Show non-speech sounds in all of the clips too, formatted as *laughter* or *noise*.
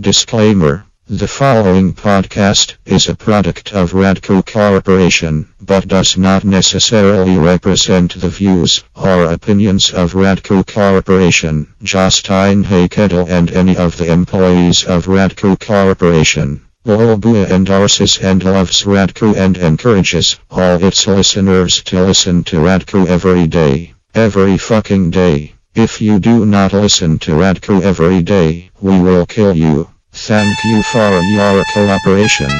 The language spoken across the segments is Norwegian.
Disclaimer The following podcast is a product of Radco Corporation, but does not necessarily represent the views or opinions of Radco Corporation, Justine Haykettle, and any of the employees of Radco Corporation. Lolbua endorses and loves Radco and encourages all its listeners to listen to Radco every day. Every fucking day. If you do not listen to Radco every day, we will kill you. Thank you for your cooperation.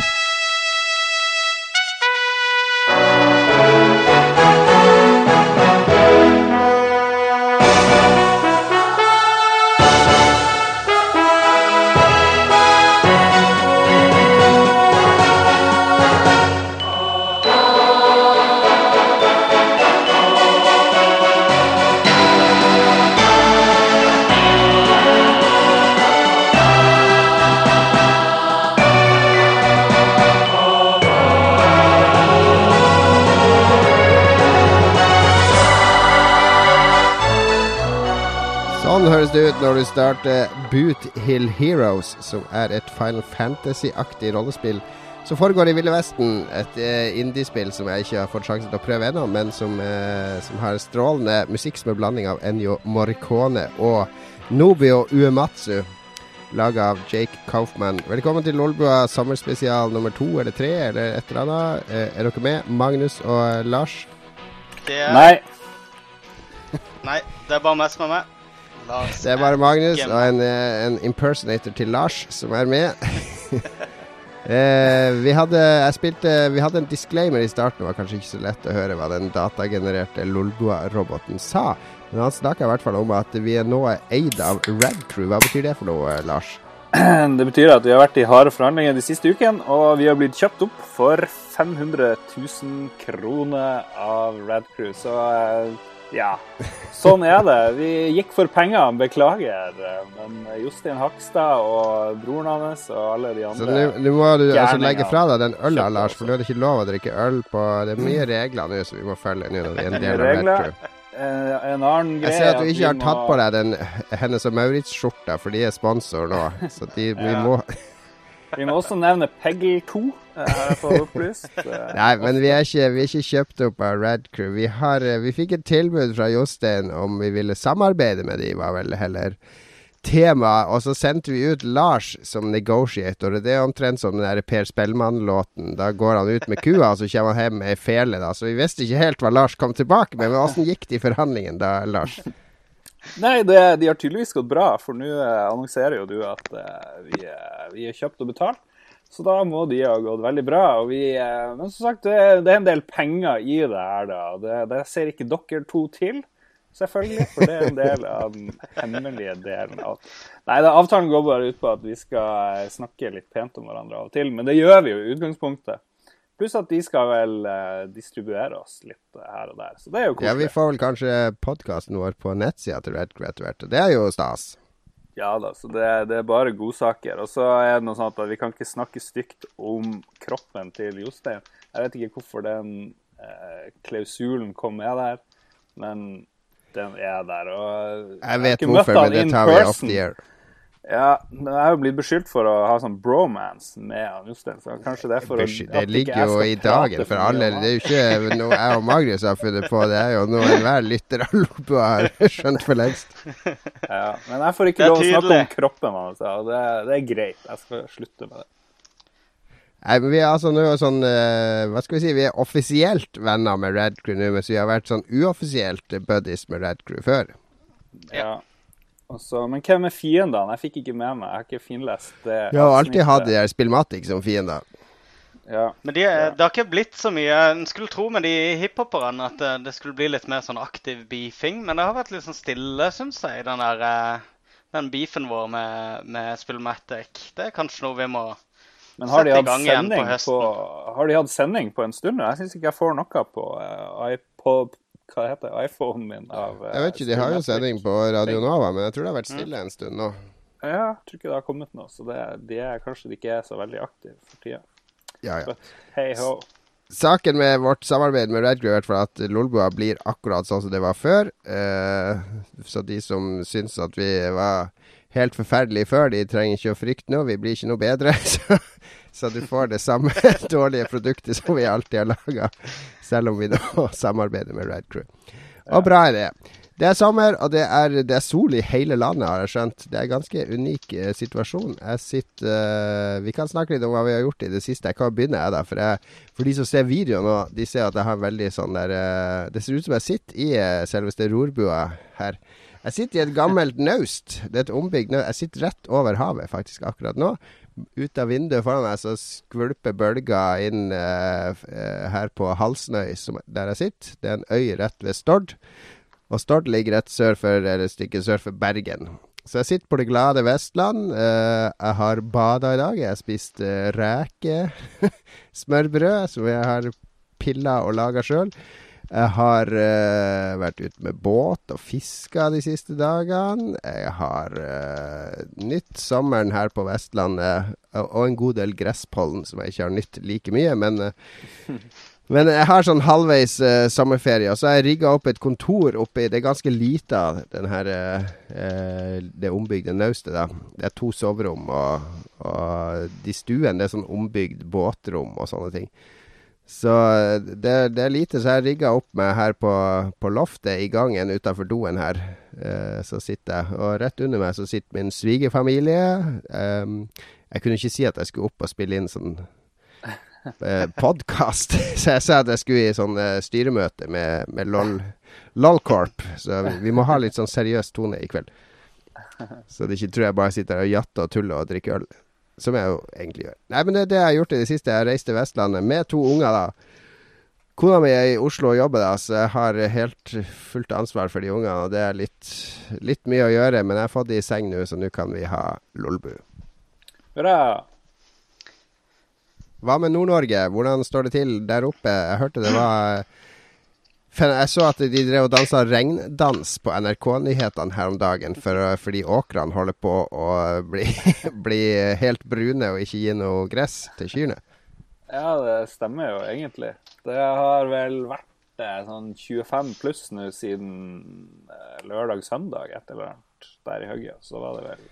Ut når du starter Boot Hill Heroes, som er et Final Fantasy-aktig rollespill som foregår i Ville Vesten. Et eh, indiespill som jeg ikke har fått sjansen til å prøve ennå, men som, eh, som har strålende musikk som er blanding av Ennio Morricone og Nobio Uematsu. Laga av Jake Kaufman. Velkommen til Lolbua sommerspesial nummer to eller tre eller et eller annet. Eh, er dere med? Magnus og Lars? Det er, Nei. Nei, det er bare meg som er med. Lars Det er bare Magnus og en, eh, en impersonator til Lars som er med. *laughs* eh, vi, hadde, jeg spilte, vi hadde en disclaimer i starten. Det var kanskje ikke så lett å høre hva den datagenererte Lolbua-roboten sa. Men han snakka i hvert fall om at vi er nå eid av Red Crew. Hva betyr det for noe, Lars? *clears throat* Det betyr at vi har vært i harde forhandlinger de siste ukene, og vi har blitt kjøpt opp for 500 000 kroner av Red Crew. Så eh, ja, sånn er det. Vi gikk for penger, beklager. Men Jostein Hakstad og broren hans og alle de andre Så nå må du altså legge fra deg den øla, Lars, for nå er det ikke lov å drikke øl på Det er mye regler nå som vi må følge nå når vi er en del av Metro. Eh, En annen greie Jeg ser at du ikke har tatt på deg den Hennes og Maurits-skjorta, for de er sponsor nå. Så de, vi må Vi må også nevne Peggle 2, eh, har jeg fått opplyst. Nei, men vi er ikke, vi er ikke kjøpt opp av Red Crew. Vi, har, eh, vi fikk et tilbud fra Jostein om vi ville samarbeide med de, var vel heller tema. Og så sendte vi ut Lars som negotiator. og Det er omtrent som den der Per Spellemann-låten. Da går han ut med kua, og så kommer han hjem med ei fele. da. Så vi visste ikke helt hva Lars kom tilbake med. Men åssen gikk det i forhandlingene da, Lars? Nei, det, de har tydeligvis gått bra, for nå eh, annonserer jo du at eh, vi, eh, vi er kjøpt og betalt. Så da må de ha gått veldig bra. Vi, men som sagt, det, det er en del penger i det her, da. Det, det ser ikke dere to til, selvfølgelig. For det er en del av den hemmelige delen av Nei, da, avtalen går bare ut på at vi skal snakke litt pent om hverandre av og til. Men det gjør vi jo i utgangspunktet. Pluss at de skal vel uh, distribuere oss litt her og der. Så det er jo Ja, vi får vel kanskje podkasten vår på nettsida til Red Crew etter hvert. og Det er jo stas. Ja da, så det, det er bare godsaker. Og så er det noe sånt at vi kan ikke snakke stygt om kroppen til Jostein. Jeg vet ikke hvorfor den eh, klausulen kom med der, men den er der. Og Jeg vet Jeg møtt hvorfor, men det tar vi off the air. Ja, men jeg er jo blitt beskyldt for å ha sånn bromance med han Jostein, så kanskje det er for å Det ligger jo i dagen for alle. Det er jo ikke noe jeg og Magnus har funnet på, det er jo noe enhver lytter av Lopo har *laughs* skjønt for lengst. *laughs* Ja, men jeg får ikke lov å snakke om kroppen hans, og det, det er greit. Jeg skal slutte med det. Nei, men vi er altså nå sånn uh, Hva skal vi si? Vi er offisielt venner med Red Crew nå, mens vi har vært sånn uoffisielt buddies med Red Crew før. Ja. Og så- men hvem er fiendene? Jeg fikk ikke med meg. Jeg har ikke finlest det. Du har alltid hatt de der Spillmatic som fiender. Ja. Men de, ja. det har ikke blitt så mye En skulle tro med de hiphoperne at det, det skulle bli litt mer sånn aktiv beefing, men det har vært litt sånn stille, syns jeg, den der eh, den beefen vår med, med Spillmatic. Det er kanskje noe vi må Men har de, på har de hatt sending på en stund? Jeg syns ikke jeg får noe på uh, iPod Hva heter iPhonen min av eh, Jeg vet ikke, de har jo sending på Radio Nova, men jeg tror det har vært stille en stund nå. Ja, jeg tror ikke det har kommet noe, så det, de er kanskje de ikke er så veldig aktive for tida. Ja, ja. But hey ho. Saken med vårt samarbeid med Red Crew er at Lolbua blir akkurat sånn som det var før. Eh, så de som syns at vi var helt forferdelige før. De trenger ikke å frykte noe. Vi blir ikke noe bedre. *laughs* Så, så du får det samme *laughs* dårlige produktet som vi alltid har laga, selv om vi nå *laughs* samarbeider med Red Crew. Og bra er det. Det er sommer, og det er, det er, sol i hele landet, har jeg skjønt. Det er en ganske unik eh, situasjon. Jeg sitter eh, Vi kan snakke litt om hva vi har gjort i det siste. Jeg kan begynne, jeg, da. For, jeg, for de som ser videoen nå, de ser at jeg har veldig sånn der eh, Det ser ut som jeg sitter i selveste rorbua her. Jeg sitter i et gammelt naust. Det er et ombygd naust. Jeg sitter rett over havet faktisk akkurat nå. Ut av vinduet foran meg så skvulper bølger inn her på Halsnøy, der jeg sitter. Det er en øy rett ved Stord. Og Stord ligger rett sør for, eller et sør for Bergen. Så jeg sitter på det glade Vestland. Uh, jeg har bada i dag. Jeg har spist uh, reke. *laughs* Smørbrød, som jeg har pilla og laga sjøl. Jeg har uh, vært ute med båt og fiska de siste dagene. Jeg har uh, nytt sommeren her på Vestlandet, og, en god del gresspollen som jeg ikke har nytt like mye. Men uh, Men jeg har sånn halvveis sommerferie, og så har jeg rigga opp et kontor oppi Det er ganske lite av det ombygde naustet. Det er to soverom, og, og de stuene det er sånn ombygd båtrom og sånne ting. Så det, det er lite, så jeg rigga opp meg her på, på loftet i gangen utafor doen her. Eh, så sitter jeg, og rett under meg så sitter min svigerfamilie. Um, jeg kunne ikke si at jeg skulle opp og spille inn sånn eh, podkast. *laughs* Så jeg sa at jeg skulle i sånn eh, styremøte med, med LOL, LOLcorp. Så vi, må ha litt sånn seriøs tone i kveld. Så det ikke tror jeg bare sitter og jatter og tuller og drikker øl. Som jeg jo egentlig gjør. Nei, men det er det jeg har gjort i det siste. Jeg har reist til Vestlandet med to unger, da. Kona mi er i Oslo og jobber, da, så jeg har helt fullt ansvar for de ungene. Og det er litt, litt mye å gjøre, men jeg har fått de i seng nå, så nå kan vi ha Lolbu. Bra. Hva med Nord-Norge? Hvordan står det til der oppe? Jeg hørte det var Jeg så at de drev og dansa regndans på NRK-nyhetene her om dagen for, fordi åkrene holder på å bli, *laughs* bli, helt brune og ikke gi noe gress til kyrne. Ja, det stemmer jo egentlig. Det har vel vært eh, sånn 25 pluss nå siden eh, lørdag-søndag, et eller annet der i hugget. Så var det vel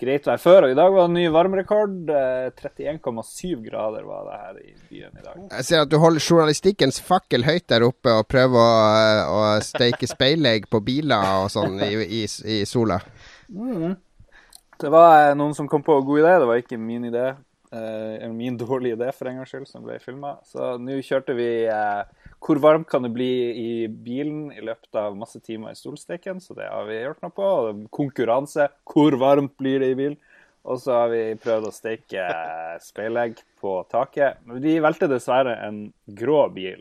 greit vær før. Og i dag var det ny varmerekord. 31,7 eh, grader var det her i byen i dag. Jeg ser at du holder journalistikkens fakkel høyt der oppe og prøver å, eh, å steike speilegg på biler og sånn i, i, i, sola. Mm. Det var eh, noen som kom på en god idé. Det var ikke min idé. Eh, min dårlige idé for en gangs skyld som ble filma. Så nå kjørte vi eh, hvor varmt kan det bli i bilen i løpet av masse timer i solsteken? Så det har vi gjort noe på. Konkurranse. Hvor varmt blir det i bilen? Og så har vi prøvd å steke *laughs* speilegg på taket. Men vi valgte dessverre en grå bil,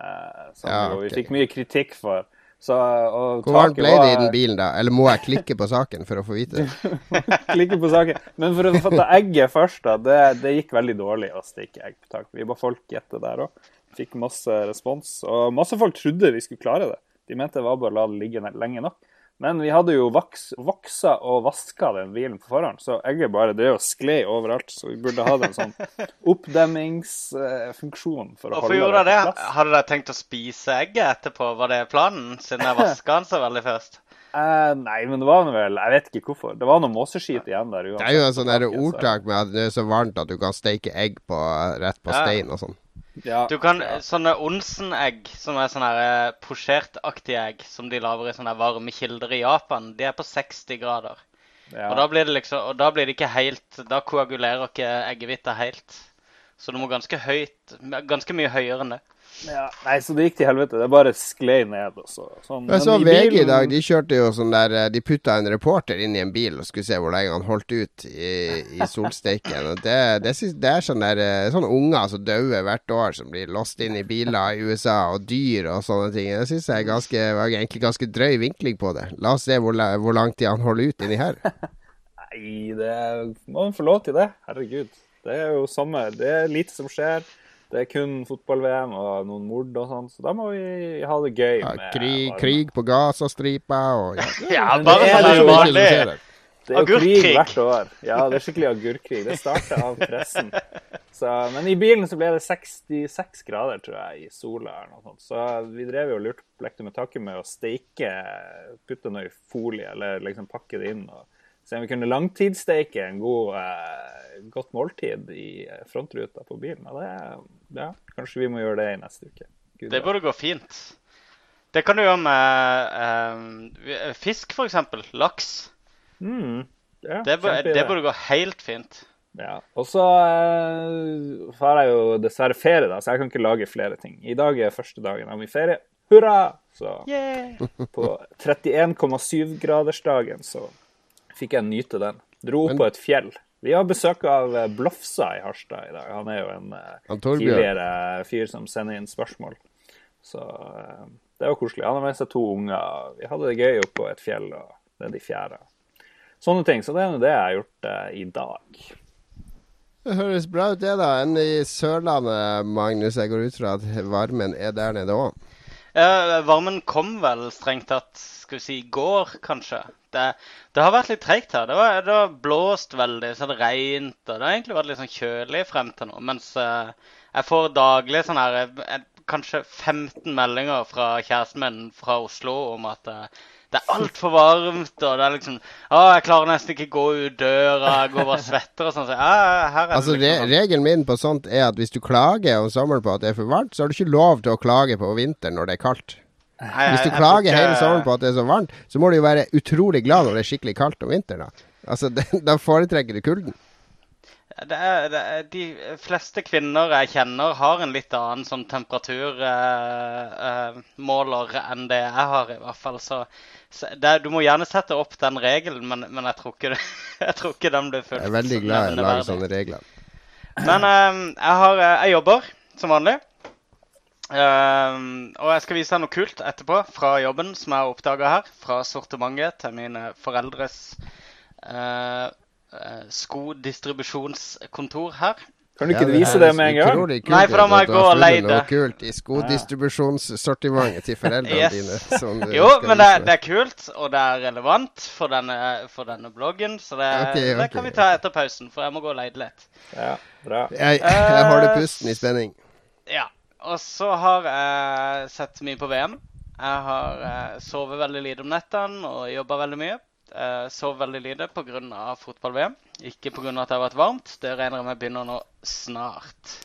eh, som ja, okay. vi fikk mye kritikk for. Så, Hvor varmt ble det i den bilen, da? Eller må jeg klikke på saken for å få vite det? *laughs* klikke på saken. Men for å få ta egget først, da. Det, det gikk veldig dårlig å steke egg på taket. Vi ba folk gjette der òg. Fikk masse respons. Og masse folk trodde vi skulle klare det. De mente det var bare å la det ligge lenge nok. Men vi hadde jo vaks, vaksa og vaska den bilen på forhånd, så egget bare det og sklei overalt. Så vi burde hatt en sånn *laughs* oppdemmingsfunksjon for å Hvorfor holde gjorde det på plass. Hadde dere tenkt å spise egget etterpå? Var det planen, siden jeg *laughs* vaska den så veldig først? Eh, nei, men det var vel Jeg vet ikke hvorfor. Det var noe måseskit igjen der. Uansett. Det er jo en sånn ordtak med at det er så varmt at du kan steike egg på, rett på ja. stein og sånn. Ja, du kan ja. Sånne Onsen-egg, som er sånne eh, posjertaktige egg som de lager i sånne varme kilder i Japan, de er på 60 grader. Ja. Og, da blir det liksom, og da blir det ikke helt Da koagulerer ikke eggehvita helt. Så du må ganske høyt Ganske mye høyere enn det. Ja, nei, så det gikk til helvete. Det bare sklei ned. Og sånn. Jeg så VG i dag, de kjørte jo sånn der eh, De putta en reporter inn i en bil og skulle se hvor lenge han holdt ut i, i solsteiken. Og det, det, det, er sånne, der, eh, sånne unger som dauer hvert år, som blir låst inn i biler i USA, og dyr og sånne ting. Det syns jeg ganske, var egentlig ganske drøy vinkling på det. La oss se hvor, hvor lang tid han holder ut inni her. *laughs* nei, det må man få lov til det. Herregud. Det er jo sommer. Det er lite som skjer. Det er kun fotball-VM og noen mord og sånn, så da må vi ha det gøy. Ja, krig, krig, på Gazastripa og *laughs* Ja, ja bare sånn er vanlig. Det er jo krig hvert år. Ja, det er skikkelig agurkkrig. Det starter av pressen. Så, men i bilen så ble det 66 grader, tror jeg, i sola. eller noe sånt. Så vi drev jo og lurte lekte med taket med å steike, putte noe i folie eller liksom pakke det inn og Se om vi kunne langtidssteike en god, eh, godt måltid i eh, frontruta på bilen. Og det, ja, kanskje vi må gjøre det i neste uke. Gud, Det burde gå fint. Det kan du gjøre med eh, fisk, f.eks. Laks. mm, ja, Det, bør- det burde gå helt fint. Ja, og så eh, har jeg jo dessverre ferie, da, så jeg kan ikke lage flere ting. I dag er første dagen av min ferie. Hurra! Så Yeah. på 31,7-gradersdagen så fikk jeg nyte den. Dro opp Men- på et fjell. Vi har besøk av eh, Blofsa i Harstad i dag. Han er jo en eh, Han tidligere fyr som sender inn spørsmål. Så eh, det var koselig. Han har med seg to unger. Vi hadde det gøy oppå på et fjell og nede i fjæra. Sånne ting. Så det er jo det jeg har gjort eh, i dag. Det høres bra ut, det, da. Enn i Sørlandet, Magnus. Jeg går ut fra at varmen er der nede òg. Eh, varmen kom vel strengt tatt skal vi si i går, kanskje. Det, det har vært litt treigt her. Det, var, det har blåst veldig, så det regnet. Og det har egentlig vært litt sånn kjølig frem til nå. Mens uh, jeg får daglig sånn her jeg, Kanskje 15 meldinger fra kjæresten min fra Oslo om at uh, det er altfor varmt, og det er liksom Å, jeg klarer nesten ikke gå ut døra, jeg går bare svetter og sånn. Så, ja, Altså, re liksom sånn. regelen min på sånt er at hvis du klager om sommeren på at det er for varmt, så har du ikke lov til å klage på vinteren når det er kaldt. Hvis du klager hele sommeren på at det er så varmt, så må du jo være utrolig glad når det er skikkelig kaldt om vinteren. Altså, *laughs* det, da foretrekker du kulden. Det er, det er, de fleste kvinner jeg kjenner, har en litt annen sånn temperaturmåler eh, måler enn det jeg har, i hvert fall. Så, så det, du må gjerne sette opp den regelen, men, men jeg, tror ikke *laughs* jeg tror ikke den blir fulgt. Jeg er veldig glad i å lage sånne regler. Men eh, jeg, har, eh, jeg jobber som vanlig. Eh, og jeg skal vise deg noe kult etterpå fra jobben som jeg har oppdaga her. Fra sortimentet til mine foreldres eh, eh, skodistribusjonskontor her. Kan du ikke Ja, vise det med en gang? kult Nei, for da må jeg gå og leie det. kult i skodistribusjonssortimentet til foreldrene Yes. dine. Jo, men det, det er kult, og det er relevant for denne, for denne bloggen. Så det, Ok, det kan vi ta etter pausen, for jeg må gå og leie det litt. Ja, bra. Jeg, jeg holder pusten i spenning. Ja. Og så har jeg sett mye på VM. Jeg har eh, sovet veldig lite om nettene og jobba veldig mye. Uh, sov veldig lite pga. fotball-VM, ikke pga. at det har vært varmt. Det regner jeg med begynner nå snart.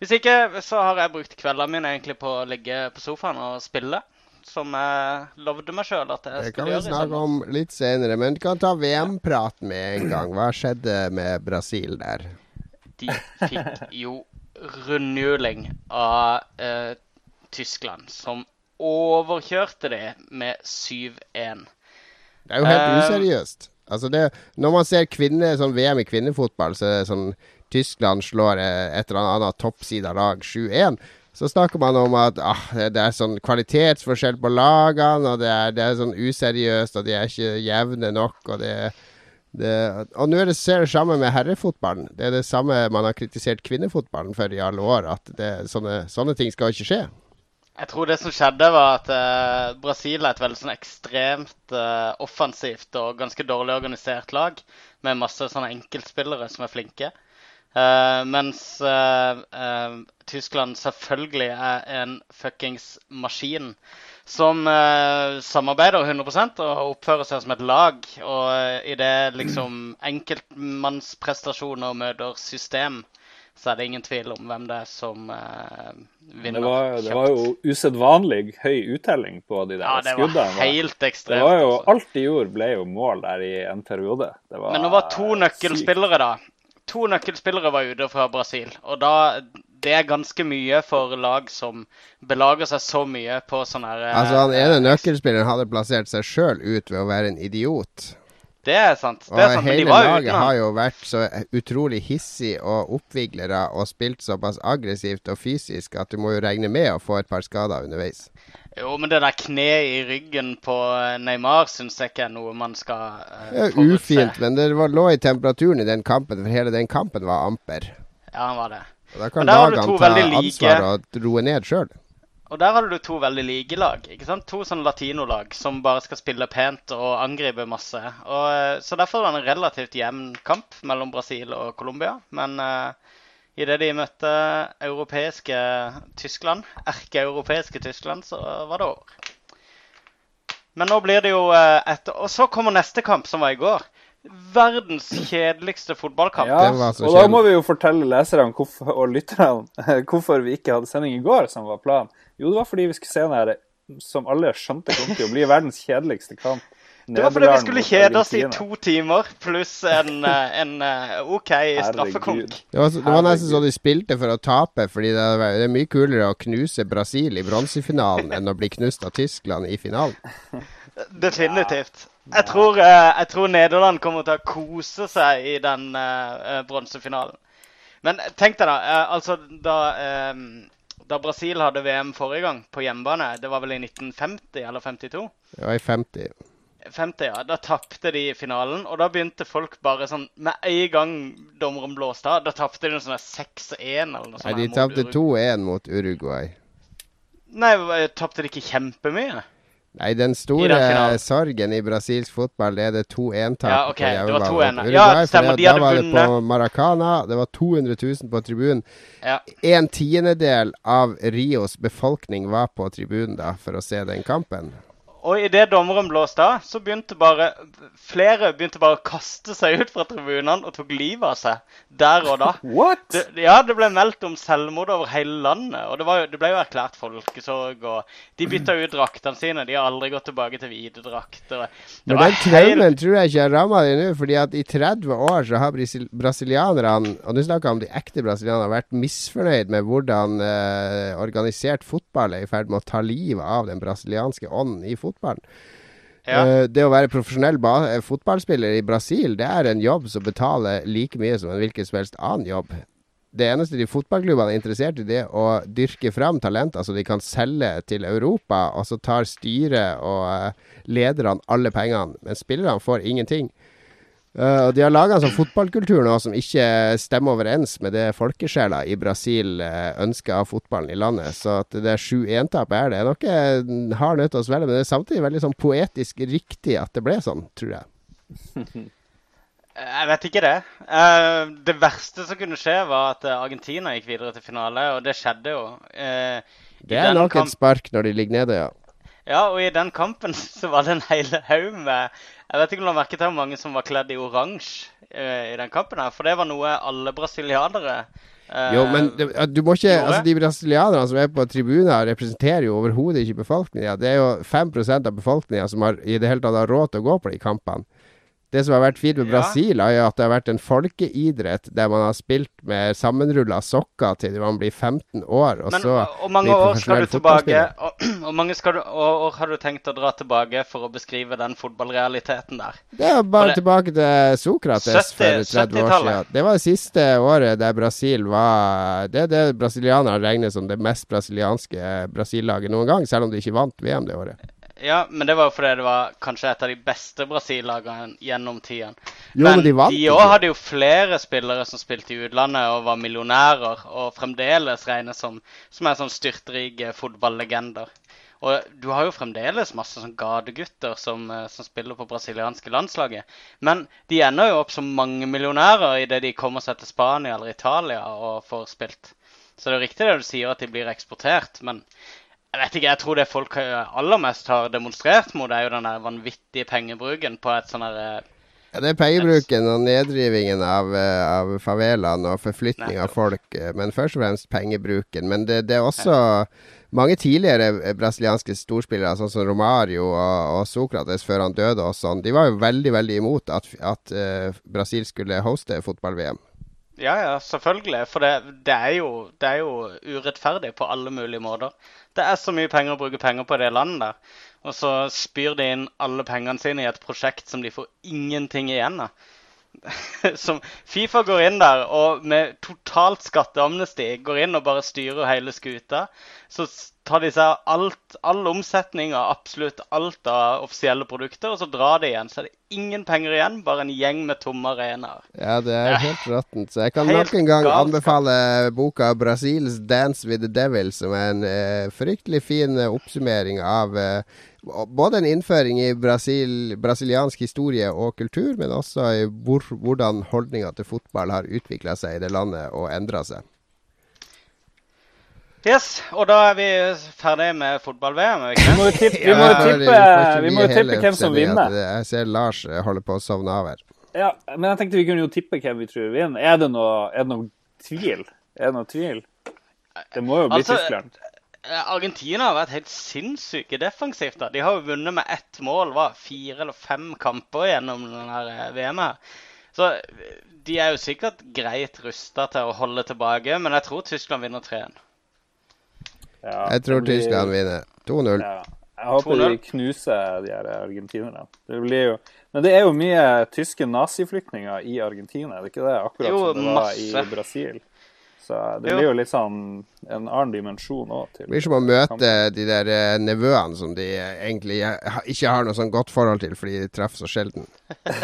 Hvis ikke så har jeg brukt kveldene mine egentlig på å ligge på sofaen og spille. Som jeg lovde meg sjøl at jeg Det kan skulle vi gjøre i snakke om litt senere. Men du kan ta VM-prat med en gang. Hva skjedde med Brasil der? De fikk jo rundhjuling av eh, Tyskland, som overkjørte de med 7-1. Det er jo helt uh, useriøst. Altså det, når man ser kvinne, sånn VM i kvinnefotball, så er det sånn Tyskland slår eh, et eller annet toppsida lag 7-1. Så snakker man om at ah, det, er sånn kvalitetsforskjell på lagene, og det er, det er sånn useriøst, og de er ikke jevne nok, og det det, og nå er det ser det samme med herrefotballen. Det er det samme man har kritisert kvinnefotballen for i alle år. At det, sånne, sånne ting skal ikke skje. Jeg tror det som skjedde, var at eh, Brasil er et veldig sånn ekstremt eh, offensivt og ganske dårlig organisert lag. Med masse sånne enkeltspillere som er flinke. Eh, mens eh, eh, Tyskland selvfølgelig er en fuckings maskin. Som eh, samarbeider 100% og oppfører seg som et lag. Og uh, idet liksom enkeltmannsprestasjoner møter system, så er det ingen tvil om hvem det er som eh, vinner. Det var, det var jo usedvanlig høy uttelling på de der Ja, det var helt ekstremt, det var jo, altså. alt de gjorde, ble jo mål der i en periode. Det var Men det var to nøkkelspillere, da. To nøkkelspillere var ute fra Brasil. Og da Det er ganske mye for lag som belager seg så mye på sånn her eh, Altså Han ene nøkkelspilleren hadde plassert seg sjøl ut ved å være en idiot. Det er sant. Det Og er sant men hele laget uten har jo vært så utrolig hissig og oppviglere og spilt såpass aggressivt og fysisk at du må jo regne med å få et par skader underveis. Jo, men det der kneet i ryggen på eh, Neymar syns jeg ikke er noe man skal uh, Det er ufint, men det var, lå i temperaturen i den kampen, for hele den kampen var amper. Ja, han var det. Da kan lagene ta like- ansvar og roe ned sjøl. Og der hadde du to veldig like lag. ikke sant? To sånne latinolag som bare skal spille pent og angripe masse. Og, eh, så derfor var det en relativt jevn kamp mellom Brasil og Colombia. Men uh, idet de møtte europeiske Tyskland, erkeeuropeiske Tyskland, så var det over. Men nå blir det jo eh, etter Og så kommer neste kamp, som var i går. Verdens kjedeligste fotballkamp. Ja, og da må vi jo fortelle leserne hvorfor, og lytterne *laughs* hvorfor vi ikke hadde sending i går, som var planen. Jo, det var fordi vi skulle se den her som alle skjønte kom til å bli verdens kjedeligste kamp. Det var fordi vi skulle kjede oss i to timer pluss en, eh, en eh, OK straffekonk. Det var, det var nesten så de spilte for å tape, fordi det er, det er mye kulere å knuse Brasil i bronsefinalen enn å bli knust av Tyskland i finalen. *laughs* Definitivt. Jeg tror, eh, jeg tror Nederland kommer til å kose seg i den eh, bronsefinalen. Men tenk deg, da. Uh, altså, da, um, da Brasil hadde VM forrige gang, på hjemmebane, det var vel i 1950 eller 52? Det var i 50. 50, ja. Da tapte de finalen, og da begynte folk bare sånn Med en gang dommeren blåste av, da tapte de noe sånn 6-1 eller noe sånt. Nei, de tapte 2-1 mot Uruguay. Nei, tapte de ikke kjempemye? Nei, den store I sorgen i brasilsk fotball det er det 2-1-tap Ja, ok, på det var hjemmebane. 2-1. Ja, Uruguay, stemmer, de hadde Da var det på. Maracana. Det var 200 000 på tribunen. Ja. En tiendedel av Rios befolkning var på tribunen da for å se den kampen. Og idet dommeren blåste av, så begynte bare flere begynte bare å kaste seg ut fra tribunene og tok livet av seg der og da. *laughs* What? Det, ja, det ble meldt om selvmord over hele landet. Og det, var, jo- det ble jo erklært folkesorg. Og de bytta ut draktene sine. De har aldri gått tilbake til hvite drakter. Men den traumen tror jeg ikke har ramma dem nå, fordi at i 30 år så har brasil brasilianerne, og nå snakker jeg om de ekte brasilianerne, vært misfornøyd med hvordan eh, organisert fotball er i ferd med å ta livet av den brasilianske ånden i fotballen. ja. Eh, det å være profesjonell eh, fotballspiller i Brasil, det er en jobb som betaler like mye som en hvilken som helst annen jobb. Det eneste de fotballklubbene er interessert i, det er å dyrke fram talenter så de kan selge til Europa, og så tar styret og eh, lederne alle pengene, men spillerne får ingenting. Eh, og De har laga en sånn fotballkultur nå som ikke stemmer overens med det folkesjela i Brasil eh, ønsker av fotballen i landet. Så at det 7-1-tapet er det er noe hard nødt til å svelge, men det er samtidig veldig sånn poetisk riktig at det ble sånn, tror jeg. *laughs* Jeg vet ikke det. Uh, det verste som kunne skje, var at eh, Argentina gikk videre til finale, og det skjedde jo. Uh, Det er nok kamp- et spark når de ligger nede, ja. Ja, og i den kampen *laughs* så var det en hel haug med Jeg vet ikke om du har merket hvor mange som var kledd i oransje uh, i den kampen her, for det var noe alle brasilianere uh, Jo, men det, du må ikke. Altså, de brasilianerne som er på tribuner, representerer jo overhodet ikke befolkninga. Det er jo 5 av befolkninga som har, i det hele tatt har råd til å gå på de kampene. Det som har vært fint med Ja. Brasil, er at det har vært en folkeidrett der man har spilt med sammenrulla sokker til man blir 15 år, og Men så hvor mange år skal du tilbake? Og, *clears throat* og mange skal du, og, og har du tenkt å dra tilbake for å beskrive den fotballrealiteten der? Det er bare det- tilbake til Sokrates 70 for 30 år 70-tallet. siden. Det var det siste året der Brasil var Det er det brasilianerne regner som det mest brasilianske Brasil-laget noen gang, selv om de ikke vant VM det året. Ja, men det var jo fordi det var kanskje et av de beste Brasil-lagene gjennom tiden. Jo, men de vant de også hadde jo flere spillere som spilte i utlandet og var millionærer, og fremdeles regnes som, som er sånn styrtrike fotballegender. Og du har jo fremdeles masse sånn gategutter som, eh, som spiller på brasilianske landslaget. Men de ender jo opp som mangemillionærer idet de kommer seg til Spania eller Italia og får spilt. Så det er jo riktig det du sier, at de blir eksportert, men jeg vet ikke, jeg tror det folk eh, aller mest har demonstrert mot, er jo den der vanvittige pengebruken på et sånn her eh, Ja, det er pengebruken og neddrivingen av, eh, av favelaen og forflytning av folk, men først og fremst pengebruken. Men det, det er også mange tidligere brasilianske storspillere, sånn som Romario og, og Sokrates før han døde og sånn, de var jo veldig, veldig imot at, at uh, Brasil skulle hoste fotball-VM. Ja, ja, selvfølgelig. For det, det, er jo, det er jo urettferdig på alle mulige måter. Det er så mye penger å bruke penger på i det landet der. Og så spyr de inn alle pengene sine i et prosjekt som de får ingenting igjen av. *laughs* Som Fifa går inn der og med totalt skatteamnesti går inn og bare styrer hele skuta. Så tar de seg alt, all omsetning av absolutt alt av offisielle produkter, og så drar de igjen. Så er det ingen penger igjen, bare en gjeng med tomme arenaer. Ja, det er helt råttent. Så jeg kan nok en gang galskap. anbefale boka 'Brasils Dance with the Devil', som er en eh, fryktelig fin eh, oppsummering av eh, både en innføring i Brasil, brasiliansk historie og kultur, men også i hvor, hvordan holdninga til fotball har utvikla seg i det landet og endra seg. Yes, og da er vi ferdig med fotball-VM. vi må jo tippe, vi må tippe, vi må tippe hvem som vinner. Jeg ser Lars eh, holder på å sovne av her. Ja, men jeg tenkte vi kunne jo tippe hvem vi tror vinner. Er det noe, er det noe tvil? Er det noe tvil? Det må jo bli Altså, Tyskland. Eh, Argentina har vært helt sinnssyke defensivt. da. De har jo vunnet med ett mål, hva, fire eller fem kamper gjennom denne VM-et. her. Så eh, de er jo sikkert greit rusta til å holde tilbake, men jeg tror Tyskland vinner 3-1. Ja, Jeg tror blir- Tyskland vinner 2-0. Ja. Jeg håper de knuser de her argentinerne. Det blir jo Men det er jo mye tyske naziflyktninger i Argentina, er det ikke det? Akkurat Jo, som det var i masse. Brasil. Så det blir jo litt sånn en annen dimensjon òg Det blir som å møte de der eh, nevøene som de eh, egentlig ikke har noe sånn godt forhold til, fordi de treffer så sjelden.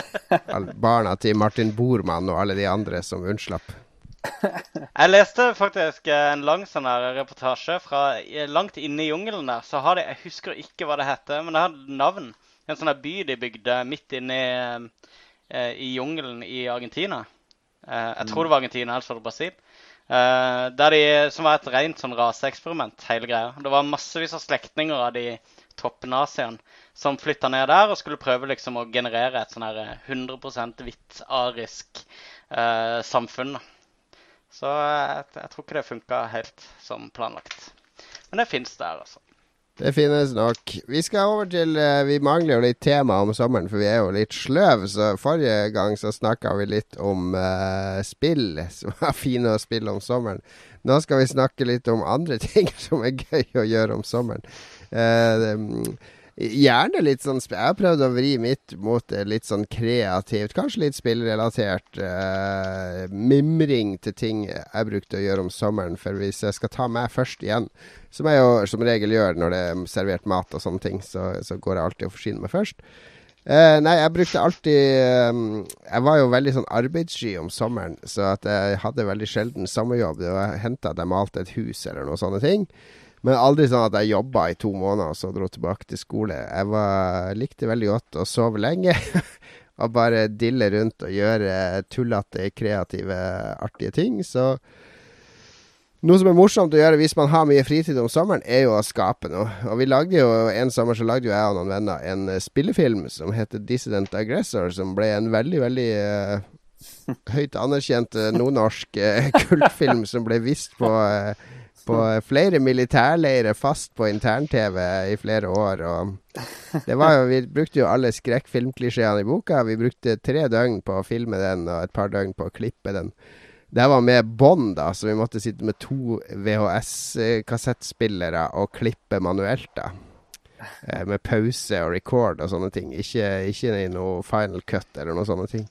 *laughs* Barna til Martin Bormann og alle de andre som unnslapp. Jeg leste faktisk en lang sånn her reportasje fra eh, langt inne i jungelen der. Så har de Jeg husker ikke hva det heter, men det har navn. En sånn by de bygde midt inne i, i jungelen i Argentina. Eh, jeg tror det var Argentina, ellers var det Brasil. Eh, der de, som var et rent sånn raseeksperiment, hele greia. Det var massevis av slektninger av de toppnaziene som flytta ned der og skulle prøve liksom å generere et sånn her eh, 100% hvitt arisk uh, samfunn. Så jeg, jeg tror ikke det funka helt som planlagt. Men det fins der, altså. Det finnes nok. Vi skal over til eh, Vi mangler jo litt tema om sommeren, for vi er jo litt sløv. Så forrige gang så snakka vi litt om uh, spill *laughs* som er fine å spille om sommeren. Nå skal vi snakke litt om andre *laughs* ting som er gøy å gjøre om sommeren. Uh, det, mm, Gjerne litt sånn Jeg har prøvd å vri mitt mot litt sånn kreativt, kanskje litt spillrelatert. uh, mimring til ting jeg brukte å gjøre om sommeren. For hvis jeg skal ta meg først igjen, som jeg jo som regel gjør når det er servert mat og sånne ting, så, så går jeg alltid og forsyner meg først. Uh, nei, jeg brukte alltid um, Jeg var jo veldig sånn arbeidssky om sommeren, så at jeg hadde veldig sjelden sommerjobb. Det var hendte at jeg malte et hus eller noen sånne ting. Men aldri sånn at jeg jobba i to måneder og så dro tilbake til skole. Jeg var, likte veldig godt å sove lenge. *laughs* og bare dille rundt og gjøre tullete, kreative, artige ting. Så noe som er morsomt å gjøre hvis man har mye fritid om sommeren, er jo å skape noe. Og vi lagde jo en sommer så lagde jo jeg og noen venner en eh, spillefilm som heter Dissident Aggressor, som ble en veldig, veldig uh, *laughs* høyt anerkjent uh, nordnorsk uh, *laughs* kultfilm som ble vist på eh, på flere militærleirer fast på intern-TV i flere år. Det var jo, vi brukte jo alle skrekkfilmklisjeene i boka. Vi brukte tre døgn på å filme den og et par døgn på å klippe den. Det var med bånd, da, så vi måtte sitte med to VHS-kassettspillere og klippe manuelt. da. Eh, Med pause og record og sånne ting. Ikke, ikke noe final cut eller noe sånne ting.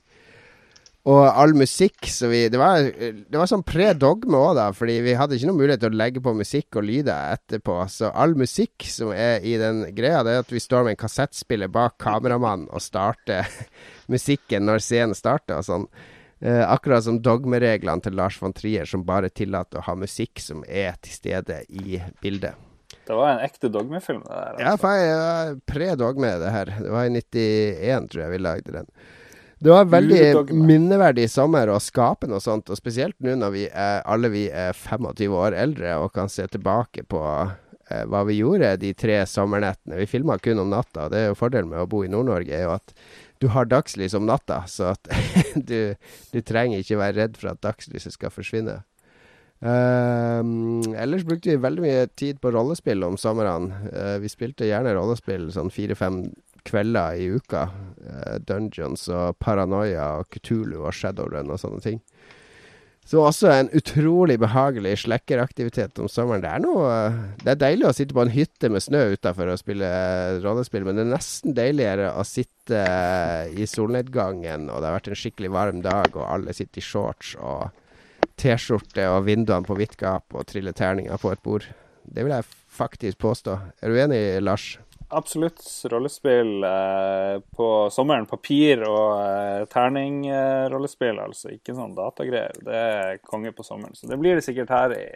Og all musikk så vi Det var, det var sånn pre-dogme òg, da. Fordi vi hadde ikke noen mulighet til å legge på musikk og lyder etterpå. Så all musikk som er i den greia, det er at vi står med en kassettspiller bak kameramannen og starter *laughs* musikken når scenen starter og sånn. Eh, akkurat som dogmereglene til Lars von Trier, som bare tillater å ha musikk som er til stede i bildet. Det var en ekte dogmefilm, det der. Ja, Altså. var pre-dogme, det her. Det var i 91, tror jeg vi lagde den. Det var veldig minneverdig sommer å skape noe sånt, og spesielt nå når vi er, alle vi er 25 år eldre og kan se tilbake på eh, hva vi gjorde de tre sommernettene. Vi filma kun om natta, og det er jo fordelen med å bo i Nord-Norge, er jo at du har dagslys om natta, så at *laughs* du, du trenger ikke være redd for at dagslyset skal forsvinne. Um, ellers brukte vi veldig mye tid på rollespill om somrene. Uh, vi spilte gjerne rollespill sånn fire-fem kvelder i uka. Eh, Dungeons og Paranoia og Kutulu og Shadowrun og sånne ting. Så også en utrolig behagelig slekkeraktivitet om sommeren. Det er noe Det er deilig å sitte på en hytte med snø utafor og spille eh, rollespill, men det er nesten deiligere å sitte eh, i solnedgangen, og det har vært en skikkelig varm dag, og alle sitter i shorts og T-skjorte og vinduene på vidt gap og triller terninger på et bord. Det vil jeg faktisk påstå. Er du enig, Lars? Absolutt. Rollespill eh, på sommeren. Papir- og eh, terningrollespill, altså. Ikke sånn datagreier. Det er konge på sommeren. Så det blir det sikkert her i,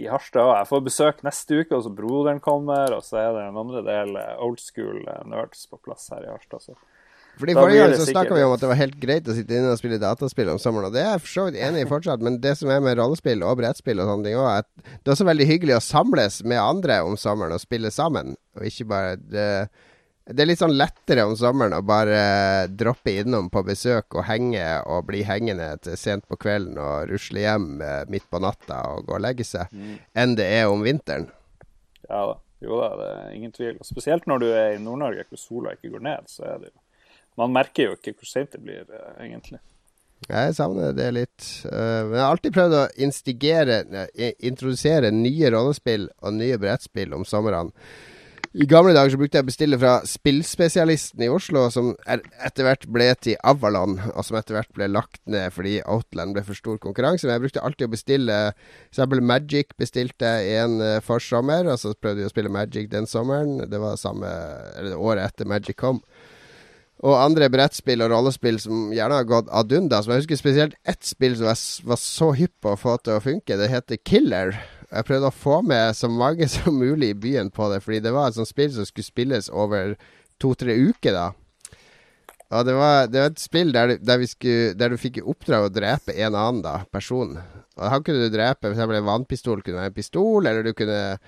i Harstad òg. Jeg får besøk neste uke, og så broderen kommer. Og så er det en andre del eh, old school eh, nerds på plass her i Harstad. Så. Fordi Forrige gang så snakka vi om at det var helt greit å sitte inne og spille dataspill om sommeren, og det er jeg for så vidt enig i fortsatt, men det som er med rollespill og brettspill og sånne ting òg, er at det er også veldig hyggelig å samles med andre om sommeren og spille sammen, og ikke bare det, Det er litt sånn lettere om sommeren å bare droppe innom på besøk og henge og bli hengende til sent på kvelden og rusle hjem eh, midt på natta og gå og legge seg, Mm. enn det er om vinteren. Ja da. Jo da, det er ingen tvil. Og spesielt når du er i Nord-Norge hvor sola ikke går ned, så er det jo Man merker jo ikke hvor sent det blir, eh, egentlig. Jeg savner det litt. Eh, men jeg har alltid prøvd å instigere, introdusere nye rollespill og nye brettspill om somrene. I gamle dager så brukte jeg å bestille fra Spillspesialisten i Oslo, som er, etter hvert ble til Avalon, og som etter hvert ble lagt ned fordi Outland ble for stor konkurranse. Men jeg brukte alltid å bestille f.eks. Magic bestilte jeg en uh, forsommer, og så prøvde jeg å spille Magic den sommeren. Det var samme, eller året etter Magic kom. Og andre brettspill og rollespill som gjerne har gått ad undas. Jeg husker spesielt ett spill som jeg var så hypp på å få til å funke. Det heter Killer. Jeg prøvde å få med så mange *laughs* som mulig i byen på det, fordi det var et sånt spill som skulle spilles over to-tre uker, da. Og det var, det var et spill der, der, skulle, der du fikk i oppdrag å drepe en annen da, person. Og han kunne du drepe f.eks. en vannpistol kunne være en pistol, eller du kunne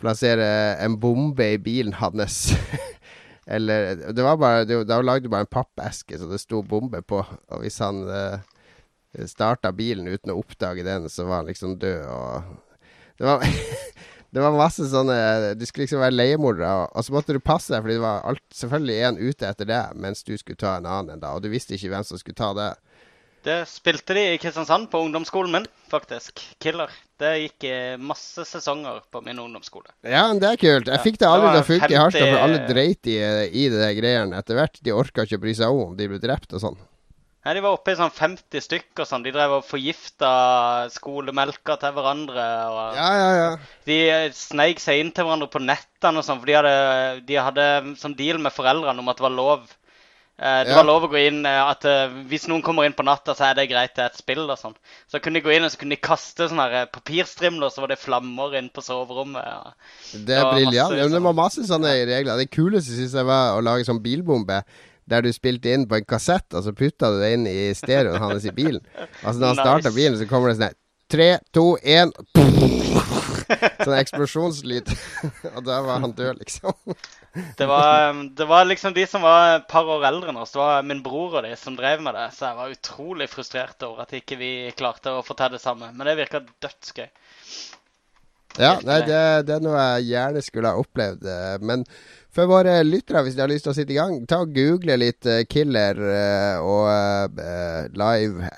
plassere en bombe i bilen hans. *laughs* eller det var bare, det, Da lagde du bare en pappeske så det sto bombe på. Og hvis han eh, starta bilen uten å oppdage den, så var han liksom død. Og det var *laughs* Det var masse sånne Du skulle liksom være leiemorder, og, og så måtte du passe deg, fordi det var alt, selvfølgelig en ute etter deg, mens du skulle ta en annen en da, og du visste ikke hvem som skulle ta det. Det spilte de i Kristiansand på ungdomsskolen min, faktisk. Killer. Det gikk eh, masse sesonger på min ungdomsskole. Ja, men det er kult. Jeg fikk det aldri da til å var funke i Harstad, for alle dreit i, i det der greiene etter hvert. De orka ikke å bry seg om de ble drept og sånn. Nei, De var oppe i sånn 50 stykker. sånn. De drev og forgifta skolemelka til hverandre. og Ja, ja, ja. De eh, sneik seg inn til hverandre på nettene og sånn, for de hadde, de hadde som deal med foreldrene om at det var lov. Eh, det var lov å gå inn eh, at eh, Hvis noen kommer inn på natta, så er det greit til et spill. og sånn. Så kunne de gå inn og så kunne de kaste sånne papirstrimler, så var det flammer inn på soverommet. Ja. Det Det er briljant. Ja, det sånn- var masse sånne regler. Det kuleste syns jeg var å lage sånn bilbombe. Der du spilte inn på en kassett, og så putta du det inn i stereoen hans i bilen. Altså Når han *laughs* Nice. starta bilen, så kommer det sånn her Tre, to, én *laughs* Sånn eksplosjonslyd. *laughs* og da var han død, liksom. *laughs* Det var, um, det var liksom de som var et par år eldre enn oss. Det var min bror og de som drev med det. Så jeg var utrolig frustrert over at ikke vi klarte å få til det samme. Men det virka dødsgøy. Ja, nei, det, det er noe jeg gjerne skulle ha opplevd. eh, Men for våre lyttere, hvis de har lyst til å sitte i gang, ta og google litt uh, Killer uh, og uh, live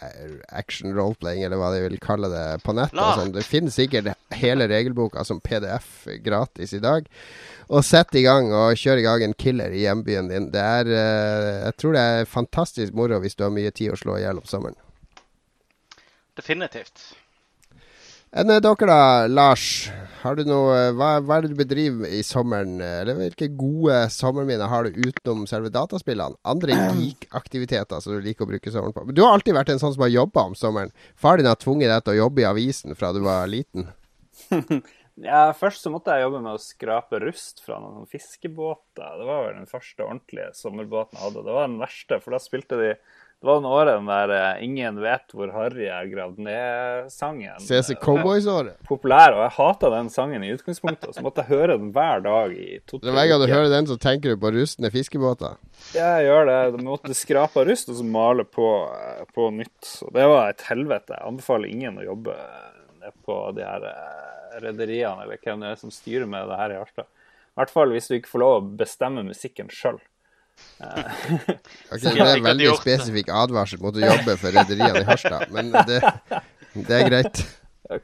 action roleplaying, eller hva de vil kalle det, på nettet. sånn. Det finnes sikkert hele regelboka som PDF gratis i dag. Og sett i gang og kjør i gang en killer i hjembyen din. Det er Jeg tror det er fantastisk moro hvis du har mye tid å slå i hjel om sommeren. Definitivt. Enn eh, dere da, Lars? Har du noe, eh, hva, hva er det du bedriver i sommeren? eh, Eller hvilke gode sommerminner har du utenom selve dataspillene? Andre geek-aktiviteter som du liker å bruke sommeren på? Men Du har alltid vært en sånn som har jobba om sommeren. Far din har tvunget deg til å jobbe i avisen fra du var liten. *laughs* Ja, Først så måtte jeg jobbe med å skrape rust fra noen fiskebåter. Det var vel den første ordentlige sommerbåten jeg hadde. Det var den verste, for da spilte de Det var den året den der eh, 'Ingen vet hvor Harry er gravd ned'-sangen. CC Cowboys-året. Populær, og jeg hata den sangen i utgangspunktet. Og så måtte jeg høre den hver dag i to-tre Hver gang du hører den, så tenker du på rustne fiskebåter. Jeg gjør det. Du måtte skrape av rust og så male på, eh, på nytt. Og det var et helvete. Jeg anbefaler ingen å jobbe ned på de her eh, rederiene, eller hvem det er som styrer med det her i Harstad. I hvert fall hvis du ikke får lov å bestemme musikken sjøl. *laughs* Ok, Så det er en veldig spesifikk advarsel mot å jobbe for rederiene i Harstad, men det, det er greit.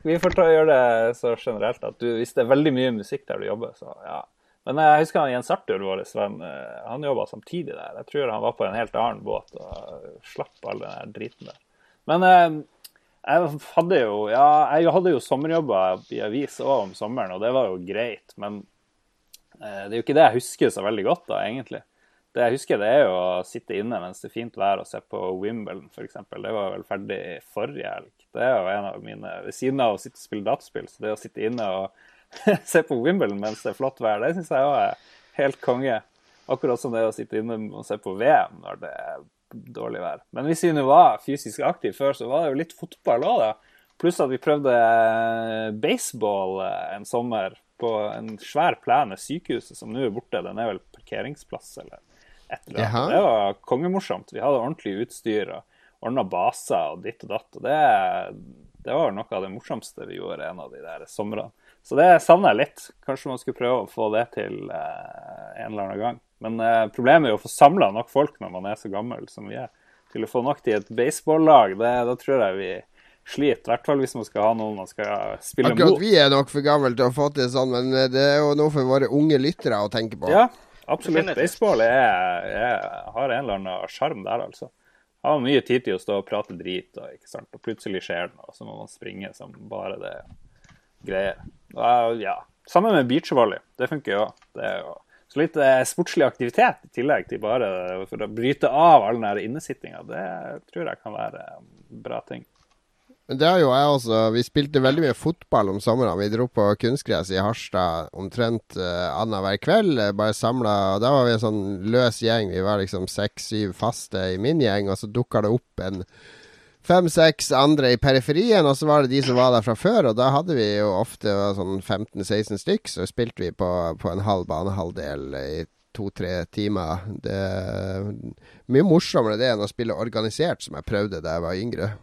Vi får ta og gjøre det så generelt at du, hvis det er veldig mye musikk der du jobber, så ja. Men jeg husker han Jens Arthur, vår venn, eh, han jobba samtidig der. Jeg tror han var på en helt annen båt og slapp all den der driten der. Men eh, jeg hadde jo ja, jeg hadde jo sommerjobber i avis òg om sommeren, og det var jo greit. Men eh, det er jo ikke det jeg husker så veldig godt, da, egentlig. Det jeg husker, det er jo å sitte inne mens det er fint vær og se på Wimbledon, f.eks. Det var vel ferdig forrige helg. Det er jo en av mine Ved siden av å sitte og spille dataspill, så det å sitte inne og *laughs* se på Wimbledon mens det er flott vær, det syns jeg òg er helt konge. Akkurat som det å sitte inne og se på VM når det er dårlig vær. Men hvis vi nå var fysisk aktive før, så var det jo litt fotball òg, da. Pluss at vi prøvde eh, baseball eh, en sommer på en svær plen ved sykehuset, som nå er borte. Den er vel parkeringsplass eller et eller annet. Det var kongemorsomt. Vi hadde ordentlig utstyr og ordna baser og ditt og datt. og det, det var noe av det morsomste vi gjorde en av de der somrene. Så det savner jeg litt. Kanskje man skulle prøve å få det til eh, en eller annen gang. Men eh, problemet er jo å få samla nok folk når man er så gammel som vi er. Til å få nok til et baseballag, da tror jeg vi sliter. I hvert fall hvis man skal ha noen man skal spille Akkurat mot. vi er nok for gamle til å få til sånn, men eh, det er jo noe for våre unge lyttere å tenke på. Ja, absolutt. Baseball er, er, har en eller annen sjarm der, altså. Har mye tid til å stå og prate drit, og, og plutselig skjer det noe, så må man springe som bare det greier. Og, ja. Sammen med beachvolley. Det funker jo. Det er jo så litt eh, sportslig aktivitet i tillegg til bare for å bryte av all den innesittinga. Det tror jeg kan være en bra ting. Men det har jo jeg også. Vi spilte veldig mye fotball om sommeren. Vi dro på kunstgress i Harstad omtrent uh, annenhver kveld. eh, Bare samla. Da var vi en sånn løs gjeng. Vi var liksom seks-syv faste i min gjeng, og så dukka det opp en fem-seks andre i periferien, og så var det de som var der fra før. Og da hadde vi jo ofte sånn 15-16 stykk, så spilte vi på, på en halv banehalvdel i to-tre timer. Det er mye morsommere det enn å spille organisert, som jeg prøvde da jeg var yngre,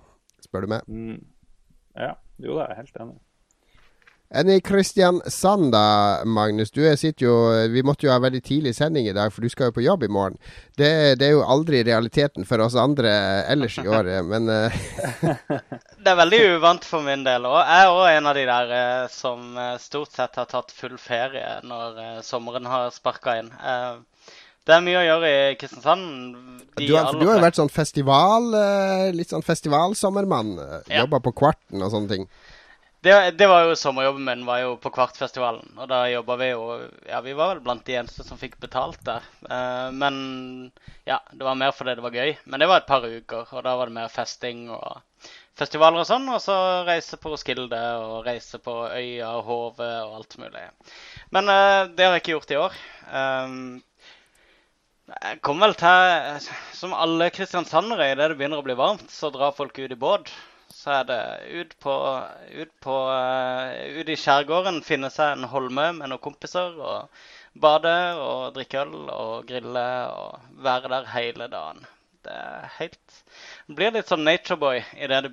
spør du meg. Mm. Ja, jo, det er jeg helt enig. Enn i Kristiansand da, Magnus. Du er, sitter jo Vi måtte jo ha veldig tidlig sending i dag, for du skal jo på jobb i morgen. Det, det er jo aldri realiteten for oss andre ellers i året, *laughs* men eh, *laughs* Det er veldig uvant for min del. Og jeg er òg en av de der eh, som eh, stort sett har tatt full ferie når sommeren har sparka inn. Det er mye å gjøre i Kristiansand. De du, har, du har jo vært sånn festival eh, Litt sånn festivalsommermann. eh, Ja. Jobba på Kvarten og sånne ting. Det, det var jo sommerjobben min, var jo på Kvartfestivalen. Og da jobba vi jo Ja, vi var vel blant de eneste som fikk betalt der. Eh, men ja, det var mer fordi det var gøy. Men det var et par uker, og da var det mer festing og festivaler og sånn. Og så reise på Roskilde og reise på Øya og Hove og alt mulig. Men det har jeg ikke gjort i år. Um, jeg kommer vel til Som alle kristiansandere, idet det begynner å bli varmt, så drar folk ut i båt. Så er det ut på, ut på eh, Ut i skjærgården, finne seg en holme med noen kompiser og bade og drikke øl og grille og være der hele dagen. Det er helt Det blir litt sånn natureboy idet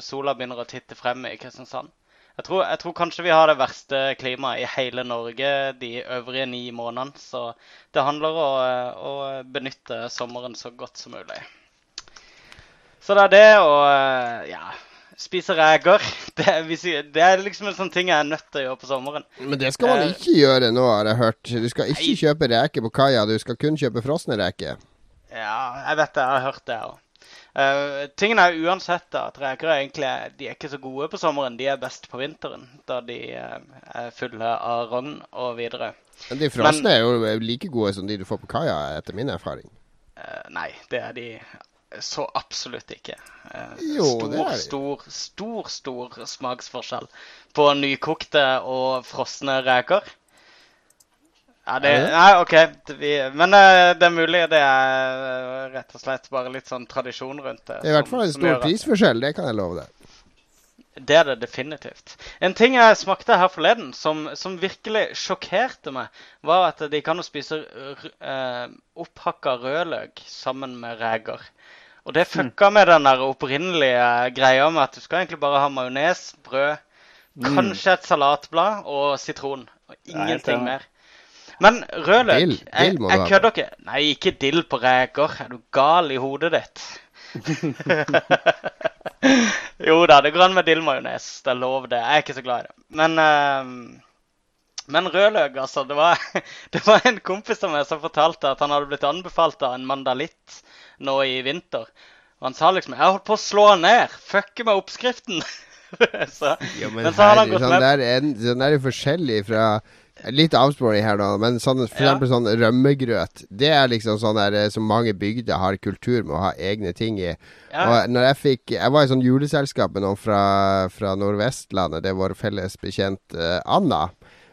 sola begynner å titte frem i Kristiansand. Jeg tror, jeg tror kanskje vi har det verste klimaet i hele Norge de øvrige ni månedene. Så det handler om å, å benytte sommeren så godt som mulig. Så det er det å eh, ja, spise reker. *laughs* Det, det er liksom en sånn ting jeg er nødt til å gjøre på sommeren. Men det skal man Eh, ikke gjøre nå, har jeg hørt. Du skal ikke kjøpe reker på kaia, du skal kun kjøpe frosne reker. Ja, jeg vet det. Jeg har hørt det òg. Uh, tingen er uansett at reker er egentlig de er ikke så gode på sommeren. De er best på vinteren, da de uh, er fulle av rogn og videre. Men de frosne er jo like gode som de du får på kaia, etter min erfaring. Uh, nei, det er de så absolutt ikke. Jo, stor, det er de. stor, stor, stor smaksforskjell på nykokte og frosne reker. Ja, det, nei, OK. Vi, men eh, det er mulig det er eh, rett og slett bare litt sånn tradisjon rundt det. Det er i hvert fall en stor prisforskjell, det kan jeg love deg. Det er det definitivt. En ting jeg smakte her forleden som, som virkelig sjokkerte meg, var at de kan jo spise r- eh, opphakka rødløk sammen med reker. Og det fucka med den der opprinnelige greia med at du skal egentlig bare ha majones, brød, kanskje et salatblad og sitron. Og ingenting mer. Men rødløk Dill- dill må Jeg, jeg kødder ikke. Nei, ikke dill på reker. Er du gal i hodet ditt? *laughs* jo da, det går an med dillmajones. Det er lov, det. Jeg er ikke så glad i det. Men, uh, men rødløk, altså. Det var, *laughs* det var en kompis av meg som fortalte at han hadde blitt anbefalt av en mandalitt nå i vinter. Og han sa liksom 'Jeg holdt på å slå han ned. Fucke med oppskriften'. *laughs* så, Ja, men, men så har han gått sånn med der er, sånn er forskjellig fra Litt avsporing her nå, men sånn, for eksempel sånn rømmegrøt. Det er liksom sånn der eh, som mange bygder har kultur med å ha egne ting i. Ja. Og når jeg fikk Jeg var i sånn juleselskap med noen fra, fra Nordvestlandet. Det er vår felles bekjent eh, Anna.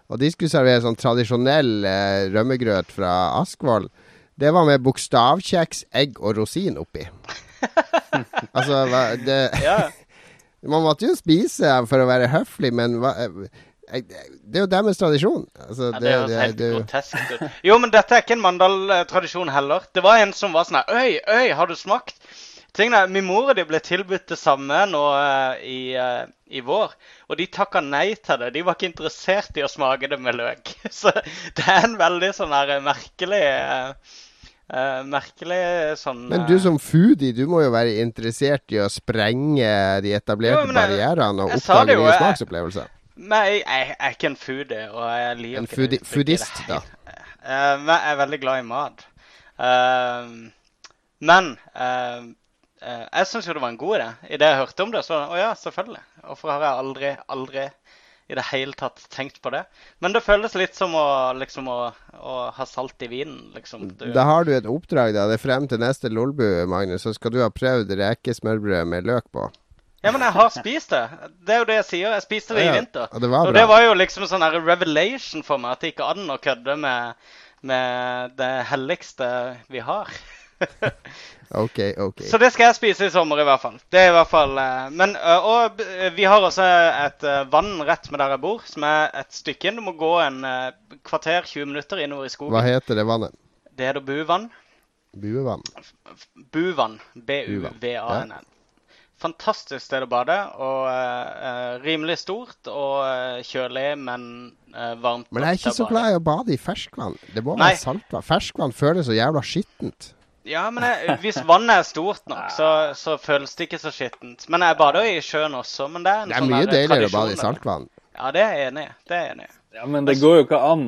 Og de skulle servere sånn tradisjonell eh, rømmegrøt fra Askvoll. Det var med bokstavkjeks, egg og rosin oppi. *laughs* altså, hva, det ja. *laughs* Man måtte jo spise for å være høflig, men hva, jeg, Det er jo deres tradisjon. Altså, Ja, det, det er helt det, grotesk ut. Jo, men dette er ikke en Mandal-tradisjon heller. Det var en som var sånn her Øy, øy, har du smakt? Tingen er, Min mor og de ble tilbudt det samme nå uh, i, uh, i vår, og de takka nei til det. De var ikke interessert i å smake det med løk. *laughs* Så det er en veldig sånn her merkelig uh, Uh, Merkelig sånn Men du eh, som foodie, du må jo være interessert i å sprenge de etablerte Jo, jeg- barrierene og oppdage nye smaksopplevelser. Men jeg, jeg, er ikke en foodie, og jeg liker En ikke foodie- det uttrykket i foodist, da. Eh, men jeg er veldig glad i mat. Uh, men uh, jeg syns jo det var en god idé. Idet jeg hørte om det, så å ja, selvfølgelig. Hvorfor har jeg aldri, aldri i det hele tatt tenkt på det? Men det føles litt som å liksom å, å ha salt i vinen, liksom. Du, Da har du et oppdrag, da. Det er frem til neste Lolbu, Magnus. Så skal du ha prøvd rekesmørbrød med løk på. Ja, men jeg har spist det. Det er jo det jeg sier. Jeg spiste det Ja, i vinter. Og det var Og det var jo liksom en sånn her revelation for meg at det ikke an å kødde med, med det helligste vi har. *laughs* OK, OK. Så det skal jeg spise i sommer i hvert fall. Det er i hvert fall eh, Men Og vi har også et eh, vann rett med der jeg bor, som er et stykke inn. Du må gå en eh, kvarter, 20 minutter innover i skogen. Hva heter det vannet? Det heter Buvann. Buvann. Buvann. B-u-v-a-n-n. Fantastisk sted å bade. Og eh, rimelig stort og eh, kjølig, men uh, varmt. Men jeg er ikke så glad i å bade i ferskvann. Det må Nei. være saltvann. Ferskvann føles så jævla skittent. Ja, men jeg, hvis vannet er stort nok, så, så føles det ikke så skittent. Men jeg bader jo i sjøen også. Men det er en Det er sånn mye deiligere å bade i saltvann. Ja, det er jeg enig i. Det er jeg enig i. Ja, Men det går jo ikke an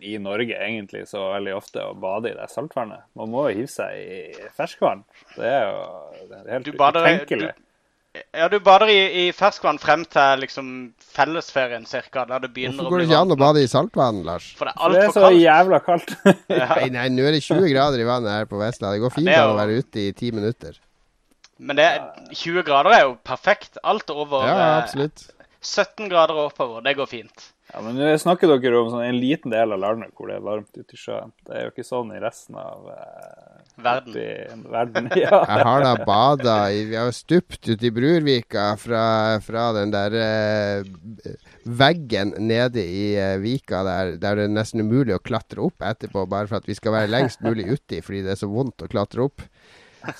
i Norge egentlig så veldig ofte å bade i det saltvannet. Man må jo hive seg i ferskvann. Det er jo det er helt bader, utenkelig. du, ja, du bader i, i ferskvann frem til liksom fellesferien cirka, der det begynner Hvorfor går det ikke an å bade i saltvann, Lars? For det er For det er så kaldt. jævla kaldt. *laughs* Ja. Nei, nei, nå er det 20 grader i vannet her på Vestlandet. Det går fint det er jo- å være ute i ti minutter. Men det, er- 20 grader er jo perfekt. Alt over Ja, eh, absolutt. 17 grader og oppover, det går fint. Ja, men nå snakker dere om sånn en liten del av landet hvor det er varmt ute i sjøen. Det er jo ikke sånn i resten av eh, Verden. verden. *laughs* Ja. Jeg har da bada i Vi har jo stupt ute i Brurvika fra, fra den der eh, veggen nede i eh, vika der, der det er nesten umulig å klatre opp etterpå, bare for at vi skal være lengst mulig uti fordi det er så vondt å klatre opp.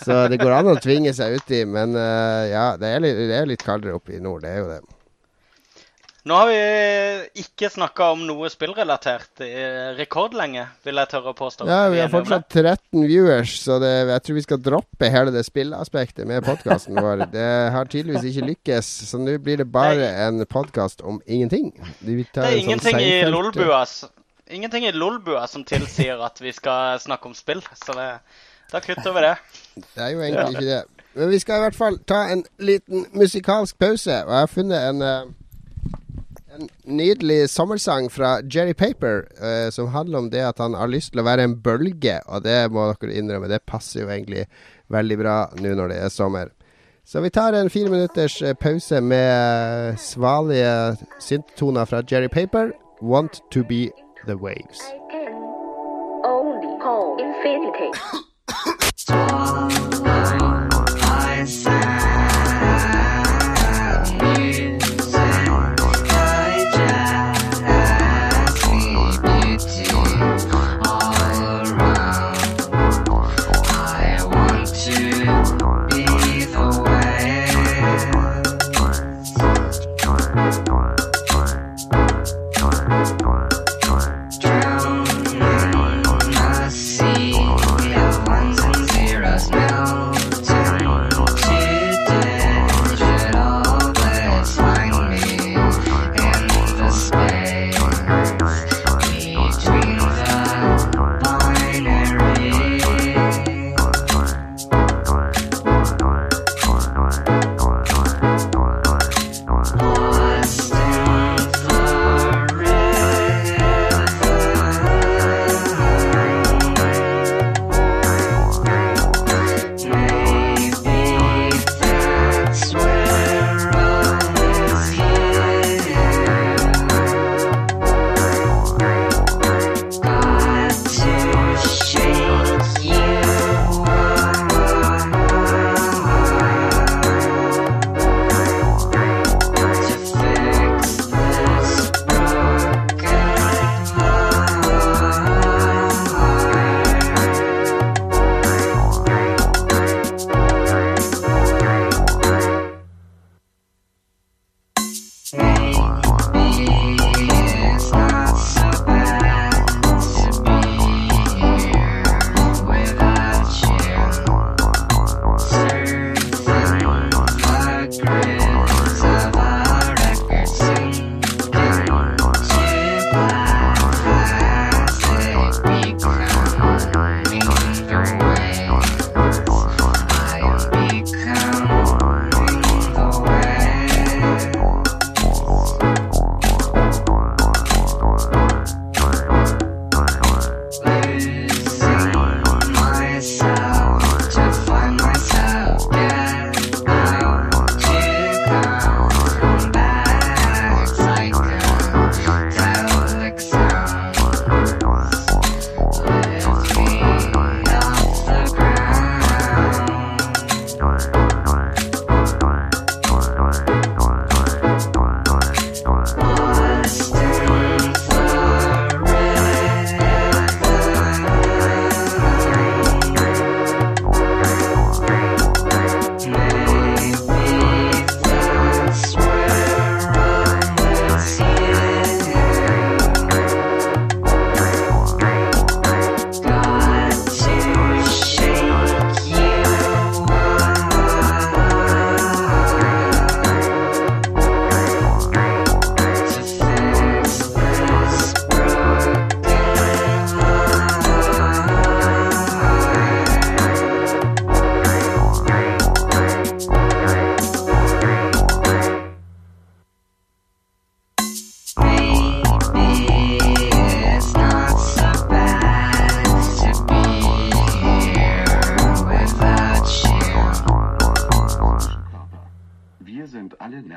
Så det går an å tvinge seg uti, men eh, ja, det er, litt, det er litt kaldere oppe i nord, det er jo det. Nå har vi ikke snakka om noe spillrelatert i rekordlenge, vil jeg tørre å påstå. Ja, vi har fortsatt 13 viewers, så det, jeg tror vi skal droppe hele det spillaspektet med podkasten vår. *laughs* Det har tydeligvis ikke lykkes, så nå blir det bare en podkast om ingenting. Det er en sånn ingenting i Lolbua Ingenting i Lolbua som tilsier at vi skal snakke om spill, så det, da kutter vi det. Det er jo egentlig ikke det. Men vi skal i hvert fall ta en liten musikalsk pause, og jeg har funnet en eh, en nydelig sommersang fra Jerry Paper eh, som handler om det at han har lyst til å være en bølge, og det må dere innrømme, det passer jo egentlig veldig bra nå når det er sommer. Så vi tar en fire minutters eh, pause med eh, svalige synttoner fra Jerry Paper. Want to be the waves. I can only call infinity. *laughs*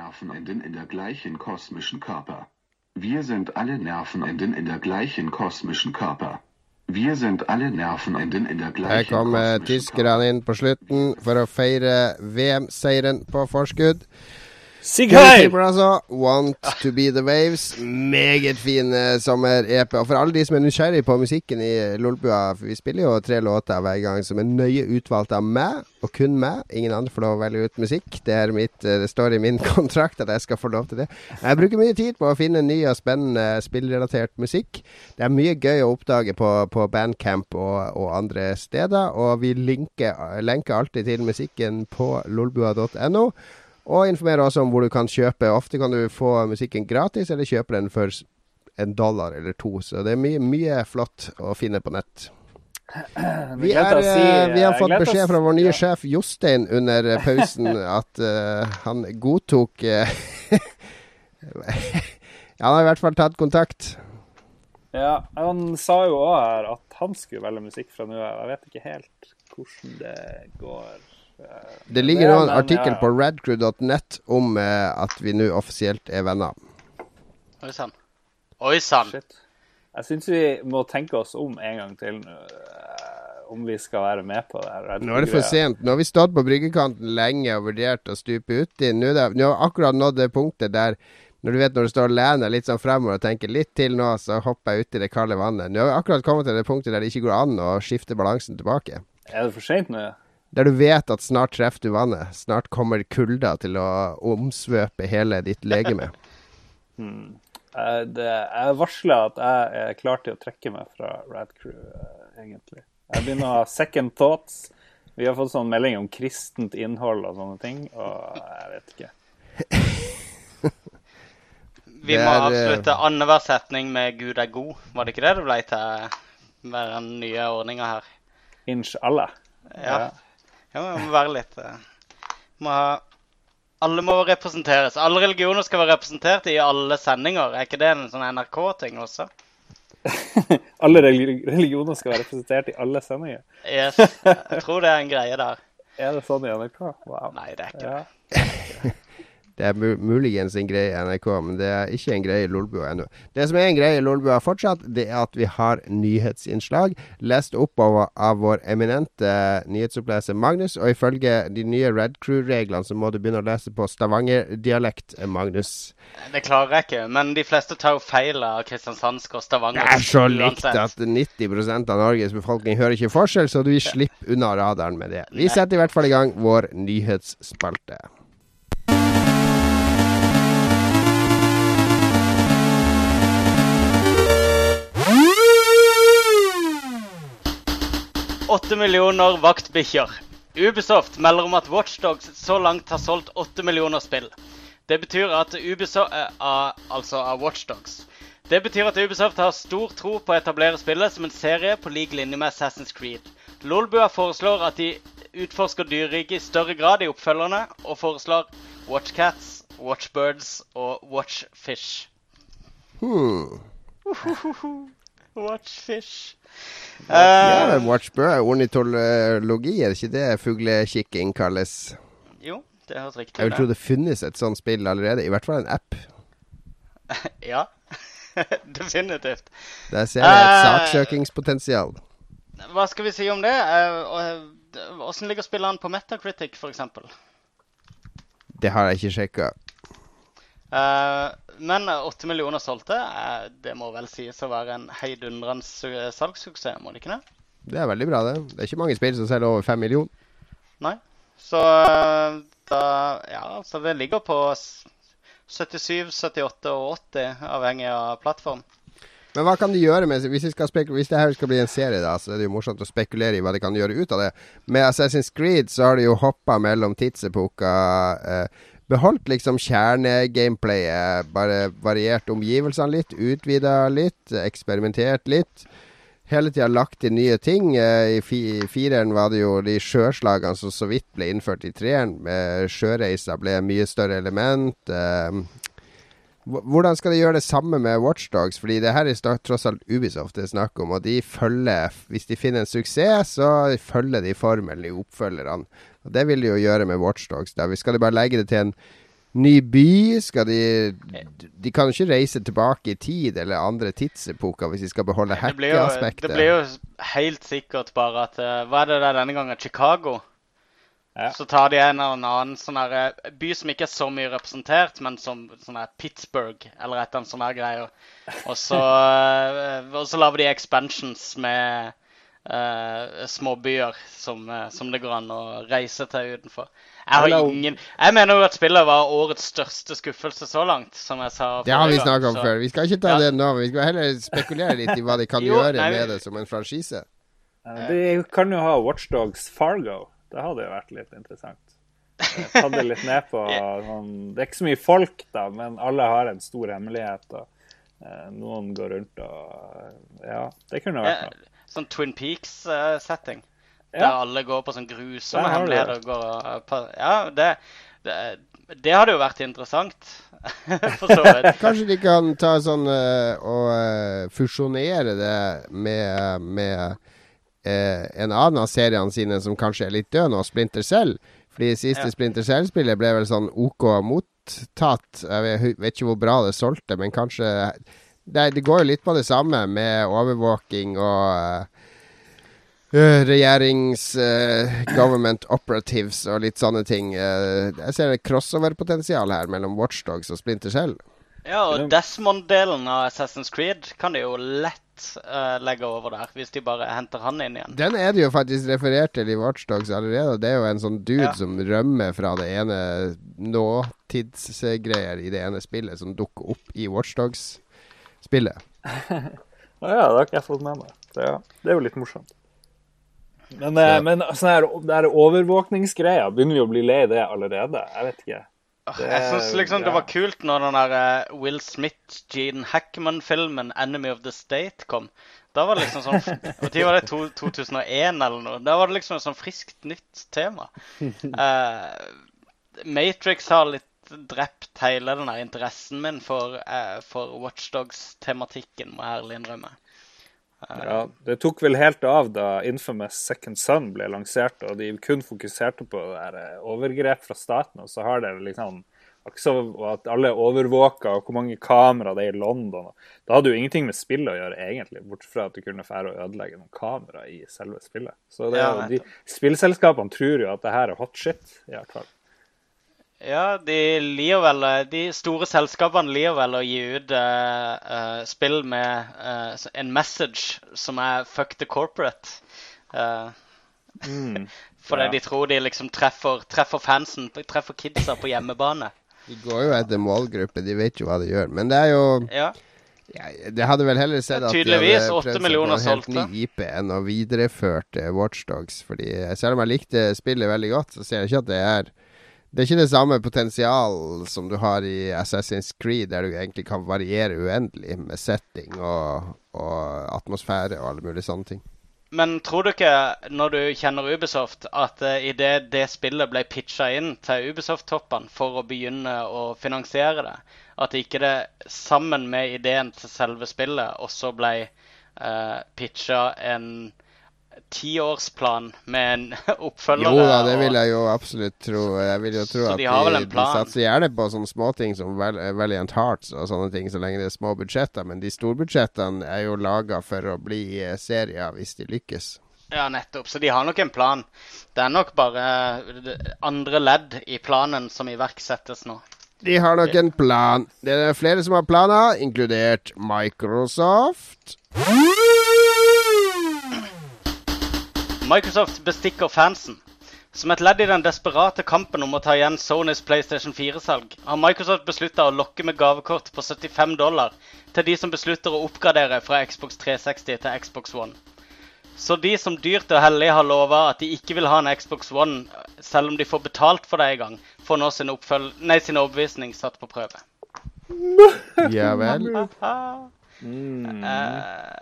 Nervenenden in der gleichen kosmischen Körper. Wir sind alle Nervenenden in der gleichen kosmischen Körper. Wir sind alle Nervenenden in der Her gleichen kommer kosmischen tyskerne inn på slutten for å feire VM-seieren på forskudd. Sigheim! Altså. Want to be the waves. Meget fin eh, sommer-EP. Og for alle de som er nysgjerrig på musikken i Lolbua, for vi spiller jo tre låter hver gang som er nøye utvalgt av meg, og kun meg. Ingen andre får lov å velge ut musikk. Det, mitt, eh, det står i min *laughs* kontrakt at jeg skal få lov til det. Jeg bruker mye tid på å finne ny og spennende spillrelatert musikk. Det er mye gøy å oppdage på, på Bandcamp og, og andre steder, og vi linker, lenker alltid til musikken på lolbua.no. Og informerer også om hvor du kan kjøpe. Ofte kan du få musikken gratis, eller kjøpe den for en dollar eller to. Så det er mye, mye flott å finne på nett. Vi, er, eh, vi har fått beskjed fra vår nye sjef Jostein under eh, pausen *laughs* at uh, han godtok uh, *laughs* Han har i hvert fall tatt kontakt. Ja, han sa jo òg her at han skulle velge musikk fra nå av. Jeg vet ikke helt hvordan det går. Det ligger nå en artikkel ja. på radcrew.net om eh, at vi nå offisielt er venner. Oi sann. Oi sann. Jeg syns vi må tenke oss om en gang til nå, eh, om vi skal være med på det her. Nå er det for sent. Nå har vi stått på bryggekanten lenge og vurdert å stupe uti. Nå, det- nå har vi akkurat nådd det punktet der når du vet når du står og lener litt sånn fremover og tenker litt til nå, så hopper jeg uti det kalde vannet. Nå har vi akkurat kommet til det punktet der det ikke går an å skifte balansen tilbake. Er det for seint nå? Der du vet at snart treffer du vannet. Snart kommer kulda til å omsvøpe hele ditt legeme. *laughs* Eh, det, jeg varsler at jeg er klar til å trekke meg fra Radcrew, eh, egentlig. Jeg begynner å ha second thoughts. Vi har fått sånn melding om kristent innhold og sånne ting, og jeg vet ikke. *laughs* Vi må er, eh, avslutte annenhver setning med 'Gud er god'. Var det ikke det det ble til med den nye ordninga her? Inshallah. Ja. ja det må være litt eh, må ha, Alle må representeres. Alle religioner skal være representert i alle sendinger. Er ikke det en sånn NRK-ting også? *laughs* Alle religioner skal være representert i alle sendinger. Yes. Jeg tror det er en greie der. *laughs* Er det sånn i NRK? Wow. Nei, det er ikke Ja. det. *laughs* Det er muligens en greie i NRK, men det er ikke en greie i Lolbua ennå. Det som er en greie i Lolbua fortsatt, det er at vi har nyhetsinnslag lest opp av, av vår eminente nyhetsoppleser Magnus. Og ifølge de nye Red Crew-reglene så må du begynne å lese på stavangerdialekt, Magnus. Det klarer jeg ikke. Men de fleste tar jo feil av kristiansandsk og stavanger. Det er så likt at 90% av Norges befolkning hører ikke forskjell, så du slipper unna radaren med det. Vi setter i hvert fall i gang vår nyhetsspalte. 8 millioner vaktbikkjer. Ubisoft melder om at Watchdogs så langt har solgt 8 millioner spill. Det betyr at Ubisoft av- Altså av Watchdogs. Det betyr at Ubisoft har stor tro på å etablere spillet som en serie på lik linje med Assassin's Creed. Lolbua foreslår at de utforsker dyreriket i større grad i oppfølgerne, og foreslår Watchcats, Watchbirds og Watchfish. Hmm. Watchfish. Ja, Eh, watch bird. ornitologi, er det ikke det fuglekikking kalles? jo, det høres riktig Jeg vil tro det finnes et sånt spill allerede, i hvert fall en app. *laughs* Ja. *laughs* Definitivt. Der ser jeg et uh, saksøkingspotensial. Hva skal vi si om det? Eh, Åssen ligger spillene på Metacritic, f.eks.? Det har jeg ikke sjekka. Uh, men åtte millioner solgte, eh, det må vel sies å være en heidundrende su- salgssuksess, må det ikke det? Det er veldig bra, det. Det er ikke mange spill som selger over fem millioner. Nei. Så eh, da Ja, altså det ligger på 77, 78 og 80, avhengig av plattform. Men hva kan de gjøre med Hvis, hvis det her skal bli en serie, da, så er det jo morsomt å spekulere i hva de kan gjøre ut av det. Med Assassin's Creed så har de jo hoppa mellom tidsepoker. Eh, beholdt liksom kjernegameplayet, bare variert omgivelsene litt, utvida litt, eksperimentert litt. Hele tida lagt inn nye ting. Eh, I fi, fireren var det jo de sjøslagene som så vidt ble innført i treeren. Sjøreiser ble mye større element. Eh, Hvordan skal de gjøre det samme med Watchdogs? Fordi det her er tross alt Ubisoft det er snakk om, og de følger Hvis de finner en suksess, så følger de formelen i oppfølgerne. Og Det vil de jo gjøre med Watchdogs. Skal de bare legge det til en ny by? Skal de De kan jo ikke reise tilbake i tid eller andre tidsepoker hvis de skal beholde Det blir, det blir jo helt sikkert bare at eh, Hva er det der denne gangen? Chicago? Ja. Så tar de en eller annen sånn her, eh, by som ikke er så mye representert, men som sånn her Pittsburgh eller et eller annet sånt her greier. Og så, *laughs* eh, og så lager de expansions med eh, småbyer som, eh, som det går an å reise til utenfor. Jeg har Hello. ingen Jeg mener jo at spillet var årets største skuffelse så langt, som jeg sa Det har vi snakka om så- før. Vi skal ikke ta Ja. det nå. Vi skal heller spekulere litt i hva de kan *laughs* Jo, gjøre nei, med det som en franchise. De kan jo ha Watchdogs Fargo. Det hadde jo vært litt interessant. Eh, Ta det litt ned på *laughs* sånn Det er ikke så mye folk, da, men alle har en stor hemmelighet. og Noen går rundt og Ja, det kunne vært noe. Sånn Twin Peaks-setting. Der alle går på sånn grusomme hemmeligheter. Går, ja, det, det, det hadde jo vært interessant. *laughs* For så vidt. *laughs* Kanskje de kan ta sånn eh, og eh, fusjonere det med, med eh, en annen av seriene sine som kanskje er litt død nå, Splinter Cell. Fordi siste Ja. Splinter Cell-spillet ble vel sånn OK mottatt. Jeg vet, vet ikke hvor bra det solgte, men kanskje det, det går jo litt på det samme med overvåking og uh, regjerings Uh, government operatives og litt sånne ting. Uh, jeg ser et crossover-potensial her mellom Watchdogs og Splinter Cell. Ja, og Desmond-delen av Assassin's Creed kan de jo lett legge over der, hvis de bare henter han inn igjen. Den er det jo faktisk referert til i Watchdogs allerede. Det er jo en sånn dude Ja. som rømmer fra det ene nåtidsgreier i det ene spillet, som dukker opp i Watchdogs-spillet. Å *laughs* ja, det har ikke jeg fått med meg. Det, ja, det er jo litt morsomt. Men, eh, Ja. men sånn her, det her overvåkningsgreia, begynner vi å bli lei det allerede? Jeg vet ikke. Det- Jeg syns liksom det var kult når den der eh, Will Smith, Gene Hackman-filmen 'Enemy of the State' kom. Da var det liksom sånn *laughs* Når var det? 2001 eller noe? Da var det liksom et sånn friskt nytt tema. Uh, *laughs* Matrix har litt drept hele den der interessen min for, uh, for Watchdogs-tematikken, må jeg ærlig innrømme. Ja, det tok vel helt av da Infamous Second Son ble lansert, og de kun fokuserte på eh, overgrep fra staten, og så har det liksom akkurat så- og at alle er overvåka, og hvor mange kamera det er i London. og da hadde jo ingenting med spillet å gjøre, egentlig, bortsett fra at du kunne fære og ødelegge noen kamera i selve spillet. Så det, Ja, de spillselskapene tror jo at det her er hot shit, i hvert fall. Ja, de liker vel eh, De store selskapene liker vel å gi ut uh, uh, spill med uh, en message som er 'fuck the corporate'. Mm, *laughs* fordi ja. de tror de liksom treffer, treffer fansen, treffer kidsa på hjemmebane. *laughs* De går jo etter målgruppe, de vet jo hva de gjør. Men det er jo Ja. Ja, det hadde vel heller sett at de hadde prøvd seg på en helt ny IP enn å videreføre Watchdogs. Fordi selv om jeg likte spillet veldig godt, så ser jeg ikke at det er Det er ikke det samme potensial som du har i Assassin's Creed, der du egentlig kan variere uendelig med setting og, og atmosfære og alle mulige sånne ting. Men tror du ikke, når du kjenner Ubisoft, at uh, idet det spillet ble pitcha inn til Ubisoft-toppene for å begynne å finansiere det, at ikke det sammen med ideen til selve spillet også ble uh, pitcha en tiårsplan med en *laughs* oppfølger? Jo da, det vil jeg jo absolutt tro. Jeg vil jo tro at de de, de satser gjerne på sånne småting som Val Valiant Hearts og sånne ting, så lenge det er små budsjetter. Men de storbudsjettene er jo laga for å bli eh, serier hvis de lykkes. Ja, nettopp. Så de har nok en plan. Det er nok bare eh, andre ledd i planen som iverksettes nå. De har nok en plan. Det er flere som har planer, inkludert Microsoft. Microsoft bestikker fansen. Som et ledd i den desperate kampen om å ta igjen Sonys PlayStation 4-salg, har Microsoft beslutta å lokke med gavekort på 75 dollar til de som beslutter å oppgradere fra Xbox 360 til Xbox One. Så de som dyrt og hellig har lova at de ikke vil ha en Xbox One, selv om de får betalt for det en gang, får nå sin, oppføl nei, sin overbevisning satt på prøve. Ja vel. *laughs* Mm. Eh,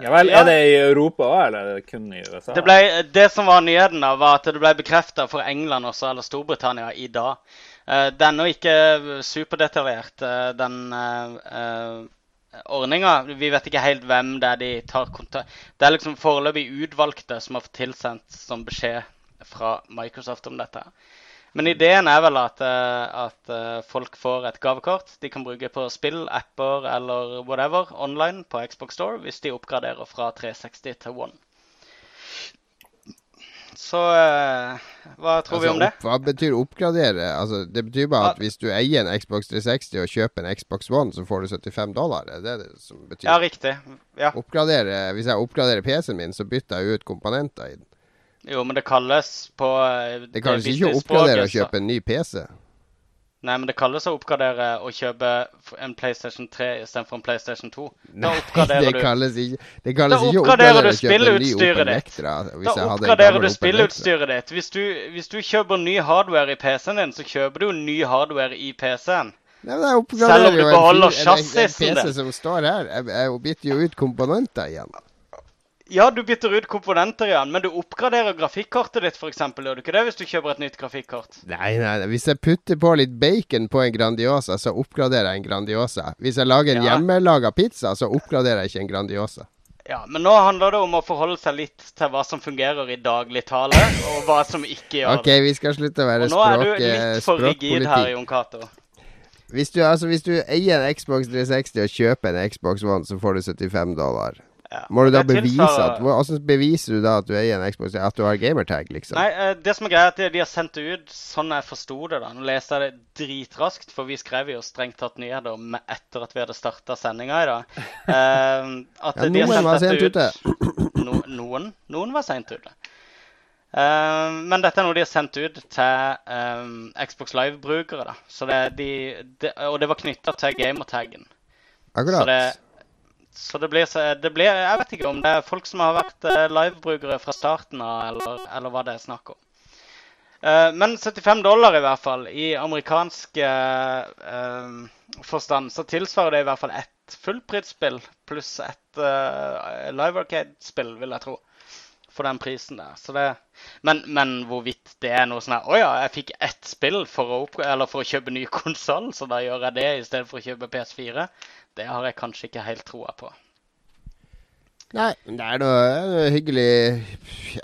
Ja vel, ja. er det i Europa òg, eller er det kun i USA? Det, ble, det som var nyheten, da, var at det ble bekrefta for England også, eller Storbritannia i dag. Uh, det er ennå ikke superdetaljert, uh, den uh, ordninga. Vi vet ikke helt hvem det er de tar kontakt Det er liksom foreløpig utvalgte som har fått tilsendt som beskjed fra Microsoft om dette. Men ideen er vel at, eh, at eh, folk får et gavekort de kan bruke på spill, apper eller whatever online på Xbox Store hvis de oppgraderer fra 360 til One. Så eh, hva tror vi om det? opp, hva betyr oppgradere? Altså, det betyr bare at hvis du eier en Xbox 360 og kjøper en Xbox One, så får du 75 dollar. Er det det som betyr? Ja, riktig. Ja. Oppgradere, Hvis jeg oppgraderer PC-en min, så bytter jeg ut komponenter i den. Jo, men det kalles på eh, Det kalles ikke å oppgradere og kjøpe en ny PC. Nei, men det kalles å oppgradere og kjøpe en PlayStation 3 istedenfor en PlayStation 2. Da Nei, oppgraderer *laughs* det du kalles ikke, det kalles Da ikke å oppgraderer og kjøpe en ny Opel. Vectra. Da oppgraderer du spillutstyret ditt. Hvis du, hvis du kjøper ny hardware i PC-en din, så kjøper du ny hardware i PC-en. Nei, men jeg Selv om du beholder chassisen en PC som står her. Jeg, jeg bytter jo ut komponenter igjen. Ja, du bytter ut komponenter igjen, men du oppgraderer grafikkortet ditt, f.eks. Gjør du ikke det hvis du kjøper et nytt grafikkort? Nei, nei, nei, hvis jeg putter på litt bacon på en Grandiosa, så oppgraderer jeg en Grandiosa. Hvis jeg lager en Ja. hjemmelaga pizza, så oppgraderer jeg ikke en Grandiosa. Ja, men nå handler det om å forholde seg litt til hva som fungerer i dagligtale, og hva som ikke gjør det. OK, vi skal slutte å være Og nå er du litt for rigid her. Jon Cato. Hvis altså, hvis du eier en Xbox 360 og kjøper en Xbox One, så får du 75 dollar. Ja. Må du da bevise at Hvordan beviser du da at du eier en Xbox? At du har gamertag, liksom? Nei, eh, det som er greia, er at de- har sendt det ut sånn jeg forsto det. da. Nå leser jeg det dritraskt, for vi skrev jo strengt tatt nyheter etter at vi hadde starta sendinga i dag. *laughs* Eh, at Ja, de har sendt var dette sent ut- ute. No, noen, noen var seint ute. Uh, men dette er noe de har sendt ut til um, Xbox Live-brukere. da. Så det, de, de, og det var knytta til gamertaggen. Så Akkurat. det, så det blir, det blir Jeg vet ikke om det er folk som har vært livebrukere fra starten av, eller, eller hva det er snakk om. Eh, men 75 dollar i hvert fall, i amerikansk eh, eh, forstand, så tilsvarer det i hvert fall ett fullprisspill pluss ett eh, live arcade-spill, vil jeg tro. For den prisen der. Så det, men, men hvorvidt det er noe sånn her Å ja, jeg fikk ett spill for å, opp, eller for å kjøpe ny *laughs* konsoll, så da gjør jeg det i stedet for å kjøpe PS4. Det har jeg kanskje ikke helt troa på. Nei, men det er noe, hyggelig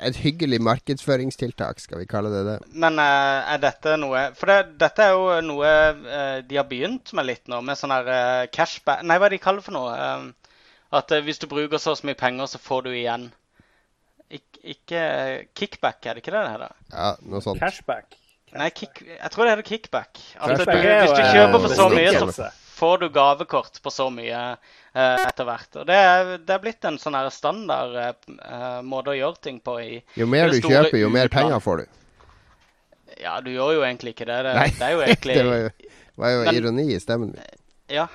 Et hyggelig markedsføringstiltak, skal vi kalle det det. Men eh, er dette noe For det, dette er jo noe eh, de har begynt med litt nå, med sånn her eh, cashback Nei, hva er det de kaller for noe? At hvis du bruker så og så mye penger, så får du igjen. Ik ikke kickback, er det ikke det det heter? Ja, noe sånt. Cashback. Nei, kick, jeg tror det heter kickback. Altså, du, Cashback hvis du eh, kjøper for så mye, så får du gavekort på så mye uh, etter hvert. Og det er, det er blitt en sånn her standard eh, eh, måte å gjøre ting på i Jo mer du kjøper, jo mer penger får du. Ja, du gjør jo egentlig ikke det. Det, Nei, det er jo *laughs* egentlig det var jo, var jo Men- ironi i stemmen min. Ja.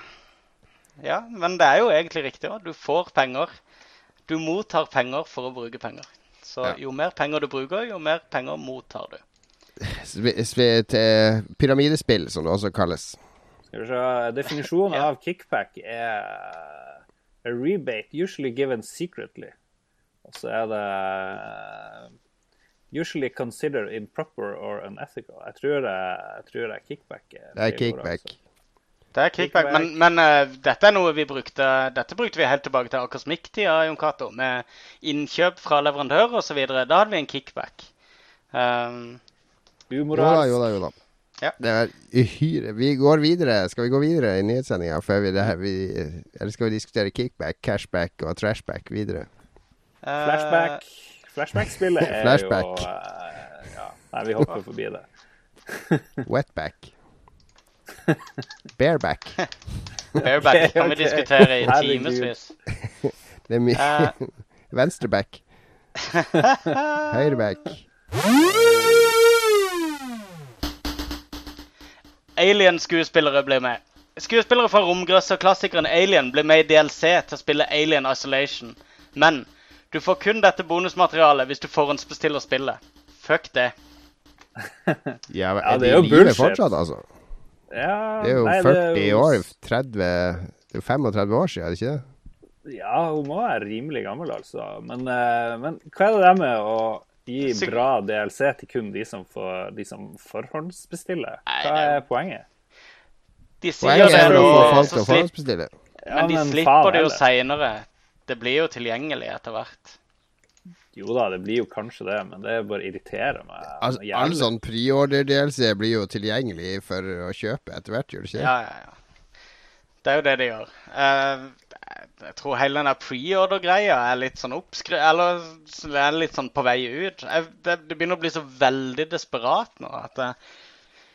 Ja, men det er jo egentlig riktig òg. Du får penger. Du mottar penger for å bruke penger. Så Ja. jo mer penger du bruker, jo mer penger mottar du. Pyramidespill, som det også kalles. Skal vi se. Definisjonen *laughs* Ja. av kickback er a rebate usually given secretly. Og så er det usually considered improper or unethical. Jeg tror det, jeg tror det er kickback. Det er kickback. Det er kickback, men, men uh, dette er noe vi brukte Dette brukte vi helt tilbake til akosmikk-tida, Jon Cato, med innkjøp fra leverandør osv. Da hadde vi en kickback. Um, Jo da, jo da, jo da. Ja. Det er uhyre Vi går videre. Skal vi gå videre i nyhetssendinga vi, vi Eller skal vi diskutere kickback, cashback og trashback videre? eh, Flashback. Flashback-spillet er Flashback. jo uh, ja. Nei, vi hopper forbi det. Wetback. *laughs* Bareback. Bareback kan vi *laughs* diskutere i timevis. *laughs* Det er mye uh. Venstreback. Høyreback. Alien-skuespillere blir med. Skuespillere fra romgrøsserklassikeren Alien blir med i DLC til å spille Alien Isolation. Men du får kun dette bonusmaterialet hvis du forhåndsbestiller spillet. Fuck det. Ja, men Ja, det er jo bullshit. fortsatt, altså? Ja, Det er jo nei, 40 jo- år, 30 Det er jo 35 år siden, er det ikke det? Ja, hun må være rimelig gammel, altså. Men, eh, men hva er det der med å gi bra DLC til kun de som, får, de som forhåndsbestiller? Hva er- poenget? De sier Poenget det er å få folk til å forhåndsbestille. Ja, men de faen slipper det jo seinere. Det blir jo tilgjengelig etter hvert. Jo da, det blir jo kanskje det, men det bare irriterer meg. Altså, all sånn preorder-DLC blir jo tilgjengelig for å kjøpe etter hvert, gjør det ikke? Ja, ja, ja. Det er jo det de gjør. Uh, jeg tror hele den der preorder-greia er litt sånn oppskry... Eller er litt sånn på vei ut. Jeg, det, det begynner å bli så veldig desperat nå at det,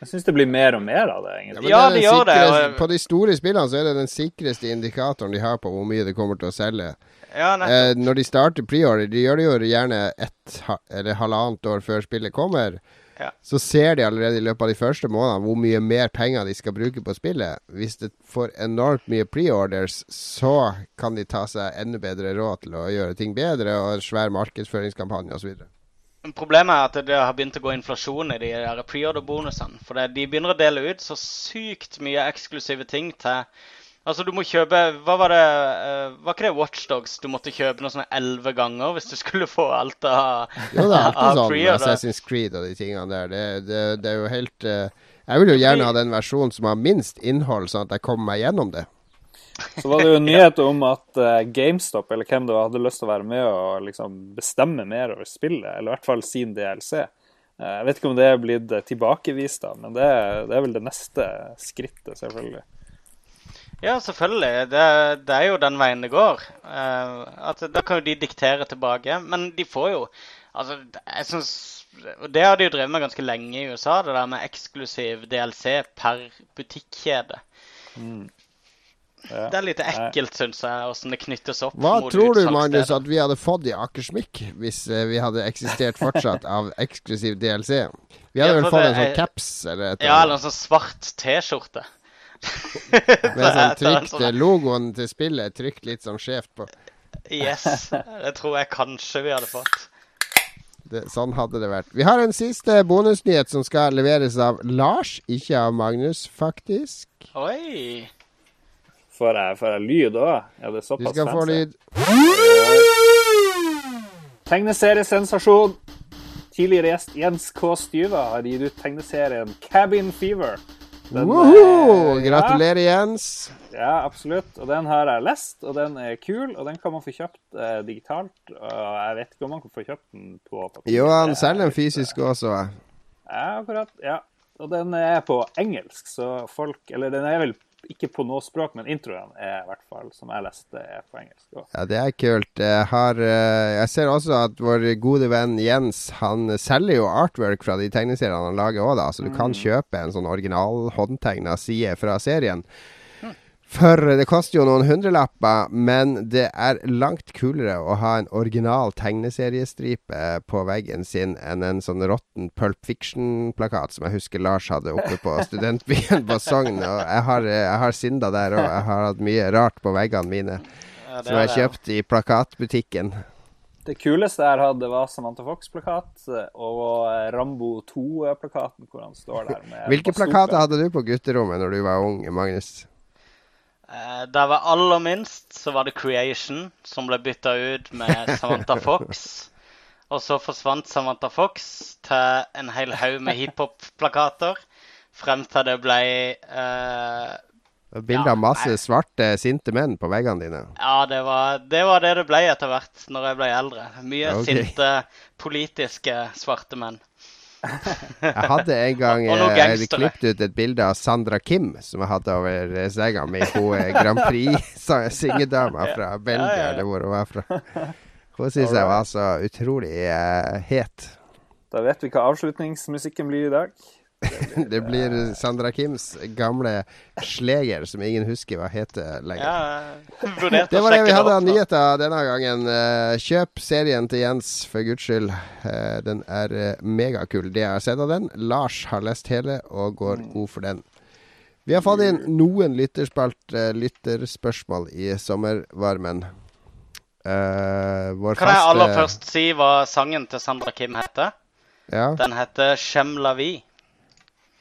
Jeg syns det blir mer og mer av det, Ja, egentlig. Ja, Ja, det gjør det, og- På de store spillene så er det den sikreste indikatoren de har på hvor mye det kommer til å selge. Ja. Eh, når de starter preorder, de gjør det jo gjerne ett eller halvannet år før spillet kommer. Ja. Så ser de allerede i løpet av de første månedene hvor mye mer penger de skal bruke på spillet. Hvis det får enormt mye preorders, så kan de ta seg enda bedre råd til å gjøre ting bedre, og svær markedsføringskampanje osv. Problemet er at det har begynt å gå inflasjon i de der preorder-bonusene. For de begynner å dele ut så sykt mye eksklusive ting til Altså, du må kjøpe Hva var det eh, Var ikke det Watchdogs? Du måtte kjøpe noe sånn elleve ganger hvis du skulle få alt av Jo, det er alltid sånn med. Assassin's Creed og de tingene der. Det, det, det er jo helt eh, Jeg vil jo gjerne ha den versjonen som har minst innhold, sånn at jeg kommer meg gjennom det. Så var det jo nyhet om at eh, GameStop, eller hvem det var, hadde lyst til å være med og liksom bestemme mer over spillet, eller i hvert fall sin DLC. Jeg vet ikke om det er blitt tilbakevist, da, men det, det er vel det neste skrittet, selvfølgelig. Ja, selvfølgelig. Det, det er jo den veien det går. Uh, altså, Da kan jo de diktere tilbake. Men de får jo Altså, jeg syns og Det har de jo drevet med ganske lenge i USA, det der med eksklusiv DLC per butikkjede. Ja. Det er litt ekkelt, syns jeg, åssen det knyttes opp Hva mot tror du. Magnus, at vi hadde fått i Akersmikk hvis eh, vi hadde eksistert fortsatt av eksklusiv DLC? Vi hadde Ja, vel fått det en sånn caps eller et Ja, eller en sånn svart T-skjorte. Med sånn *laughs* trykt sånn- Logoen til spillet er trykt litt sånn skjevt på. Yes. Det tror jeg kanskje vi hadde fått. Det, sånn hadde det vært. Vi har en siste bonusnyhet som skal leveres av Lars, ikke av Magnus, faktisk. Oi. Får jeg, får jeg lyd òg? Er det Du såpass skal få lyd. Tegneseriesensasjon. Tidligere gjest Jens K. Styva har gitt ut tegneserien Cabin Fever. Den, Woho! Gratulerer, Gratulerer, Jens. Ja, ja, absolutt. Og den har jeg lest, og den er kul. Og den kan man få kjøpt eh, digitalt. Og jeg vet ikke om man kan få kjøpt den på papir. Jo, han er selger den fysisk også. Ja, akkurat. Ja. Og den er på engelsk, så folk Eller den er vel ikke på noe språk, men introen er i hvert fall, som jeg leste, er på engelsk. Også. Ja, det er kult. Jeg, har, eh, jeg ser også at vår gode venn Jens Han selger jo artwork fra de tegneseriene han lager òg, da. Så du kan kjøpe en sånn original håndtegna side fra serien. For det koster jo noen hundrelapper, men det er langt kulere å ha en original tegneseriestripe på veggen sin enn en sånn råtten Pulp Fiction-plakat som jeg husker Lars hadde oppe på *laughs* studentbyen på Sogn. Og jeg har, jeg har synda der òg. Jeg har hatt mye rart på veggene mine Ja, som jeg kjøpte i plakatbutikken. Det kuleste jeg hadde, var Samantha Fox-plakat og eh, Rambo 2-plakaten, hvor han står der med Hvilke plakater hadde du på gutterommet når du var ung, Magnus? Eh, Da var aller minst, så var det Creation, som ble bytta ut med Samantha *laughs* Fox. Og så forsvant Samantha Fox til en hel haug med hiphop-plakater. Frem til det ble uh, Bilde av Ja, masse svarte, sinte menn på veggene dine. Ja, det var, det var det det ble etter hvert når jeg ble eldre. Mye okay. sinte politiske svarte menn. Jeg hadde en gang eh, klippet ut et bilde av Sandra Kim, som jeg hadde over eh, senga mi. Hun er Grand Prix-syngedama *laughs* fra Belgia, eller hvor hun var fra. Hun syns jeg var så utrolig eh, het. Da vet vi hva avslutningsmusikken blir i dag. *laughs* Det blir Sandra Kims gamle sleger, som ingen husker hva heter lenger. Ja, Det var det vi hadde av nyheter denne gangen. Eh, Kjøp serien til Jens, for guds skyld. Eh, Den er megakull, megakul. Det jeg har sett av den. Lars har lest hele og går god for den. Vi har fått inn noen lytterspalt, eh, lytterspørsmål i sommervarmen. Uh, vår Kan jeg aller først si hva sangen til Sandra Kim heter? ja. Den heter Shem La Vie.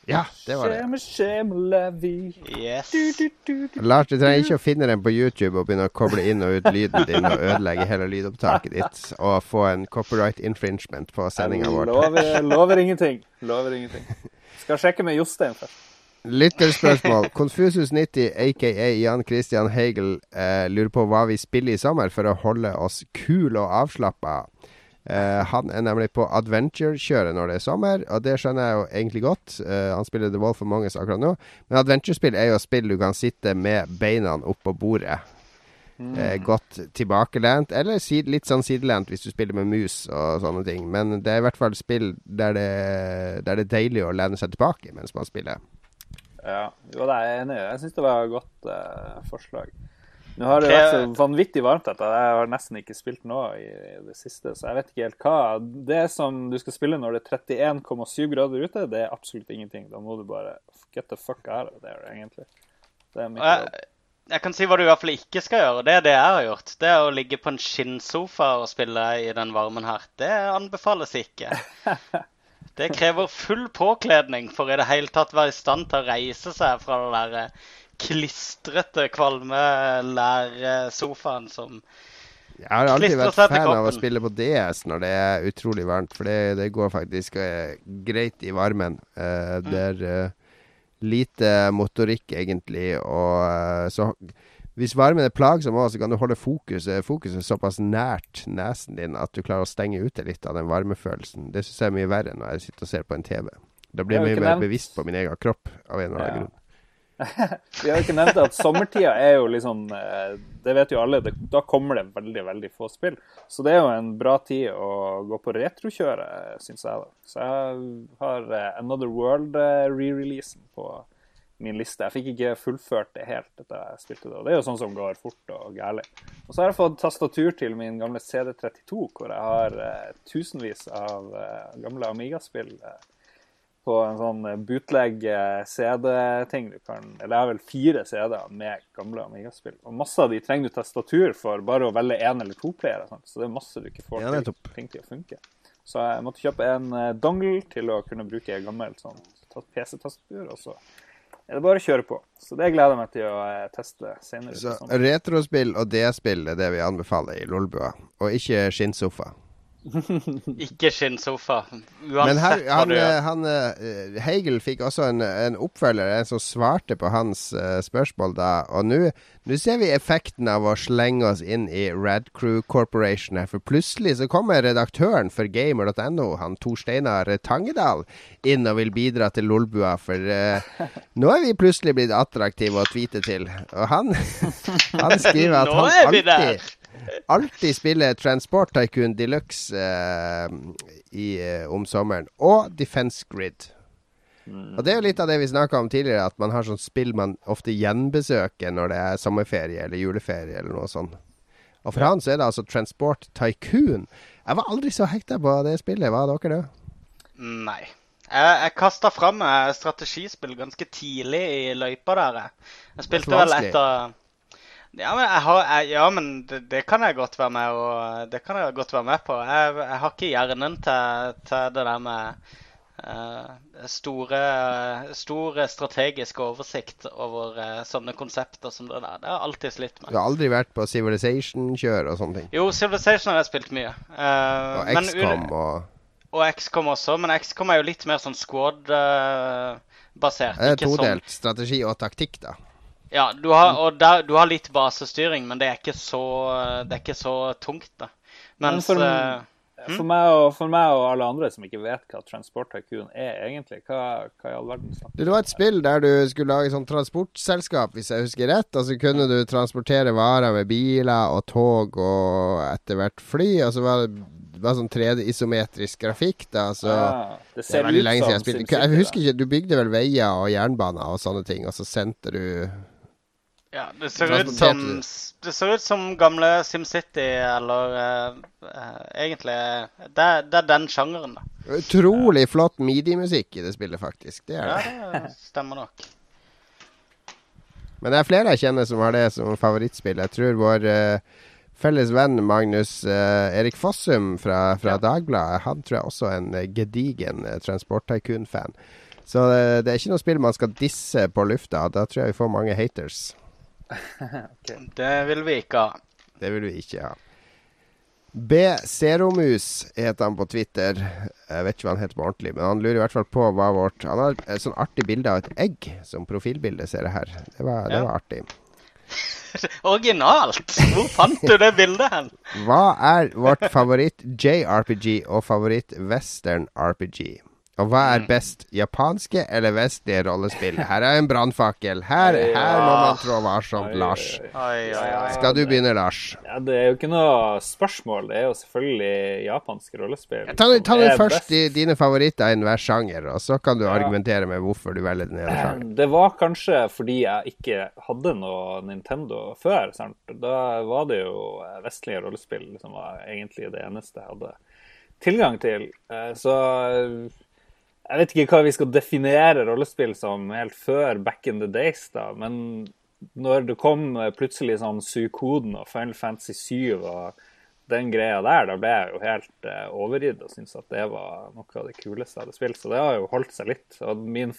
Ja, det var det. Shame, shame, levi. Yes. Du, du, du, du. Lars, du trenger ikke å finne den på YouTube og begynne å koble inn og ut lyden din og ødelegge hele lydopptaket ditt og få en copyright infringement på sendinga vår. Lover, lover ingenting. Lover ingenting. Skal sjekke med Jostein først. Lytterspørsmål. Confusus90, aka Jan Christian Hegel, eh, lurer på hva vi spiller i sommer for å holde oss kule og avslappa. Eh, han er nemlig på adventure-kjøret når det er sommer, og det skjønner jeg jo egentlig godt. Eh, han spiller The Wolf Among Us akkurat nå, men adventure-spill er jo spill du kan sitte med beina oppå bordet. Eh, godt tilbakelent, eller sid litt sånn sidelent hvis du spiller med mus og sånne ting. Men det er i hvert fall spill der det, der det er deilig å lene seg tilbake mens man spiller. Ja, jo, det er jeg enig i. Jeg syns det var et godt eh, forslag. Nå har det vært så vanvittig varmt dette. Jeg har nesten ikke spilt nå i, det siste, så jeg vet ikke helt hva. Det som du skal spille når det er 31,7 grader ute, det er absolutt ingenting. Da må du bare get the fuck out of there, egentlig. Det er mitt råd. jeg, jeg kan si hva du i hvert fall ikke skal gjøre. Det er det jeg har gjort. Det er å ligge på en skinnsofa og spille i den varmen her. Det anbefales ikke. *laughs* Det krever full påkledning for i det hele tatt være i stand til å reise seg fra det der eh, klistrete, kvalme lærsofaen som Jeg har alltid vært fan av å spille på DS når det er utrolig varmt, for det, det går faktisk uh, greit i varmen. Uh, Mm. Det er uh, lite motorikk, egentlig, og så hvis varmen er plagsom òg, så kan du holde fokuset, fokuset såpass nært nesen din at du klarer å stenge ute litt av den varmefølelsen. Det syns jeg er mye verre når jeg sitter og ser på en TV. Da blir Jeg mye mer bevisst på min egen kropp, av en eller annen Ja. grunn. *laughs* Vi har jo ikke nevnt at sommertida er jo liksom eh, Det vet jo alle. Det, da kommer det veldig, veldig få spill. Så det er jo en bra tid å gå på retrokjøret, syns jeg. da. Så jeg har eh, Another World eh, re-releasen på min liste. Jeg fikk ikke fullført det helt etter jeg spilte det. Og det er jo sånn som går fort og gærlig. Og så har jeg fått tastatur til min gamle CD32, hvor jeg har tusenvis av gamle Amiga-spill. Eh, på en sånn eh, bootleg eh, CD-ting. Du kan, eller jeg har vel fire CD-er med gamle Amiga-spill. Og masse av de trenger du testatur for bare å velge én eller to playere. Så det er masse du ikke får Ja, til, ting til å funke. Så jeg måtte kjøpe en eh, dongle til å kunne bruke gammelt sånn ta- PC-tastatur. Og så er det bare å kjøre på. Så det gleder jeg meg til å teste senere. Så retrospill og D-spill er det vi anbefaler i Lolbua, og ikke skinnsofa. Ikke skinnsofa. Men her, han, eh, han, eh, Hegel fikk også en, en oppfølger, en som svarte på hans uh, spørsmål da. Og nå ser vi effekten av å slenge oss inn i Radcrew Corporation her. For plutselig så kommer redaktøren for gamer.no, han Tor Steinar Tangedal, inn og vil bidra til Lolbua. For uh, nå er vi plutselig blitt attraktive å tweete til. Og han, *laughs* han skriver at han alltid alltid spiller Transport Tycoon Deluxe eh, i, eh, om sommeren. Og Defense Grid. Og det er jo litt av det vi snakka om tidligere, at man har sånn spill man ofte gjenbesøker når det er sommerferie eller juleferie eller noe sånt. Og for han så er det altså Transport Tycoon. Jeg var aldri så hekta på det spillet. Var dere det? Nei. Jeg, jeg kasta fram eh, strategispill ganske tidlig i løypa der. jeg. Spilte vel etter Ja, men, har, jeg, ja, men det, det kan jeg godt være med og Det kan jeg godt være med på. Jeg, jeg har ikke hjernen til, til det der med uh, store, stor strategisk oversikt over uh, sånne konsepter som det der. Det har jeg alltid slitt med. Du har aldri vært på Civilization-kjør og sånne ting? Jo, Civilization har jeg spilt mye. Uh, Og XCOM og og XCOM også, men XCOM er jo litt mer sånn squad-basert. Det er todelt. Strategi og taktikk, da. Ja, du har, og der, du har litt basestyring, men det er ikke så, det er ikke så tungt, da. Men Mens for- uh, For, meg og, for meg og alle andre som ikke vet hva Transport Tycoon er egentlig, hva, hva i all verden snakker Det var et spill der du skulle lage sånn transportselskap, hvis jeg husker rett. Og så kunne du transportere varer med biler og tog og etter hvert fly. Og så var det, bare var sånn 3D-isometrisk grafikk, da. Så Ja, det det ser er veldig ut lenge siden jeg spilte. Jeg husker ikke, Du bygde vel veier og jernbaner og sånne ting, og så sendte du ja, det ser ut som Det ser ut som gamle SimCity, eller uh, egentlig det, det er den sjangeren, da. Utrolig flott midi-musikk i det spillet, faktisk. Det er Ja, det. det stemmer nok. Men det er flere jeg kjenner som har det som favorittspill. Jeg tror vår uh, felles venn Magnus uh, Erik Fossum fra, fra Dagbladet, han tror jeg også er en gedigen uh, Transport Tycoon-fan. Så det er ikke noe spill man skal disse på lufta. Da tror jeg vi får mange haters. *laughs* Det vil vi ikke ha. Det vil vi ikke ha. B. Seromus heter han på Twitter. Jeg vet ikke hva han heter på ordentlig, men han lurer i hvert fall på hva vårt Han har et sånn artig bilde av et egg som profilbilde, ser jeg her. Det var, det var artig. *laughs* Originalt! Hvor fant du det bildet hen? Hva er vårt favoritt JRPG og favoritt western RPG? Og hva er best, japanske eller vestlige rollespill? Her er en brannfakkel. Her, her må man trå varsomt, Lars. Oi, oi, oi. Skal du begynne, Lars? Ja, Det er jo ikke noe spørsmål. Det er jo selvfølgelig japanske rollespill. Ta, ta nå er først best. dine favoritter i enhver sjanger, og så kan du argumentere med hvorfor du velger den ene sjangeren. Det var kanskje fordi jeg ikke hadde noe Nintendo før. Sant? Da var det jo eh, vestlige rollespill som var egentlig det eneste jeg hadde tilgang til. Eh, Så eh, jeg vet ikke hva vi skal definere rollespill som helt før back in the days, da. Men når det kom eh, plutselig sånn Suikoden og Final Fantasy 7 og den greia der, da ble jeg jo helt uh, overgitt og syntes at det var noe av det kuleste jeg hadde spilt. Så det har jo holdt seg litt. Og min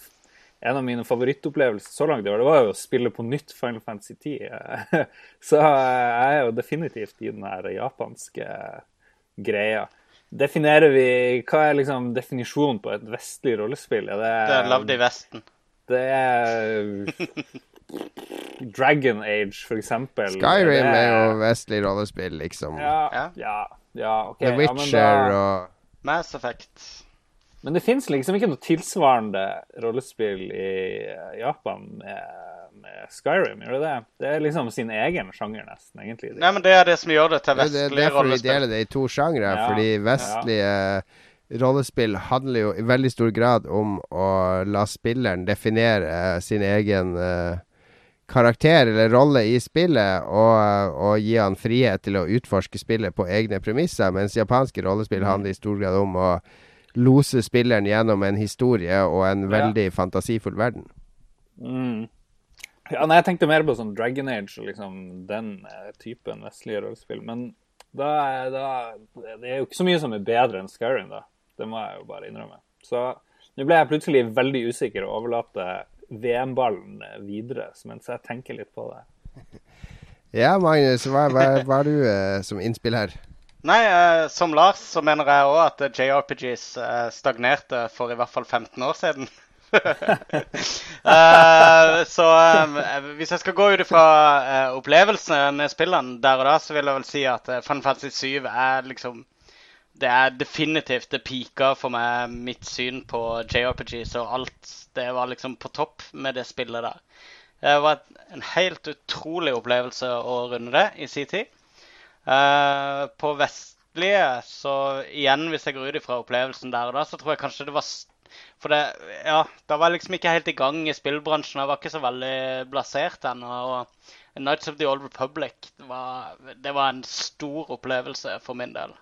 en av mine favorittopplevelser så langt i år, det var jo å spille på nytt Final Fantasy 10. *laughs* Så jeg er jo definitivt i den her japanske greia. Definerer vi Hva er liksom definisjonen på et vestlig rollespill? Er det, Det er lagd i Vesten. det er Dragon Age, for eksempel. Skyrim er, er jo vestlig rollespill, liksom. Ja, Ja. ja, ja, ok. The ja, men Witcher da- og Mass Effect. Men det fins liksom ikke noe tilsvarende rollespill i eh, Japan med, med Skyrim, gjør det det? Det er liksom sin egen sjanger, nesten, egentlig. Nei, men det er det som gjør det til vestlige rollespill. det er derfor vi deler det i to sjangre. Ja, fordi vestlige rollespill handler jo i veldig stor grad om å la spilleren definere eh, sin egen eh, karakter eller rolle i spillet, og, og gi han frihet til å utforske spillet på egne premisser, mens japanske rollespill handler i stor grad om å lose spilleren gjennom en historie og en Ja. veldig fantasifull verden. Mm. Ja, nei, jeg tenkte mer på sånn Dragon Age og liksom den eh, typen vestlige rollespill. Men da, da Det er jo ikke så mye som er bedre enn Skyrim, da. Det må jeg jo bare innrømme. Så nå ble jeg plutselig veldig usikker og overlater VM-ballen videre, mens jeg tenker litt på det. *laughs* Ja, Magnus, hva, hva, hva er du eh, som innspill her? Nei, eh, som Lars så mener jeg òg at eh, JRPGs eh, stagnerte for i hvert fall 15 år siden. Eh, så eh, hvis jeg skal gå ut ifra uh, opplevelsene med spillene der og da, så vil jeg vel si at uh, Final Fantasy 7 er liksom Det er definitivt det peaka for meg mitt syn på JRPG. Så alt. Det var liksom på topp med det spillet der. Det var en helt utrolig opplevelse å runde det i sin tid. Uh, på vestlige, så igjen, hvis jeg går ut ifra opplevelsen der og da, så tror jeg kanskje det var For det Ja, da var jeg liksom ikke helt i gang i spillbransjen. Jeg var ikke så veldig blasert ennå. Og Nights of the Old Republic det var, det var en stor opplevelse for min del.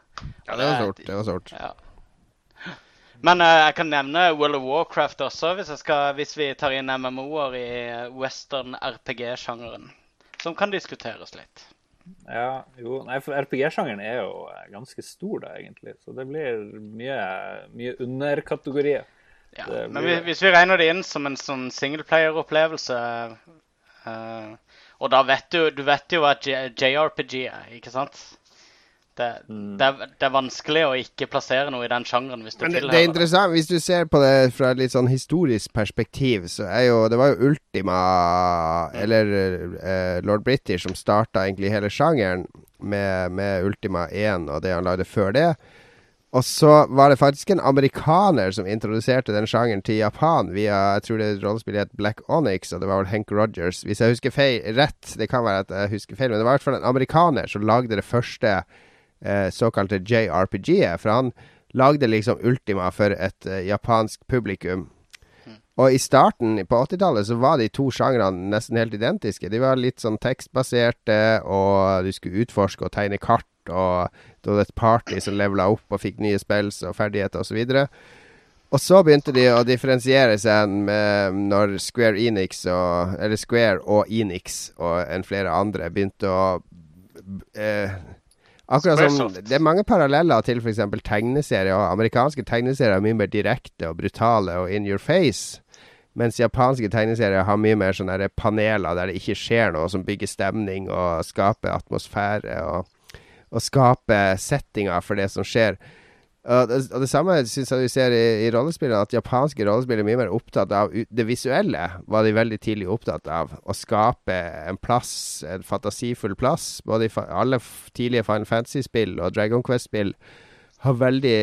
Ja, det var stort. Det var stort. Ja. Men uh, jeg kan nevne World of Warcraft også, hvis, jeg skal, hvis vi tar inn MMO-er i western RPG-sjangeren. Som kan diskuteres litt. Ja, jo. Nei, for RPG-sjangeren er jo eh, ganske stor, da, egentlig. Så det blir mye, mye underkategorier. Ja, mye... men hvis vi regner det inn som en sånn singleplayer-opplevelse uh, Og da vet du Du vet jo hva JRPG er, ikke sant? Det, Mm. det, er, det er vanskelig å ikke plassere noe i den sjangeren hvis du Men det, det er interessant, hvis du ser på det fra et litt sånn historisk perspektiv, så er jo Det var jo Ultima, eller eh, Lord British, som starta egentlig hele sjangeren med, med Ultima 1 og det han lagde før det. Og så var det faktisk en amerikaner som introduserte den sjangeren til Japan via Jeg tror det rollespillet het Black Onyx, og det var vel Hank Rogers. Hvis jeg husker feil, rett, det kan være at jeg husker feil, men det var i hvert fall en amerikaner som lagde det første eh, såkalte JRPG-et. For han lagde liksom Ultima for et eh, japansk publikum. Og i starten, på 80-tallet, så var de to sjangrene nesten helt identiske. De var litt sånn tekstbaserte, og du skulle utforske og tegne kart, og det var et party som levela opp og fikk nye spills og ferdigheter osv. Og så begynte de å differensiere seg med når Square Enix og Eller Square og Enix og en flere andre begynte å eh, Akkurat som Det er mange paralleller til f.eks. tegneserier. Og amerikanske tegneserier er mye mer direkte og brutale og in your face. Mens japanske tegneserier har mye mer sånne paneler der det ikke skjer noe, som bygger stemning og skaper atmosfære og, og skape settinger for det som skjer. Og det, og det samme syns jeg du ser i, i rollespillene, at japanske rollespill er mye mer opptatt av det visuelle. Var de veldig tidlig opptatt av. Å skape en plass, en fantasifull plass. Både i alle tidlige Final Fantasy-spill og Dragon Quest-spill har veldig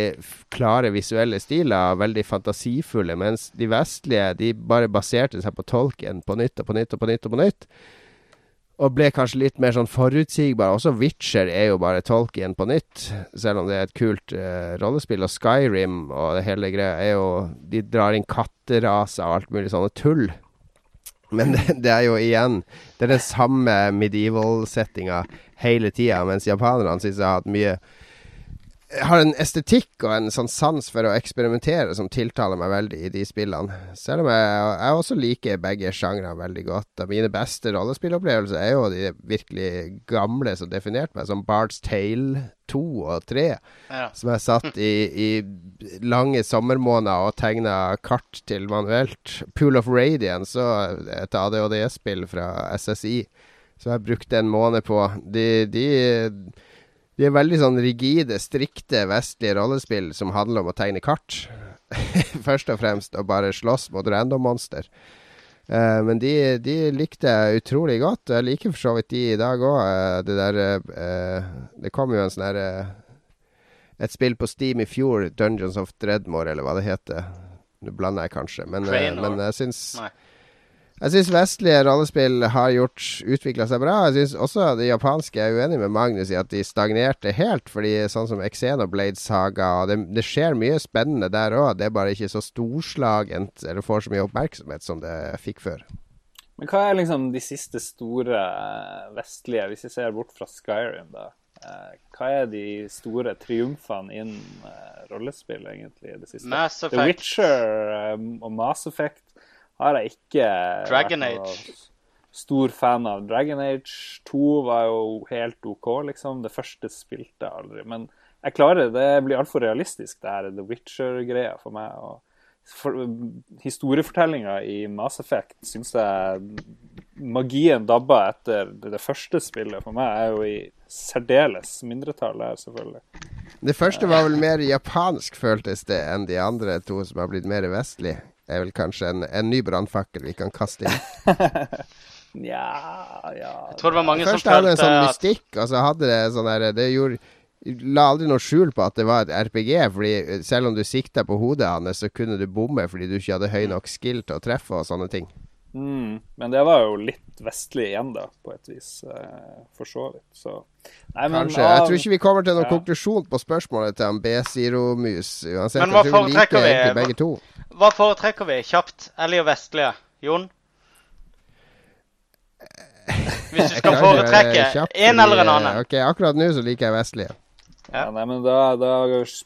klare visuelle stiler, veldig fantasifulle, mens de vestlige de bare baserte seg på tolken på nytt og på nytt og på nytt. Og på nytt og ble kanskje litt mer sånn forutsigbar. Også Witcher er jo bare Tolkien på nytt, selv om det er et kult uh, rollespill. Og Skyrim og det hele greia er jo De drar inn katteraser og alt mulig sånne tull. Men *laughs* det, det er jo igjen Det er den samme medieval-settinga hele tida, mens japanerne syns jeg har hatt mye har en estetikk og en sånn sans for å eksperimentere som tiltaler meg veldig i de spillene. Selv om jeg, jeg også liker begge sjangrene veldig godt. Og mine beste rollespillopplevelser er jo de virkelig gamle som definerte meg, som Bard's Tale 2 og 3. Ja. Som jeg satt i, i lange sommermåneder og tegna kart til manuelt. Pool of Radiance, og et ADHD-spill fra SSI, som jeg brukte en måned på. De, de de er veldig sånn rigide, strikte vestlige rollespill som handler om å tegne kart. *laughs* Først og fremst, og bare slåss mot random-monster. Uh, men de, de likte jeg utrolig godt. Jeg liker for så vidt de i dag òg. det der uh, Det kom jo en sånn herre Et spill på Steam i fjor, Dungeons of Dreadmore, eller hva det heter. Nå blander jeg kanskje, men, uh, men jeg syns Nei. Jeg syns vestlige rollespill har gjort utvikla seg bra. Jeg syns også det japanske Jeg er uenig med Magnus i at de stagnerte helt. Fordi sånn som Xenoblade Saga og det, det skjer mye spennende der òg. Det er bare ikke så storslagent eller får så mye oppmerksomhet som det fikk før. Men hva er liksom de siste store eh, vestlige, hvis vi ser bort fra Skyrim, da? Eh, Hva er de store triumfene innen eh, rollespill, egentlig, i det siste? Mass The Witcher og Mass Effect har jeg ikke Dragon Age. stor fan av. Dragon Age 2 var jo helt OK, liksom. Det første spilte jeg aldri. Men jeg klarer det. Det blir altfor realistisk, det her The Witcher-greia for meg. og for, Historiefortellinga i Mass Effect syns jeg magien dabba etter det, det første spillet. For meg er jo i særdeles mindretall her, selvfølgelig. Det første var vel mer japansk, føltes det, enn de andre to som har blitt mer vestlig. Det er vel kanskje en, en ny brannfakkel vi kan kaste inn. *laughs* Nja, ja Jeg tror det var mange som Først hadde det en sånn at mystikk, og så hadde det sånn der Det gjorde La aldri noe skjul på at det var et RPG, fordi selv om du sikta på hodet hans, så kunne du bomme fordi du ikke hadde høy nok skill til å treffe og sånne ting. Mm, men det var jo litt vestlig igjen, da, på et vis. eh, For så vidt. Så Nei, men Kanskje. Jeg tror ikke vi kommer til noen Ja. konklusjon på spørsmålet til B-Zero-mus. Uansett, Men hva jeg tror vi liker foretrekker vi? egentlig begge to. Hva foretrekker vi? Kjapt. eller vestlige? Jon? *laughs* Hvis du skal foretrekke en eller en annen. Ok, Akkurat nå så liker jeg vestlige. Ja, nei, men da, da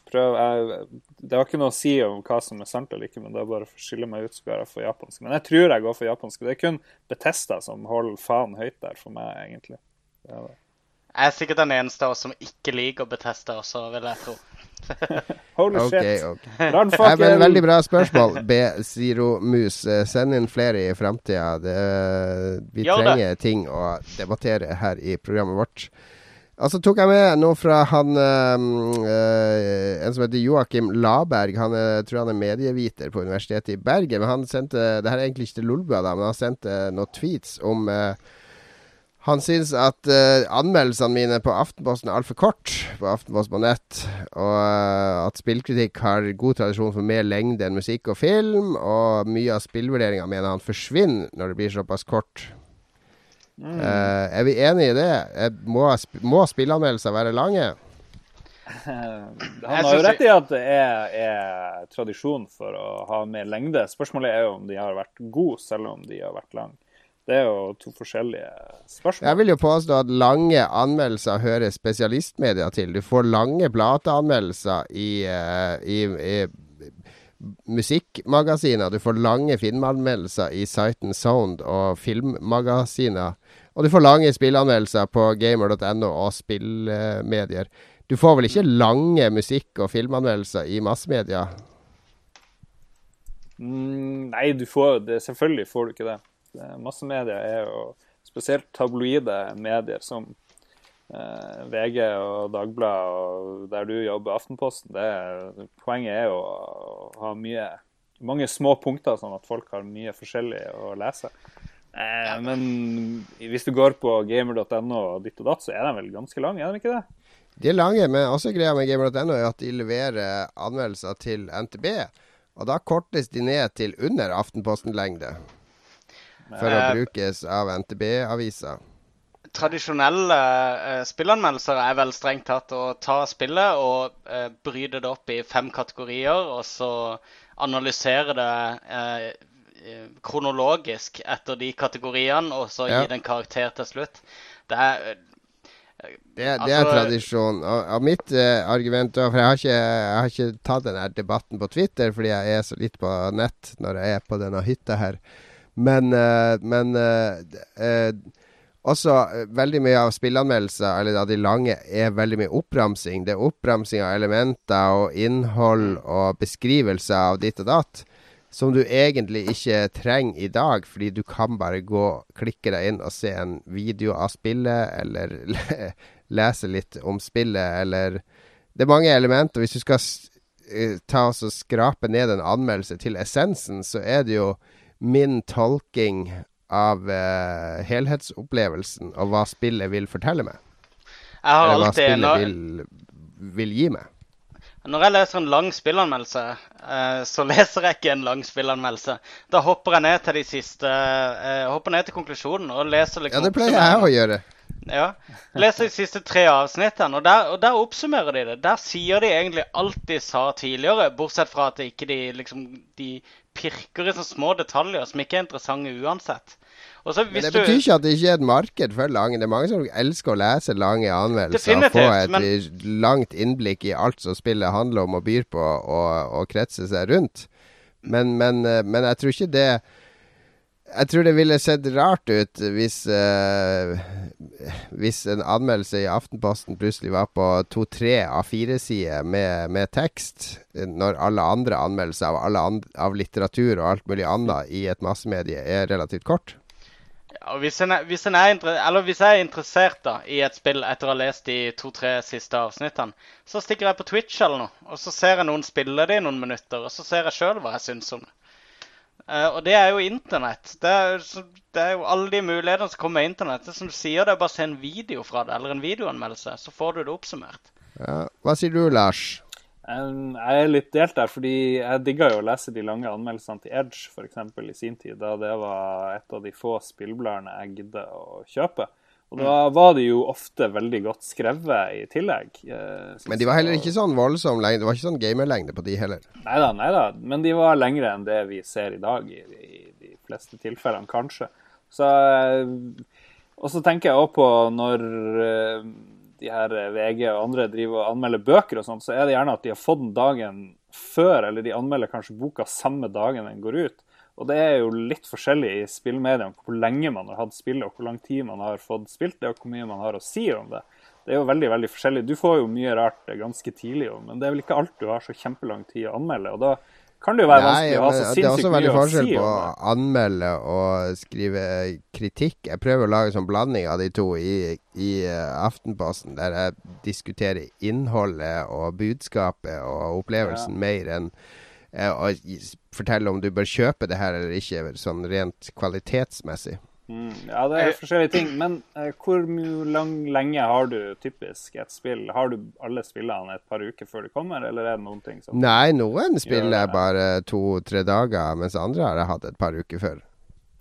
prøver jeg, Det har ikke noe å si om hva som er sant eller ikke, men det er bare for å skille meg ut, så går jeg for japansk. Men jeg tror jeg går for japansk. Det er kun Betesta som holder faen høyt der for meg, egentlig. Det er det. Jeg er sikkert den eneste av oss som ikke liker Betesta også, vil jeg tro. *laughs* Holy okay, shit. ok. Nei, Brannfakkel! men Veldig bra spørsmål, *laughs* B-Zero-mus. Eh, Send inn flere i framtida. Vi Gjør det. trenger ting å debattere her i programmet vårt. Og så tok jeg med noe fra han øh, øh, En som heter Joakim Laberg. Han er, tror han er medieviter på Universitetet i Bergen. Men han sendte Det her er egentlig ikke til Lolbua, men han sendte noen tweets om øh, han syns at uh, anmeldelsene mine på Aftenposten er altfor kort på Aftenposten på nett. Og uh, at spillkritikk har god tradisjon for mer lengde enn musikk og film. Og mye av spillvurderinga mener han forsvinner når det blir såpass kort. Eh, er vi enig i det? Eh, må, sp må spillanmeldelser være lange? *laughs* Han har jo rett i at det er, er tradisjon for å ha mer lengde. Spørsmålet er jo om de har vært gode, selv om de har vært lange. Det er jo to forskjellige spørsmål. Jeg vil jo påstå at lange anmeldelser hører spesialistmedia til. Du får lange plateanmeldelser i, eh, i, i musikkmagasiner. Du får lange filmanmeldelser i Sight Sound og filmmagasiner. Og du får lange spillanmeldelser på gamer.no og spillmedier. Du får vel ikke lange musikk- og filmanmeldelser i massemedia? Mm, nei, du får, det, selvfølgelig får du ikke det. Massemedia er jo spesielt tabloide medier som VG og Dagbladet og der du jobber, Aftenposten. Det er, poenget er jo å ha mye, mange små punkter, sånn at folk har mye forskjellig å lese. Eh, men hvis du går på gamer.no og ditt og datt, så er de vel ganske lange, er de ikke det? De er lange, men også greia med gamer.no er at de leverer anmeldelser til NTB. Og da kortes de ned til under Aftenposten-lengde. For å Eh, brukes av NTB-avisa. Tradisjonelle eh, spillanmeldelser er vel strengt tatt å ta spillet og eh, bryte det opp i fem kategorier, og så analysere det eh, eh, kronologisk etter de kategoriene, og så Ja. gi det en karakter til slutt. Det er Det, det er Altså- tradisjon. Og, og mitt eh, argument For jeg har, ikke, jeg har ikke tatt denne debatten på Twitter, fordi jeg er så litt på nett når jeg er på denne hytta her. Men, eh, men eh, eh, også eh, veldig mye av spillanmeldelser, eller av de lange, er veldig mye oppramsing. Det er oppramsing av elementer og innhold og beskrivelser av ditt og datt. Som du egentlig ikke trenger i dag, fordi du kan bare gå, klikke deg inn og se en video av spillet, eller *laughs* le- lese litt om spillet, eller Det er mange elementer. Hvis du skal eh, ta oss og skrape ned en anmeldelse til essensen, så er det jo min tolking av uh, helhetsopplevelsen og hva spillet vil fortelle meg. Jeg har Eller hva alltid spillet når, vil, vil gi meg. når jeg leser en lang spillanmeldelse, eh, så *laughs* leser jeg ikke en lang spillanmeldelse. Da hopper jeg ned til de siste eh, hopper ned til konklusjonen og leser liksom Ja, det pleier jeg å gjøre. Ja. Leser de siste tre avsnittene, og der, og der oppsummerer de det. Der sier de egentlig alt de sa tidligere, bortsett fra at de ikke de liksom De pirker i sånne små detaljer som ikke er interessante uansett. Og så Men det det du betyr ikke at det ikke er et marked for lange. Det er mange som elsker å lese lange anmeldelser. Og få et men- langt innblikk i alt som spillet handler om og byr på, og, og kretser seg rundt. Men, men, eh, men jeg tror ikke det Jeg tror det ville sett rart ut hvis uh, Hvis en anmeldelse i Aftenposten plutselig var på to-tre A4-sider med, med tekst, når alle andre anmeldelser av, alle and av litteratur og alt mulig annet i et massemedie er relativt kort. Ja, hvis, en er, hvis, en er hvis jeg er interessert da, i et spill etter å ha lest de to-tre siste avsnittene, så stikker jeg på Twitch eller noe, og så ser jeg noen spille det i noen minutter, og så ser jeg sjøl hva jeg syns om det. Eh, og det er jo internett. Det er, det er jo alle de mulighetene som kommer med internett. Det som du sier, det er bare å se en video fra det, eller en videoanmeldelse, så får du det oppsummert. Ja. Hva sier du, Lars? Um, Jeg er litt delt der, fordi jeg digga jo å lese de lange anmeldelsene til Edge eksempel, i sin tid, da det var et av de få spillbladene jeg gidde å kjøpe. Og da var de jo ofte veldig godt skrevet i tillegg. eh, Men de var heller ikke sånn voldsom lengde. Det var ikke sånn gamerlengde på de heller. Neida, neida. Men de var lengre enn det vi ser i dag, i, i de fleste tilfellene, kanskje. Så, eh, og så tenker jeg også på når eh, de her VG og andre driver og anmelder bøker og sånn, så er det gjerne at de har fått den dagen før, eller de anmelder kanskje boka samme dagen den går ut. Og det er jo litt forskjellig i spillmediene hvor lenge man har hatt spillet, og hvor lang tid man har fått spilt det, og hvor mye man har å si om det. Det er jo veldig veldig forskjellig. Du får jo mye rart ganske tidlig, men det er vel ikke alt du har så kjempelang tid å anmelde. og da kan det jo være Nei, vanskelig å ha så sinnssykt mye å si. det er også veldig forskjell på å anmelde og skrive kritikk. Jeg prøver å lage en sånn blanding av de to i, i eh, Aftenposten, der jeg diskuterer innholdet og budskapet og opplevelsen mer enn eh, å fortelle om du bør kjøpe det her eller ikke, sånn rent kvalitetsmessig. Mm, ja, det er forskjellige ting. Men eh, hvor lang, lenge har du typisk et spill? Har du alle spillene et par uker før de kommer, eller er det noen ting som Nei, noen spiller jeg bare to-tre dager, mens andre har jeg hatt et par uker før.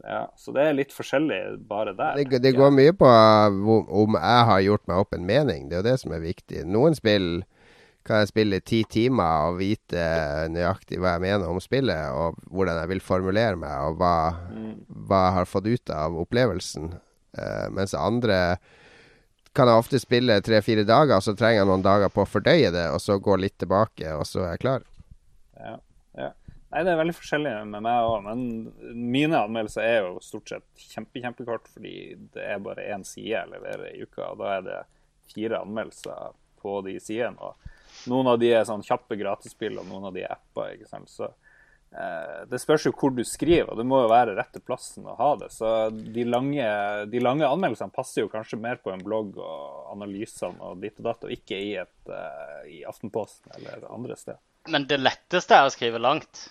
Ja, så det er litt forskjellig bare der. Det, det går mye på om jeg har gjort meg opp en mening. Det er jo det som er viktig. Noen spill kan jeg spille ti timer og vite nøyaktig hva jeg mener om spillet, og hvordan jeg vil formulere meg, og hva, hva jeg har fått ut av opplevelsen. Uh, mens andre kan jeg ofte spille tre-fire dager, så trenger jeg noen dager på å fordøye det, og så gå litt tilbake, og så er jeg klar. Ja, ja. Nei, det er veldig forskjellig med meg òg, men mine anmeldelser er jo stort sett kjempe, kjempekort, fordi det er bare én side jeg leverer i uka, og da er det fire anmeldelser på de sidene. og Noen av de er sånn kjappe gratisspill, og noen av de er apper. ikke sant? Så eh, Det spørs jo hvor du skriver, og det må jo være rette plassen å ha det. Så de lange, de lange anmeldelsene passer jo kanskje mer på en blogg og analysene og ditt og datt, og ikke i, et, eh, i Aftenposten eller andre steder. Men det letteste er å skrive langt.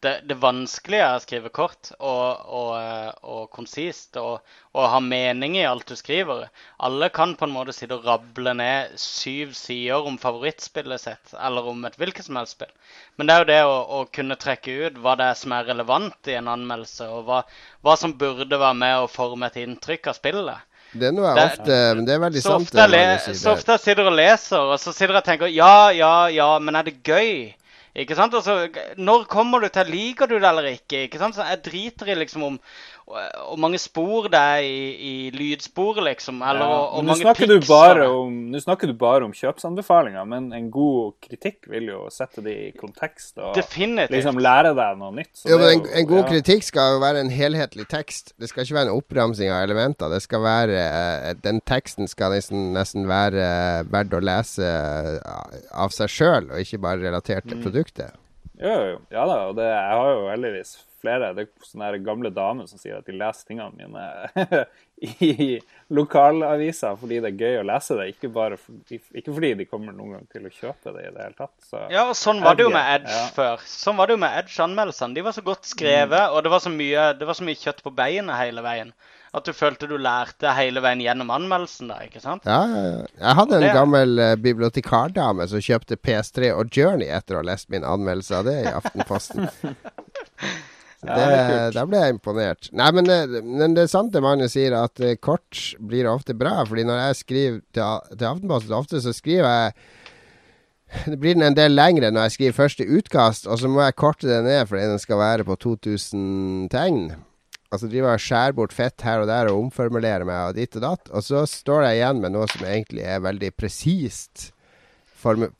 Det, det vanskelige er å skrive kort og, og, eh, og konsist og, og ha mening i alt du skriver. Alle kan på en måte sitte og rable ned syv sider om favorittspillet sitt, eller om et hvilket som helst spill. Men det er jo det å, å kunne trekke ut hva det er som er relevant i en anmeldelse, og hva, hva som burde være med å forme et inntrykk av spillet. Det er Det- ofte Men det er veldig Så sant. ofte, det så ofte jeg sitter og leser, og så sitter jeg og tenker ja, ja, ja, men er det gøy? Ikke sant? Altså, når kommer du til Liker du det eller ikke? Ikke sant? Så jeg driter i liksom om hvor mange spor det er i, i lydspor, liksom. Eller Ja, og, og nå mange snakker, er. om, nå snakker du bare om kjøpsanbefalinger, men en god kritikk vil jo sette det i kontekst og Definitivt. liksom lære deg noe nytt. så Jo, men en, en god ja. kritikk skal jo være en helhetlig tekst. Det skal ikke være en oppramsing av elementer. Det skal være eh, Den teksten skal nesten, nesten være eh, verdt å lese eh, av seg sjøl, og ikke bare relatert Mm. til produktet. Mm. jo, jo. Ja da, og det, jeg har jo heldigvis flere det er sånne gamle damer som sier at de leser tingene mine *laughs* i lokalaviser fordi det er gøy å lese det, ikke, bare for, ikke fordi de kommer noen gang til å kjøpe det i det hele tatt. Så. Ja, og sånn var det jo med Edge, ja. før. Sånn var det jo med Edge-anmeldelsene. De var så godt skrevet, Mm. og det var så, mye, det var så mye kjøtt på beinet hele veien. At du følte du lærte hele veien gjennom anmeldelsen da, ikke sant? Ja, ja, ja. Jeg hadde en Det- gammel eh, bibliotekardame som kjøpte PS3 og Journey etter å ha lest min anmeldelse av det i Aftenposten. *laughs* Så Ja, da ble jeg imponert. Nei, men, det- men det er sant det Magnus sier, at eh, kort blir ofte bra. Fordi når jeg skriver til, til Aftenposten, ofte så skriver jeg det blir den en del lengre når jeg skriver første utkast, og så må jeg korte det ned fordi den skal være på 2000 tegn. Altså driver jeg og skjærer bort fett her og der og omformulerer meg og ditt og datt. Og så står jeg igjen med noe som egentlig er veldig presist.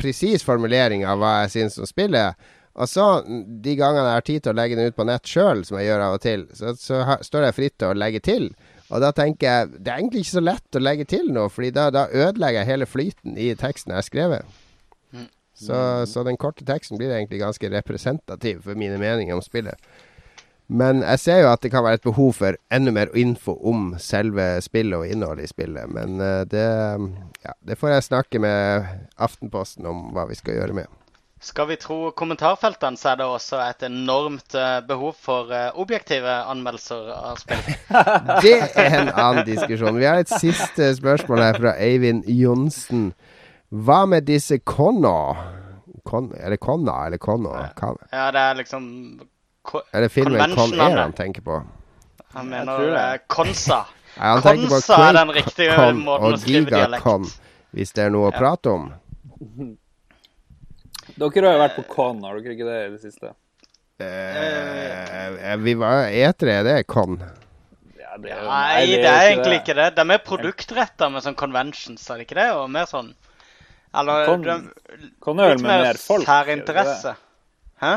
Presis formulering av hva jeg syns om spillet. Og så, de gangene jeg har tid til å legge den ut på nett sjøl, som jeg gjør av og til, så, så ha, står jeg fritt til å legge til. Og da tenker jeg det er egentlig ikke så lett å legge til noe, Fordi da, da ødelegger jeg hele flyten i teksten jeg har skrevet. Så, så den korte teksten blir egentlig ganske representativ for mine meninger om spillet. Men jeg ser jo at det kan være et behov for enda mer info om selve spillet og innholdet i spillet. Men eh, det, ja, det får jeg snakke med Aftenposten om hva vi skal gjøre med. Skal vi tro kommentarfeltene, så er det også et enormt eh, behov for eh, objektive anmeldelser av spill. *laughs* Det er en annen diskusjon. Vi har et siste spørsmål her fra Eivind Johnsen. Hva med disse Konna? Con, er det Conna eller Conno? Ja, det er liksom ko- er det filmen Con Air han tenker på? Han mener det. eh, Konsa. Ja, han Konsa er den riktige måten å og skrive GigaCon, dialekt. hvis det er noe å prate om. *laughs* Dere har jo vært på Con, har dere ikke det i det siste? Eh, vi var etere, det er Con. Ja, det er Nei, det jo er egentlig ikke det. De er produktretta med sånn conventions, er det ikke det? Og mer sånn Eller Con- de, Con er vel med mer mer folk? særinteresse. Hæ?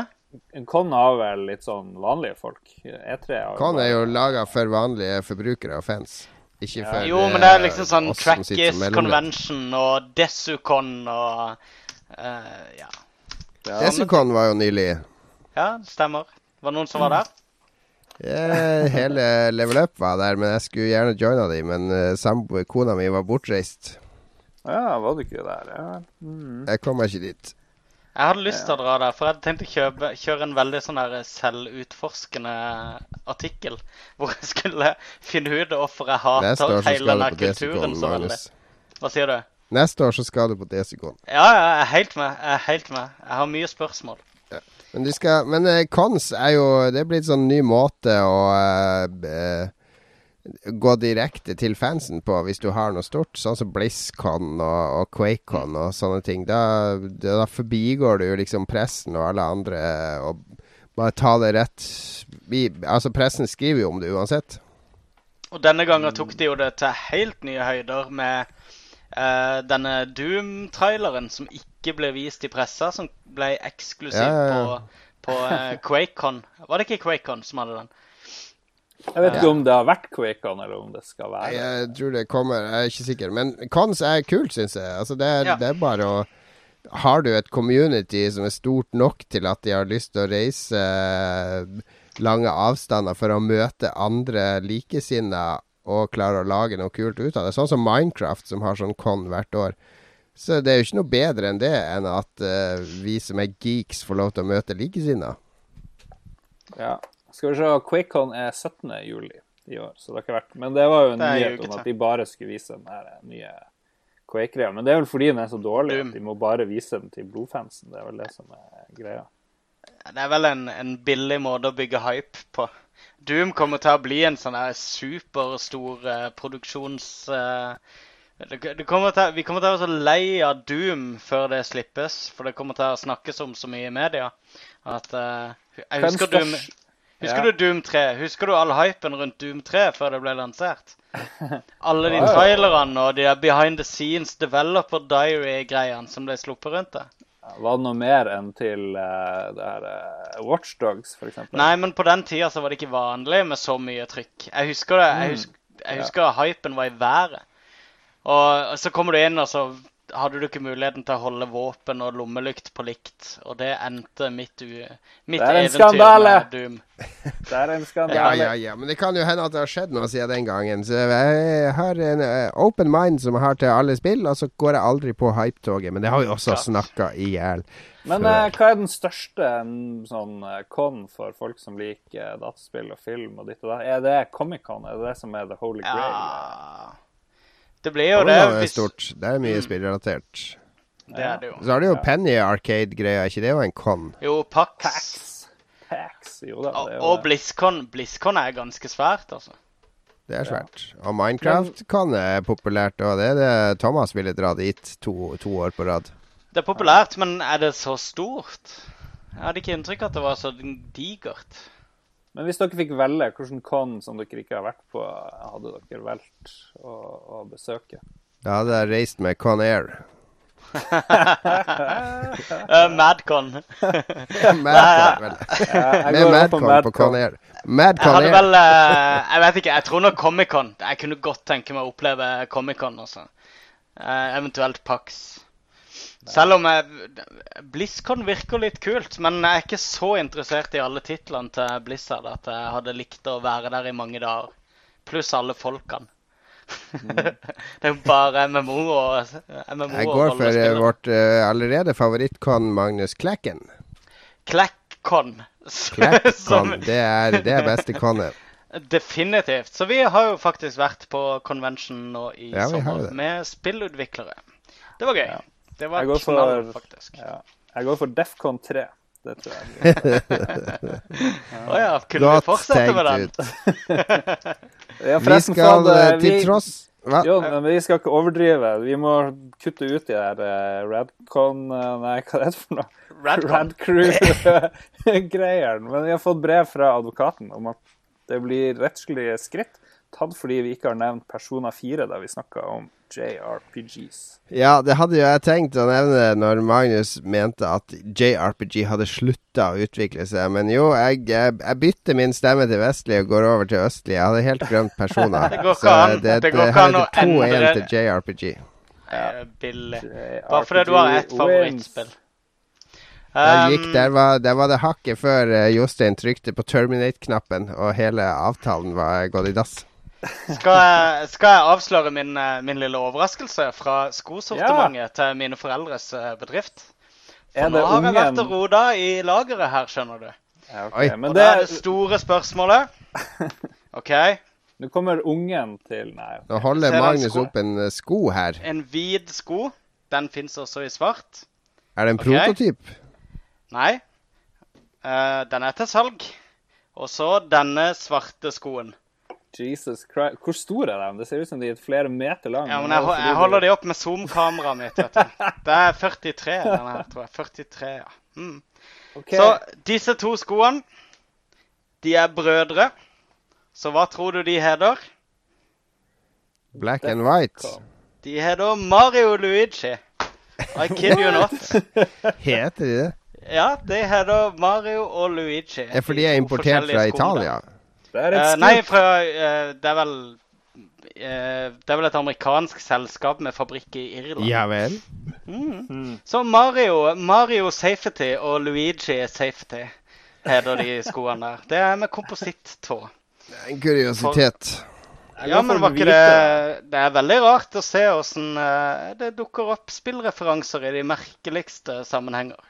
En Con har vel litt sånn vanlige folk? E3 har Con er jo laga for vanlige forbrukere og fans. Ikke Ja. for Jo, men det er eh, liksom sånn Trackis. Convention og Desucon og uh, Ja. Ja, Desicon var jo nylig. ja, det stemmer. Var det noen som var der? Yeah, hele Level Up var der, men jeg skulle gjerne joina de, men uh, kona mi, var bortreist. ja, var du ikke der? Ja. Mm. Jeg kom meg ikke dit. Jeg hadde lyst til å dra der, for jeg hadde tenkt å kjøpe, kjøre en veldig sånn der selvutforskende artikkel. *laughs* Hvor jeg skulle finne ut hvorfor jeg hater hele denne kulturen så veldig. Hva sier du? Neste år så skal du på Desicon. Ja, ja, jeg er helt med. Jeg er helt med. Jeg har mye spørsmål. Men, de skal, men eh, cons er jo Det er blitt sånn ny måte å eh, eh, gå direkte til fansen på hvis du har noe stort, sånn som BlizzCon og, og QuakeCon og sånne ting. Da, da forbigår du jo liksom pressen og alle andre eh, og bare ta det rett vi, Altså, pressen skriver jo om det uansett. Og denne gangen tok de jo det til helt nye høyder med denne Doom-traileren som ikke ble vist i pressa, som ble eksklusiv Ja, ja, ja. på, på eh, *laughs* QuakeCon. Var det ikke QuakeCon som hadde den? Jeg vet ikke om det har vært QuakeCon, eller om det skal være. Jeg tror det kommer, jeg er ikke sikker. Men cons er kult, syns jeg. Altså, det, er, Ja. det er bare å Har du et community som er stort nok til at de har lyst til å reise eh, lange avstander for å møte andre likesinnede og klarer å lage noe kult ut av det, sånn som Minecraft, som har sånn con hvert år. Så det er jo ikke noe bedre enn det enn at uh, vi som er geeks, får lov til å møte likesinnede. Ja. Skal vi se, QuakeCon er 17. juli i år, så det har ikke vært Men det var jo en nyhet om at de bare skulle vise den her nye Quake-greia. Men det er vel fordi den er så dårlig at de må bare vise den til blodfansen. Det er vel det som er greia. Det er vel en, en billig måte å bygge hype på. Doom kommer til å bli en sånn her superstor uh, produksjons... Uh, det, kommer til, vi kommer til å være så lei av Doom før det slippes, for det kommer til å snakkes om så mye i media at uh, Jeg er husker Doom Husker Ja. du Doom 3? Husker du all hypen rundt Doom 3 før det ble lansert? *laughs* Alle de trailerne og de der behind the scenes developer diary-greiene som ble sluppet rundt det. Var det noe mer enn til uh, det her uh, Watchdogs, for eksempel? Nei, men på den tida så var det ikke vanlig med så mye trykk. Jeg husker det. Jeg husker, jeg husker hypen var i været. Og så kommer du inn, og så hadde du ikke muligheten til å holde våpen og lommelykt på likt. Og det endte mitt, u mitt Det eventyr skandale! med Doom. *laughs* Det er en skandale. ja, ja, men det kan jo hende at det har skjedd noe siden den gangen. Så jeg har en eh, open mind som jeg har til alle spill, og så går jeg aldri på hypetoget. Men det har vi også snakka i hjel. Men eh, hva er den største mm, sånn eh, con for folk som liker eh, dataspill og film og ditt og datt? Er det Comic-Con? Er det det som er the holy grail? Ja Det blir jo det. Det er stort. Det er mye Mm. spillrelatert. Det er det jo. Så har du jo Penny Arcade-greia, ikke det Og en con? Jo, Pax. Pax. Pax. Jo da, Og, det er og. BlizzCon. BlizzCon er ganske svært, altså. Det er svært. Og Minecraft kan er populært, og det er det Thomas ville dra dit to, to år på rad. Det er populært, men er det så stort? Jeg hadde ikke inntrykk av at det var så digert. Men hvis dere fikk velge hvilken con som dere ikke har vært på, hadde dere valgt å, å besøke? Da hadde jeg reist med Con Air. *laughs* Uh, Madcon. *laughs* Madcon, vel. *laughs* Med går Madcon på Conair. Madcon. Con Air. Jeg Madcon hadde Air. vel uh, Jeg vet ikke. Jeg tror nok Comic-Con. Jeg kunne godt tenke meg å oppleve Comic-Con også. Uh, eventuelt Pax. Selv om jeg, BlizzCon virker litt kult, men jeg er ikke så interessert i alle titlene til Blizzard at jeg hadde likt å være der i mange dager. Pluss alle folkene. *laughs* det er jo bare MMO og MMO Jeg og går for eh, vårt uh, allerede favoritt-con Magnus Klekken. Klekkon. Klekkon. *laughs* Det er det er beste konet. *laughs* Definitivt. Så vi har jo faktisk vært på convention nå i Ja, sommer med spillutviklere. Det var gøy. Ja. Det var knall, for- faktisk. Ja. Jeg går for Defcon 3. Det tror jeg. *laughs* Å ja, kunne vi fortsette med den? *laughs* ja. Vi skal det, eh, eh, til vi- tross Hva? Jo, men vi skal ikke overdrive. Vi må kutte ut de der uh, Radcon eh, Nei, hva er det for noe? Radcon. Radcrew-greiene. *laughs* Men vi har fått brev fra advokaten om at det blir rettslige skritt tatt fordi vi ikke har nevnt Persona 4 da vi snakka om JRPGs. Ja, det hadde jo jeg tenkt å nevne når Magnus mente at JRPG hadde slutta å utvikle seg. Men jo, jeg, jeg, jeg bytter min stemme til vestlig og går over til østlig. Jeg hadde helt glemt Persona. *laughs* Det går ikke Så an. det, Det går ikke an å endre- til JRPG. Eh, Billig. Bare fordi du har ett favorittspill. Der, gikk, Um, der, var, der var det hakket før eh, Jostein trykte på terminate-knappen, og hele avtalen var gått i dass. Skal, jeg, skal jeg avsløre min, eh, min lille overraskelse fra skosortimentet til mine foreldres eh, bedrift? For nå har jeg vært og rota i lageret her, skjønner du. Ja, okay. Men Og det, er det store spørsmålet *laughs* OK. nå kommer ungen til Nei. Nå holder Magnus opp en eh, sko her. En hvit sko. Den fins også i svart. Er det en okay. prototyp? Nei. Uh, den er til salg. Og så denne svarte skoen. Jesus Christ. Hvor store er de? Det ser ut som de er flere meter lange. Ja, men jeg, jeg holder de opp med zoom-kameraet mitt. vet du. *laughs* Det er 43, denne her, tror jeg. 43, ja. Mm. Okay. Så disse to skoene, de er brødre. Så hva tror du de heter? Black and white. De heter Mario Luigi. I kid you not. *laughs* Heter de det? Ja, de heter Mario og Luigi. Ja, for de er importert fra. Italia. Det er et Eh, nei, fra eh, Det er vel eh, Det er vel et amerikansk selskap med fabrikk i Irland. Ja vel. Mm. Så Mario, Mario Safety og Luigi Safety heter de *laughs* skoene der. Det er med komposittå. En kuriositet. Ja, men var ikke det Det er veldig rart å se åssen det dukker opp spillreferanser i de merkeligste sammenhenger.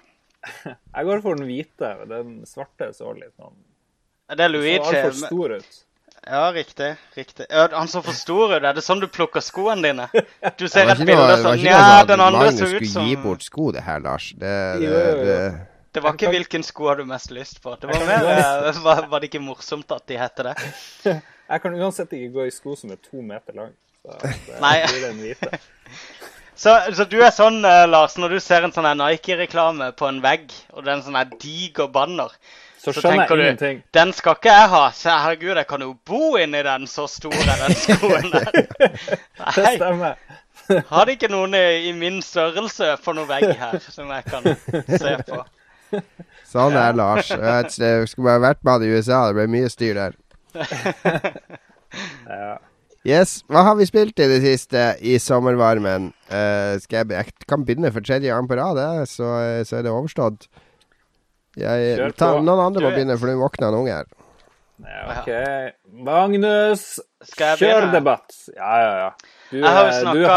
*laughs* Jeg går for den hvite. Den svarte så litt sånn Det er Så Luigi. altfor stor ut. Ja, riktig. riktig. Ja, han så for stor ut. Er det sånn du plukker skoene dine? *laughs* Du ser et bilde sånn. det var ikke Ja, den sånn at andre Magnus så ut skulle gi bort sko, det her, Lars. Det, det, Jo, jo, jo. det, Det var ikke 'hvilken sko har du mest lyst på'. Det var mer eh, var, var det ikke morsomt at de heter det? *laughs* Jeg kan uansett ikke gå i sko som er to meter lang. Så *laughs* det blir den hvite. Så, så du er sånn, eh, Lars, når du ser en sånn Nike-reklame på en vegg, og det er en sånn diger banner, Så skjønner jeg du den skal ikke jeg ha. Så herregud, jeg kan jo bo inni den, så stor er den *laughs* skoen der. Det stemmer. har de ikke noen i, i min størrelse på noen vegg her som jeg kan se på? sånn er Lars. Jeg jeg skulle bare vært med han i USA, det ble mye styr der. *laughs* Ja. Yes, Hva har vi spilt i det siste i sommervarmen? Uh, skal jeg, jeg kan begynne for tredje gang på rad, så, så er det overstått. Jeg, tar noen andre må begynne, for nå våkner en unge her. ja, OK. Magnus, kjør debatt. Ja, ja, ja. Du, Jeg har jo snakka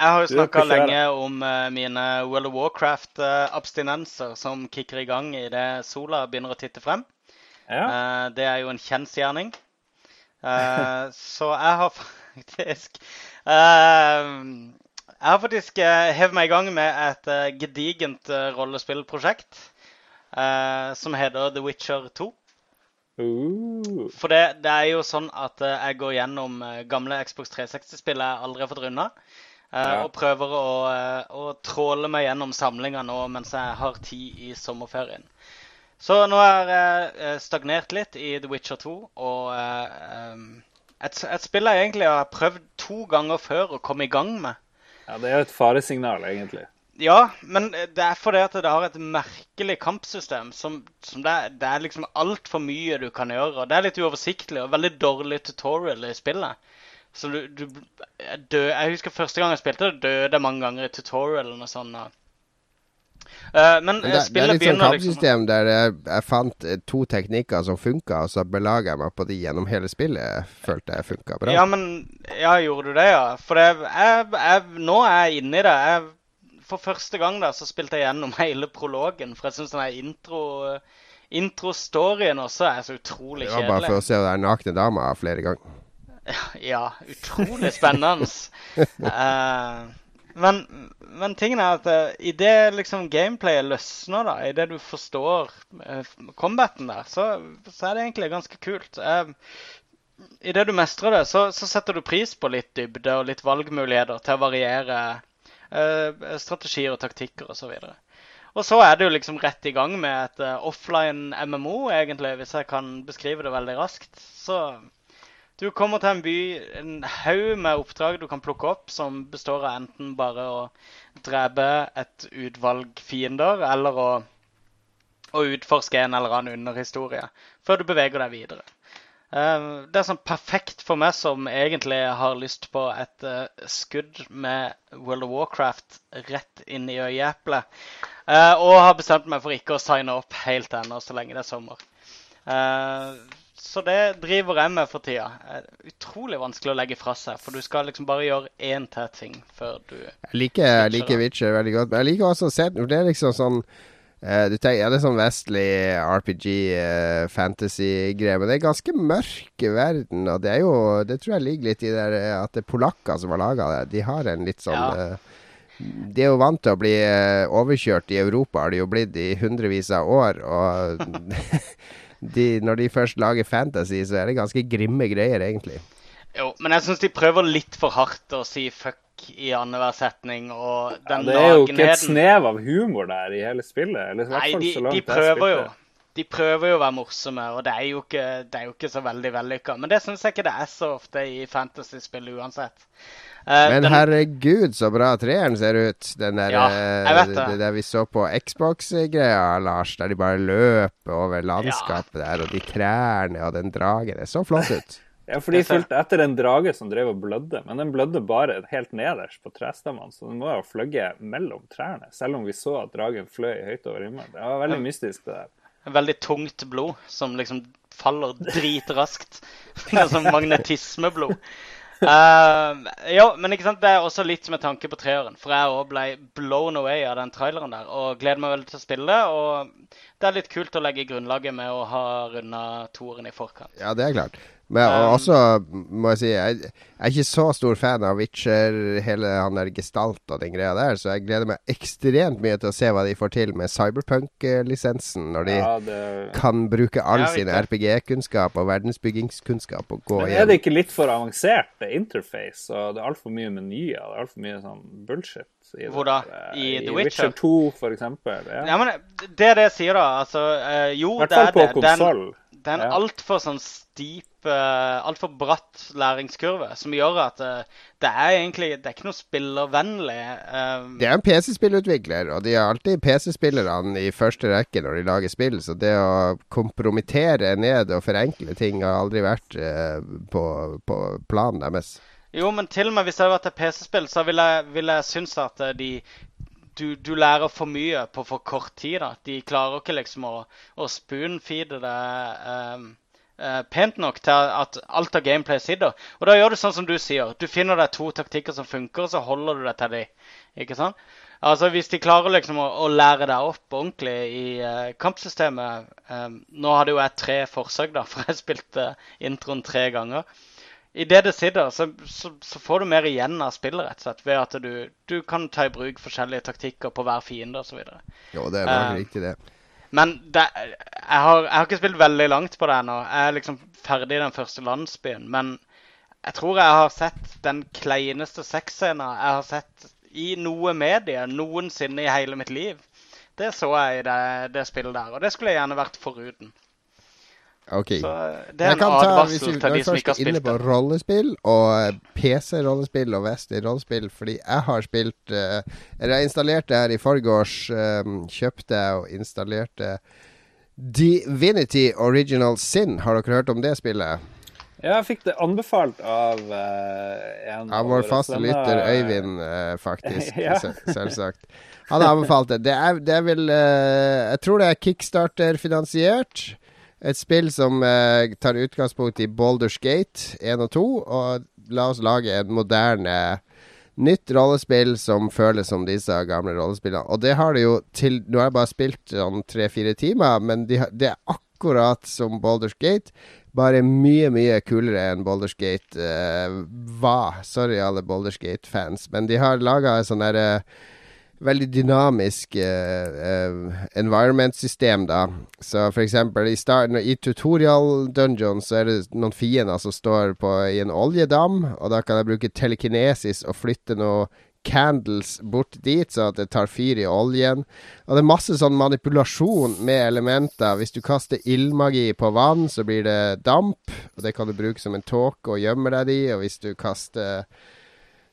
Jeg har jo snakka lenge om eh, mine World of Warcraft-abstinenser som kicker i gang idet sola begynner å titte frem. Ja. Eh, det er jo en kjensgjerning. *laughs* Eh, så jeg har faktisk eh, Jeg har faktisk hevet meg i gang med et gedigent rollespillprosjekt eh, som heter The Witcher 2. Uh, For det, det er jo sånn at eh, jeg går gjennom eh, gamle Xbox 360-spill jeg aldri har fått runda. eh, Ja. Og prøver å, eh, å tråle meg gjennom samlinga nå mens jeg har tid i sommerferien. Så nå har jeg stagnert litt i The Witcher 2. Og et, et spill jeg egentlig har prøvd to ganger før å komme i gang med. ja, det er jo et faresignal, egentlig. Ja, men det er fordi at det har et merkelig kampsystem. Som, som det, er, det er liksom altfor mye du kan gjøre. og Det er litt uoversiktlig og veldig dårlig tutorial i spillet. Så du, du jeg dø, Jeg husker første gang jeg spilte det, døde jeg mange ganger i tutorialen og sånn. Uh, men, men spillet begynner liksom... det er litt sånn kampsystem liksom der jeg, jeg fant eh, to teknikker som funka, og så belaga jeg meg på de gjennom hele spillet. Følte jeg funka bra. Ja, men Ja, gjorde du det, ja? For det, jeg, jeg, nå er jeg inne i det. Jeg, for første gang da, så spilte jeg gjennom *laughs* hele prologen. For jeg syns denne intro intro-storyen også er så utrolig det var bare for å se den nakne dama flere ganger. *laughs* Ja, utrolig spennende. uh, *laughs* Men, men tingen er at uh, i det liksom gameplayet løsner, da, i det du forstår uh, combaten der, så, så, er det egentlig ganske kult. Uh, I det du mestrer det, så, så, setter du pris på litt dybde og litt valgmuligheter til å variere strategier og taktikker osv. Og, så og så er det jo liksom rett i gang med et offline MMO, egentlig, hvis jeg kan beskrive det veldig raskt. Så du kommer til en by, en haug med oppdrag du kan plukke opp, som består av enten bare å drepe et utvalg fiender, eller å, å utforske en eller annen underhistorie før du beveger deg videre. Uh, det er sånn perfekt for meg som egentlig har lyst på et uh, skudd med World of Warcraft rett inn i øyeeplet. Uh, og har bestemt meg for ikke å signe opp helt ennå, så lenge det er sommer. Uh, så det driver jeg med for tida. Utrolig vanskelig å legge fra seg, for du skal liksom bare gjøre én til ting før du Jeg liker, jeg liker Witcher veldig godt, men jeg liker også å se Det er liksom sånn uh, du tenker, ja, Det er sånn vestlig RPG, uh, eh, fantasy-greie, men det er ganske mørk verden. Og det er jo Det tror jeg ligger litt i der eh, at det er polakker som har laga det. De har en litt sånn ja. uh, de er jo vant til å bli overkjørt i Europa, har de jo blitt i hundrevis av år. Og *laughs* de, når de først lager fantasy, så er det ganske grimme greier, egentlig. Jo, men jeg syns de prøver litt for hardt å si fuck i annenhver setning. Og den ja, det er jo ikke et snev av humor der i hele spillet. Eller, Nei, de, de prøver jo. De prøver jo å være morsomme, og det er jo ikke, det er jo ikke så veldig vellykka. Men det syns jeg ikke det er så ofte i fantasy-spill uansett. Uh, Men den... herregud, så bra treeren ser ut. Den der, ja, det. det. der vi så på Xbox-greia, Lars. Der de bare løper over landskapet ja. der, og de trærne og den dragen. Det så flott ut. Ja, for de fulgte etter en drage som drev og blødde, men den blødde bare helt nederst på trestammene, så den må jo ha fløyet mellom trærne, selv om vi så at dragen fløy høyt over himmelen. Det var veldig mystisk, det der. Veldig tungt blod som liksom faller dritraskt. *laughs* Det er sånn magnetismeblod. Uh, ja, men ikke sant, det er også litt med tanke på treeren. For jeg òg ble blown away av den traileren der. Og gleder meg veldig til å spille. Og det er litt kult å legge grunnlaget med å ha runda toeren i forkant. Ja, det er klart. Men um, også må jeg si jeg, jeg, er ikke så stor fan av Witcher, hele han der gestalt og den greia der, så jeg gleder meg ekstremt mye til å se hva de får til med Cyberpunk-lisensen, når de ja, det... kan bruke all sin RPG-kunnskap og verdensbyggingskunnskap og gå Men Er det ikke litt for avansert interface, og det er altfor mye menyer, det er altfor mye sånn bullshit? I Hvor da? I, I The Witcher? Witcher 2, for eksempel. Ja. ja, men det er det jeg sier, da. Altså, uh, jo, det er det. I hvert fall på konsoll. Det er en ja. altfor sånn steep, uh, altfor bratt læringskurve som gjør at uh, det er egentlig det er ikke noe spillervennlig. Um, det er en PC-spillutvikler, og de er alltid PC-spillerne i første rekke når de lager spill. Så det å kompromittere ned og forenkle ting har aldri vært uh, på, på planen deres. Jo, men til og med hvis det hadde vært et PC-spill, så ville jeg, vil jeg synes at de du, du, lærer for mye på for kort tid. da. De klarer ikke liksom å, å spoonfeede det um, pent nok til at alt av gameplay sitter. Og da gjør du sånn som du sier. Du finner deg to taktikker som funker, og så holder du deg til de. Ikke sant? Altså Hvis de klarer liksom å, å lære deg opp ordentlig i uh, kampsystemet um, Nå hadde jo jeg tre forsøk, da, for jeg spilte introen tre ganger i det det sitter, så, så, så, får du mer igjen av spillet, rett og slett. Ved at du, du kan ta i bruk forskjellige taktikker på hver fiende osv. Jo, det er nok uh, riktig, det. Men det, jeg, har, jeg, har, ikke spilt veldig langt på det ennå. Jeg er liksom ferdig i den første landsbyen. Men jeg tror jeg har sett den kleineste sexscenen jeg har sett i noe medie noensinne i hele mitt liv. Det så jeg i det, det spillet der, og det skulle jeg gjerne vært foruten. Ok. Så det er en advarsel til de som ikke har spilt det. inne på rollespill, og eh, PC-rollespill og Western-rollespill, fordi jeg har spilt uh, Eller jeg installerte her i forgårs, um, kjøpte og installerte Divinity Original Sin. Har dere hørt om det spillet? Ja, jeg fikk det anbefalt av uh, en Av vår faste lytter Øyvind, uh, *laughs* faktisk. *laughs* ja. Selvsagt. Han anbefalte det. Det er, det er vel uh, Jeg tror det er Kickstarter-finansiert. Et spill som eh, tar utgangspunkt i Balders Gate 1 og 2, og la oss lage en moderne nytt rollespill som føles som disse gamle rollespillene. Og det har det jo til Nå har jeg bare spilt sånn tre-fire timer, men de, det er akkurat som Balders Gate, Bare mye, mye kulere enn Baldur's Gate eh, var. Sorry, alle Baldur's Gate-fans, men de har laga et sånn derre veldig dynamisk uh, environment-system, da. Så for eksempel i, starten, i tutorial dungeon så er det noen fiender som står på, i en oljedam, og da kan jeg bruke telekinesis og flytte noe candles bort dit, så at det tar fyr i oljen. Og det er masse sånn manipulasjon med elementer. Hvis du kaster ildmagi på vann, så blir det damp, og det kan du bruke som en tåke og gjemme deg i. Og hvis du kaster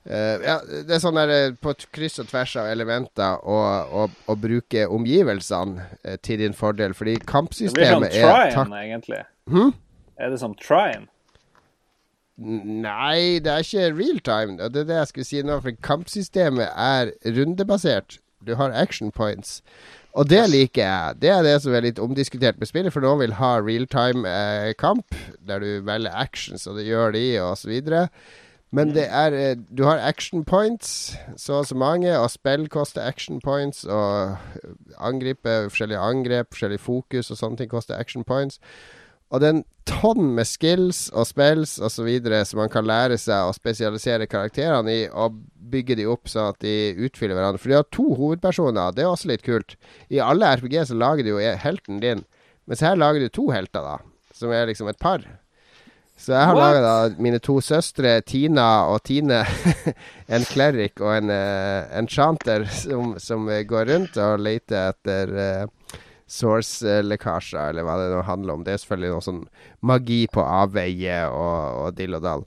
Uh, ja, det er sånn der, eh, på kryss og tvers av elementer å bruke omgivelsene uh, til din fordel, fordi kampsystemet er Det blir sånn Trine, egentlig. Hmm? Er det som Trine? Nei, det er ikke real time. Det er det jeg skulle si nå, for kampsystemet er rundebasert. Du har action points. Og det liker jeg. Det er det som er litt omdiskutert med spillet, for noen vil ha real time-kamp, eh, der du velger actions, og det gjør de, og så videre. Men det er eh, Du har action points, så og så mange, og spill koster action points. Og angripe, forskjellige angrep, forskjellig fokus og sånne ting koster action points. Og det er en tonn med skills og spills osv. som man kan lære seg å spesialisere karakterene i, og bygge de opp sånn at de utfyller hverandre. For de har to hovedpersoner, det er også litt kult. I alle RPG så lager du jo helten din, mens her lager du to helter, da. Som er liksom et par. Så jeg har laga mine to søstre, Tina og Tine. *laughs* en cleric og en uh, enchanter som, som, går rundt og leter etter uh, source-lekkasjer, eller hva det nå handler om. Det er selvfølgelig noe sånn magi på avveie og, og dill og dall.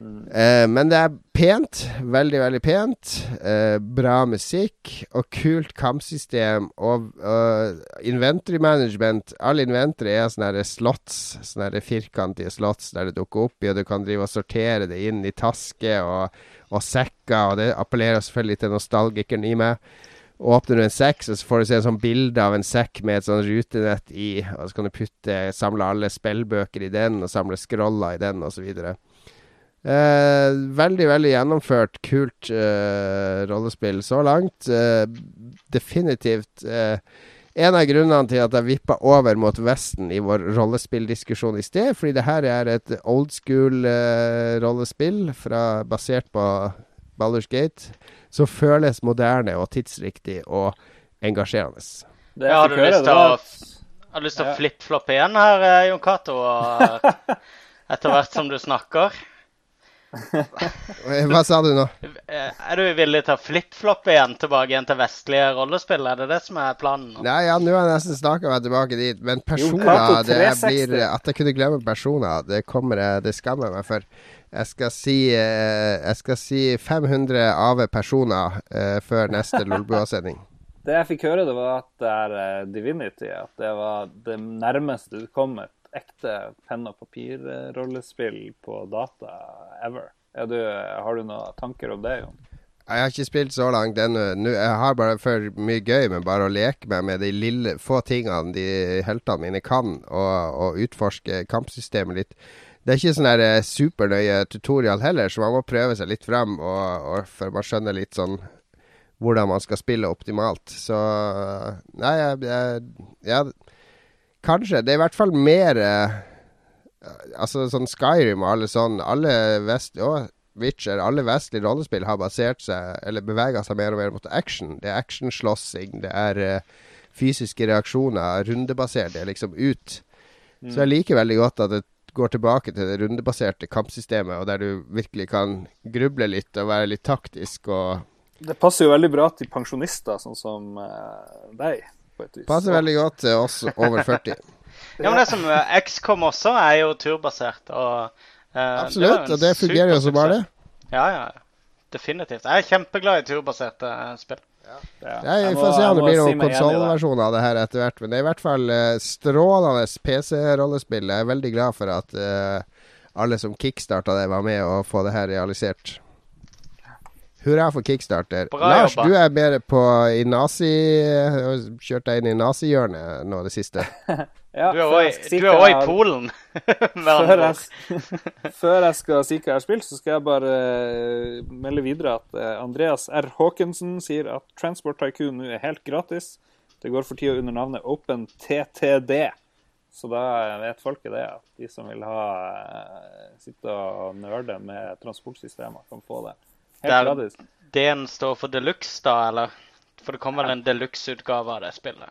Uh, men det er pent. Veldig, veldig pent. Uh, bra musikk og kult kampsystem. Og uh, inventory management All inventory er sånne slots, sånne firkantige slots der det dukker opp i, og du kan drive og sortere det inn i tasker og, og sekker, og det appellerer selvfølgelig til nostalgikeren i meg. Åpner du en sekk, så får du se en sånn bilde av en sekk med et sånn rutenett i, og så kan du putte, samle alle spillbøker i den, og samle scroller i den, osv. Eh, veldig, veldig gjennomført, kult eh, rollespill så langt. Eh, definitivt eh, en av grunnene til at jeg vippa over mot Vesten i vår rollespilldiskusjon i sted, fordi det her er et old school eh, rollespill fra, basert på Baldur's Gate, som føles moderne og tidsriktig og engasjerende. Det har du lyst til å, å flippe-floppe igjen her, eh, Jon Cato, *laughs* etter hvert som du snakker? Hva sa du nå? Er du villig til å flipp-floppe igjen tilbake igjen til vestlige rollespill? Er det det som er planen? Nei, ja, nå har jeg nesten snakka meg tilbake dit. Men personer det blir, At jeg kunne glemme personer, det kommer jeg Det skammer jeg meg for. Jeg skal si, eh, jeg skal si 500 av personer uh, før neste Lolbua-sending. *laughs* Det jeg fikk høre, det var at det er Divinity. At det var det nærmeste du kom et ekte penn og papir-rollespill på data ever. Du, har du noen tanker om det, Jon? Jeg har ikke spilt så langt ennå. Jeg har bare for mye gøy med bare å leke meg med de lille, få tingene de heltene mine kan, og, og utforske kampsystemet litt. Det er ikke sånn der eh, supernøye tutorial heller, så man må prøve seg litt frem, og, og for man skjønner litt sånn hvordan man skal spille optimalt. Så Nei, jeg, jeg, jeg Kanskje. Det er i hvert fall mer uh, Altså sånn Skyrim og alle sånn Alle vest... Og Witcher, alle vestlige rollespill har basert seg, eller bevega seg mer og mer mot action. Det er actionslåssing, det er uh, fysiske reaksjoner, rundebasert. Det er liksom ut. Mm. Så jeg liker veldig godt at det går tilbake til det rundebaserte kampsystemet, og der du virkelig kan gruble litt og være litt taktisk og Det passer jo veldig bra til pensjonister, sånn som uh, deg på et vis. Passer veldig godt til oss over 40. ja, men det som eh, XCOM også er jo turbasert. Og, uh, Absolutt, det og det fungerer jo som bare det. Ja, ja. Definitivt. Jeg er kjempeglad i turbaserte uh, spill. Ja. Ja, jeg får se om det blir noen konsollversjon av det her etter hvert. Men det er i hvert fall uh, strålende PC-rollespill. Jeg er veldig glad for at uh, alle som kickstarta det, var med å få det her realisert. Hurra for kickstarter. Bra Lars, jobba. du er mer på i nazi... Kjørt deg inn i nazihjørnet nå det siste. *laughs* ja, du er òg i Polen. *laughs* før, jeg, *laughs* før jeg skal si hva jeg har spilt, så skal jeg bare uh, melde videre at uh, Andreas R. Haakensen sier at Transport Tycoon nå er helt gratis. Det går for tida under navnet OpenTTD. Så da vet folket det, at de som vil ha eh, sitte og nerde med transportsystemer, kan få det. Helt Der- gratis. D-en står for deluxe, da, eller? For det kommer vel en deluxe-utgave av det spillet?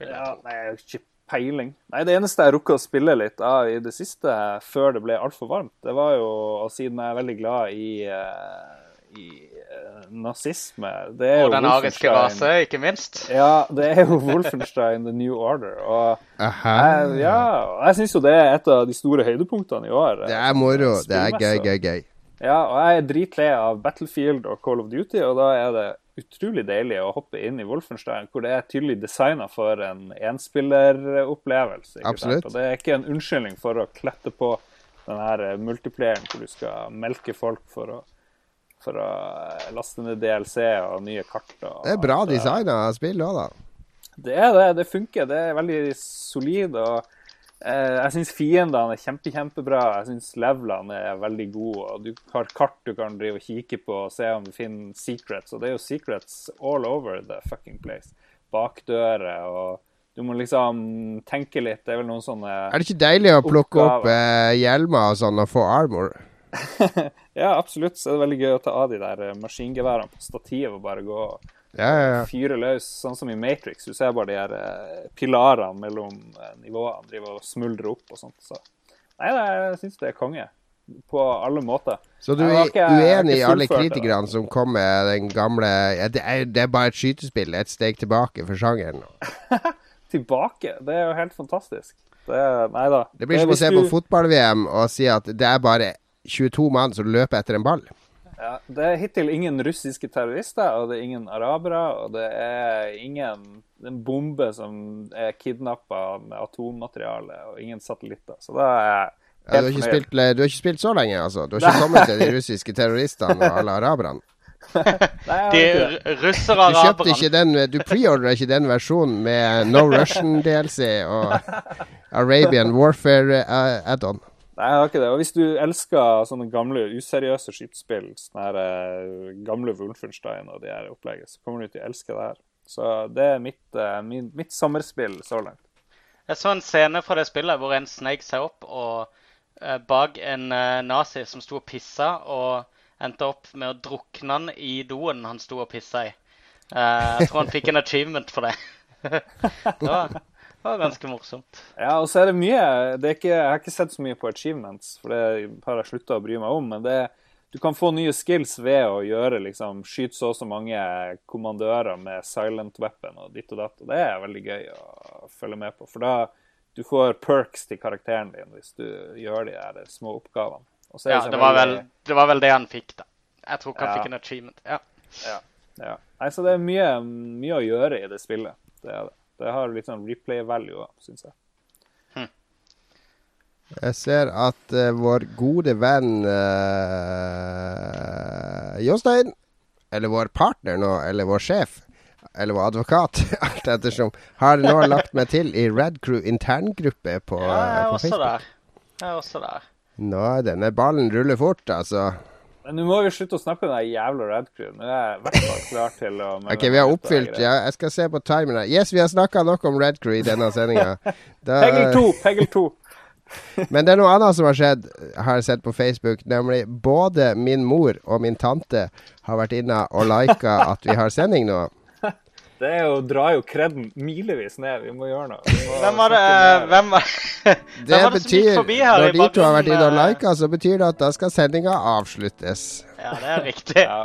Vil jeg Ja, tro. nei, jeg har ikke peiling. Nei, Det eneste jeg rukket å spille litt av i det siste, før det ble altfor varmt, det var jo og Siden jeg er veldig glad i, eh, i eh, nazisme det er Og jo den ariske rase, ikke minst. Ja, det er jo Wolfenstein The New Order. Og Aha. jeg, ja, jeg syns jo det er et av de store høydepunktene i år. Det er moro. Det er gøy, gøy, gøy. Ja, og jeg er dritlei av Battlefield og Call of Duty, og da er det utrolig deilig å hoppe inn i Wolfenstein, hvor det er tydelig designa for en enspilleropplevelse. Absolutt. sant? Og det er ikke en unnskyldning for å klette på den her eh, multiplayeren hvor du skal melke folk for å, for å eh, laste ned DLC og nye kart. Og, Det er bra designa spill òg, da. Det er det. Det funker. Det er veldig solid. og Jeg syns fiendene er kjempe, kjempebra. Jeg syns levelene er veldig gode. og Du har kart du kan drive og kikke på og se om du finner secrets. Og det er jo secrets all over the fucking place. Bakdører og Du må liksom tenke litt. Det er vel noen sånne Er det ikke deilig å plukke opp eh, hjelmer og sånn og få armor? *laughs* Ja, absolutt. Så er det veldig gøy å ta av de der eh, maskingeværene på stativ og bare gå og Ja, ja, ja. fyre løs, sånn som i Matrix. Du ser bare de her eh, pilarene mellom eh, nivåene driver og smuldrer opp og sånt. Så nei, jeg syns det er konge. På alle måter. Så du er ikke- uenig i alle kritikerne som kom med den gamle det, er, det er bare et skytespill, et steg tilbake for sjangeren. *laughs* Tilbake. Det er jo helt fantastisk. Det, nei da. Det blir som å se du- på fotball-VM og si at det er bare 22 mann som løper etter en ball. Ja, det er hittil ingen russiske terrorister, og det er ingen arabere, og det er ingen en bombe som er kidnappa med atommateriale, og ingen satellitter. Så da er jeg Ja, du, har spilt, du har ikke spilt så lenge, altså? Du har ikke kommet til de russiske terroristene og alle araberne? *laughs* De det. russere Du kjøpte araberne ikke den Du preordra ikke den versjonen med No Russian DLC og *laughs* Arabian Warfare eh, add-on? Nei, jeg har ikke det. Og hvis du elsker sånne gamle, useriøse skytespill, sånne eh, gamle Wolfenstein og de her opplegget, så kommer du til å elske det her. Så det er mitt, uh, min, mitt sommerspill så langt. Jeg så en scene fra det spillet hvor en sneik seg opp og uh, bak en nazi som sto og pissa, og endte opp med å drukne han i doen han sto og pissa i. Jeg tror han fikk en achievement for det. *laughs* det, var, det var ganske morsomt. Ja, og så er det mye det er ikke, Jeg har ikke sett så mye på achievements, for det har jeg slutta å bry meg om. Men det, du kan få nye skills ved å gjøre liksom, skyte så og så mange kommandører med silent weapon og ditt og datt. Og det er veldig gøy å følge med på. For da du får perks til karakteren din hvis du gjør de der små oppgavene. Ja, det var, vel, det var vel det han fikk, da. Jeg tror ikke han Ja. fikk en achievement. Ja. Ja. ja. Nei, så det er mye, mye å gjøre i det spillet. Det er det. Det har litt sånn replay value syns jeg. Jeg ser at uh, vår gode venn uh, Jostein, eller vår partner nå, eller vår sjef, eller vår advokat, *laughs* alt ettersom, har nå lagt meg til i Red Crew interngruppe på, ja, jeg er på også Facebook. der. Jeg er også der. Nå, denne ballen ruller fort, altså. Men nå må vi slutte å snakke om den jævla Red Crew. Nå er jeg klar til å Ok, vi har oppfylt ja, Jeg skal se på timeren. Yes, vi har snakka nok om Red Crew i denne sendinga. Peggle 2! Peggle *laughs* 2. Men det er noe annet som har skjedd, har jeg sett på Facebook. Nemlig både min mor og min tante har vært inne og lika at vi har sending nå. Det er jo, drar jo kredden milevis ned. Vi må gjøre noe. Må Hvem var det, hvem var, Det hvem var det som gikk forbi her når de to har vært inne og bakgrunnen, lika, så betyr det at da skal sendinga avsluttes. Ja, det er riktig. Ja,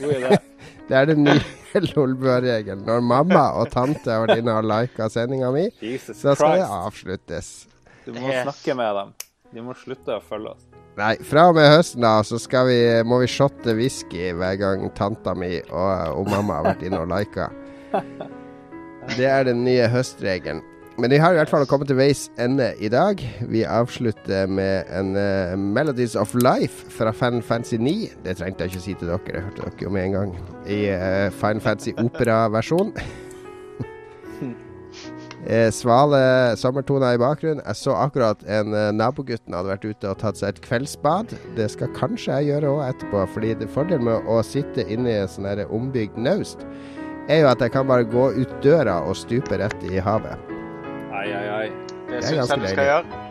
god idé. *laughs* Det er den nye Lolbua-regelen. Når mamma og tante har vært inne og lika sendinga mi, Jesus så skal det avsluttes. Du må Yes. snakke med dem. De må slutte å følge oss. Nei, fra og med høsten da, så skal vi, må vi shotte whisky hver gang tanta mi og, og mamma har vært inne og lika. *laughs* Det er den nye høstregelen. Men vi har i hvert fall kommet til veis ende i dag. Vi avslutter med en uh, Melodies of Life fra Fan Fancy 9. Det trengte jeg ikke si til dere, det hørte dere jo med en gang. I uh, Fan Fancy opera-versjon. *laughs* Eh, svale sommertoner i bakgrunnen. Jeg så akkurat en uh, nabogutten hadde vært ute og tatt seg et kveldsbad. Det skal kanskje jeg gjøre òg etterpå, fordi det er fordel med å sitte inne i en sånn ombygd naust, er jo at jeg kan bare gå ut døra og stupe rett i havet. Ai, ai, ai. Det det syns jeg du skal deilig. gjøre.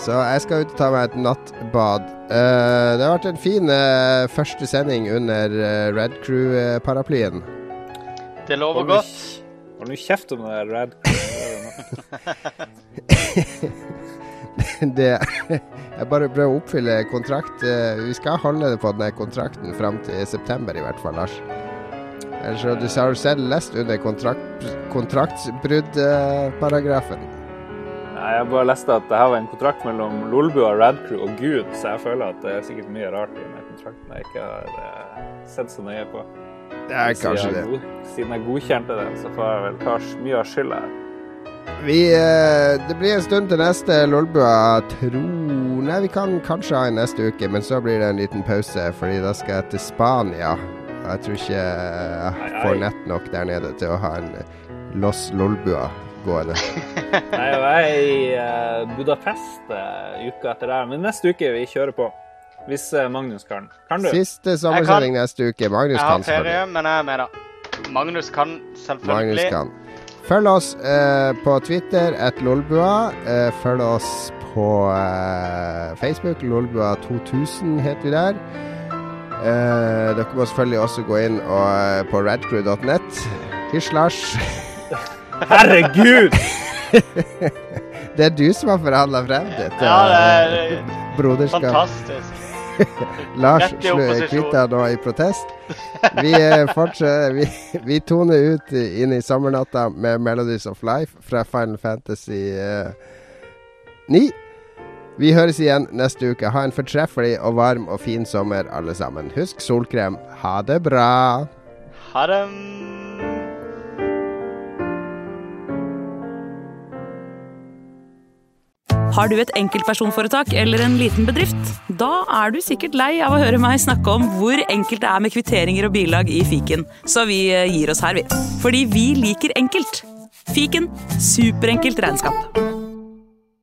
Så jeg skal ut og ta meg et nattbad. Uh, det har vært en fin uh, første sending under uh, Red Crew-paraplyen. Det lover Hold godt. Hold nå kjeft om det Red. *laughs* det Jeg bare prøver å oppfylle kontrakt. vi skal holde det på den kontrakten fram til september, i hvert fall, Lars. Ellers har du selv lest under kontrakt, kontraktsbruddparagrafen. Nei, jeg bare leste at det her var en kontrakt mellom Lolbua, Radcrew og Gud, så jeg føler at det er sikkert mye rart i den kontrakten jeg ikke har eh, sett så nøye på. det er kanskje siden, det. siden jeg godkjente den, så får jeg vel kanskje mye av skylda. Vi, eh, det blir en stund til neste Lolbua. Tro Nei, vi kan kanskje ha en neste uke, men så blir det en liten pause, fordi da skal jeg til Spania. Jeg tror ikke jeg får nett nok der nede til å ha en Los Lolbua gående. *laughs* Nei, jeg er i eh, Budapest eh, uka etter der, men neste uke vi kjører på. Hvis eh, Magnus kan. Kan du? Siste sommersending neste uke. Magnus Jeg har kan ferie, men jeg er med, da. Magnus kan Magnus kan. Følg oss eh, på Twitter, at Lolbua. Eh, følg oss på eh, Facebook. Lolbua2000 heter vi der. Eh, dere må selvfølgelig også gå inn og, eh, på radcrew.net. Hysj, Lars. *laughs* Herregud! *laughs* Det er du som har forhandla frem dette Ja, det er er broderskap. fantastisk. *laughs* Lars kvitt deg nå i protest. Vi, eh, fortsetter, vi, vi toner ut inn i sommernatta med Melodies of Life fra Final Fantasy eh, 9. Vi høres igjen neste uke. Ha en fortreffelig og varm og fin sommer, alle sammen. Husk solkrem. Ha det bra. Ha det. Har du et enkeltpersonforetak eller en liten bedrift? Da er du sikkert lei av å høre meg snakke om hvor enkelt det er med kvitteringer og bilag i fiken, så vi eh, gir oss her, vi. Fordi vi liker enkelt. Fiken superenkelt regnskap.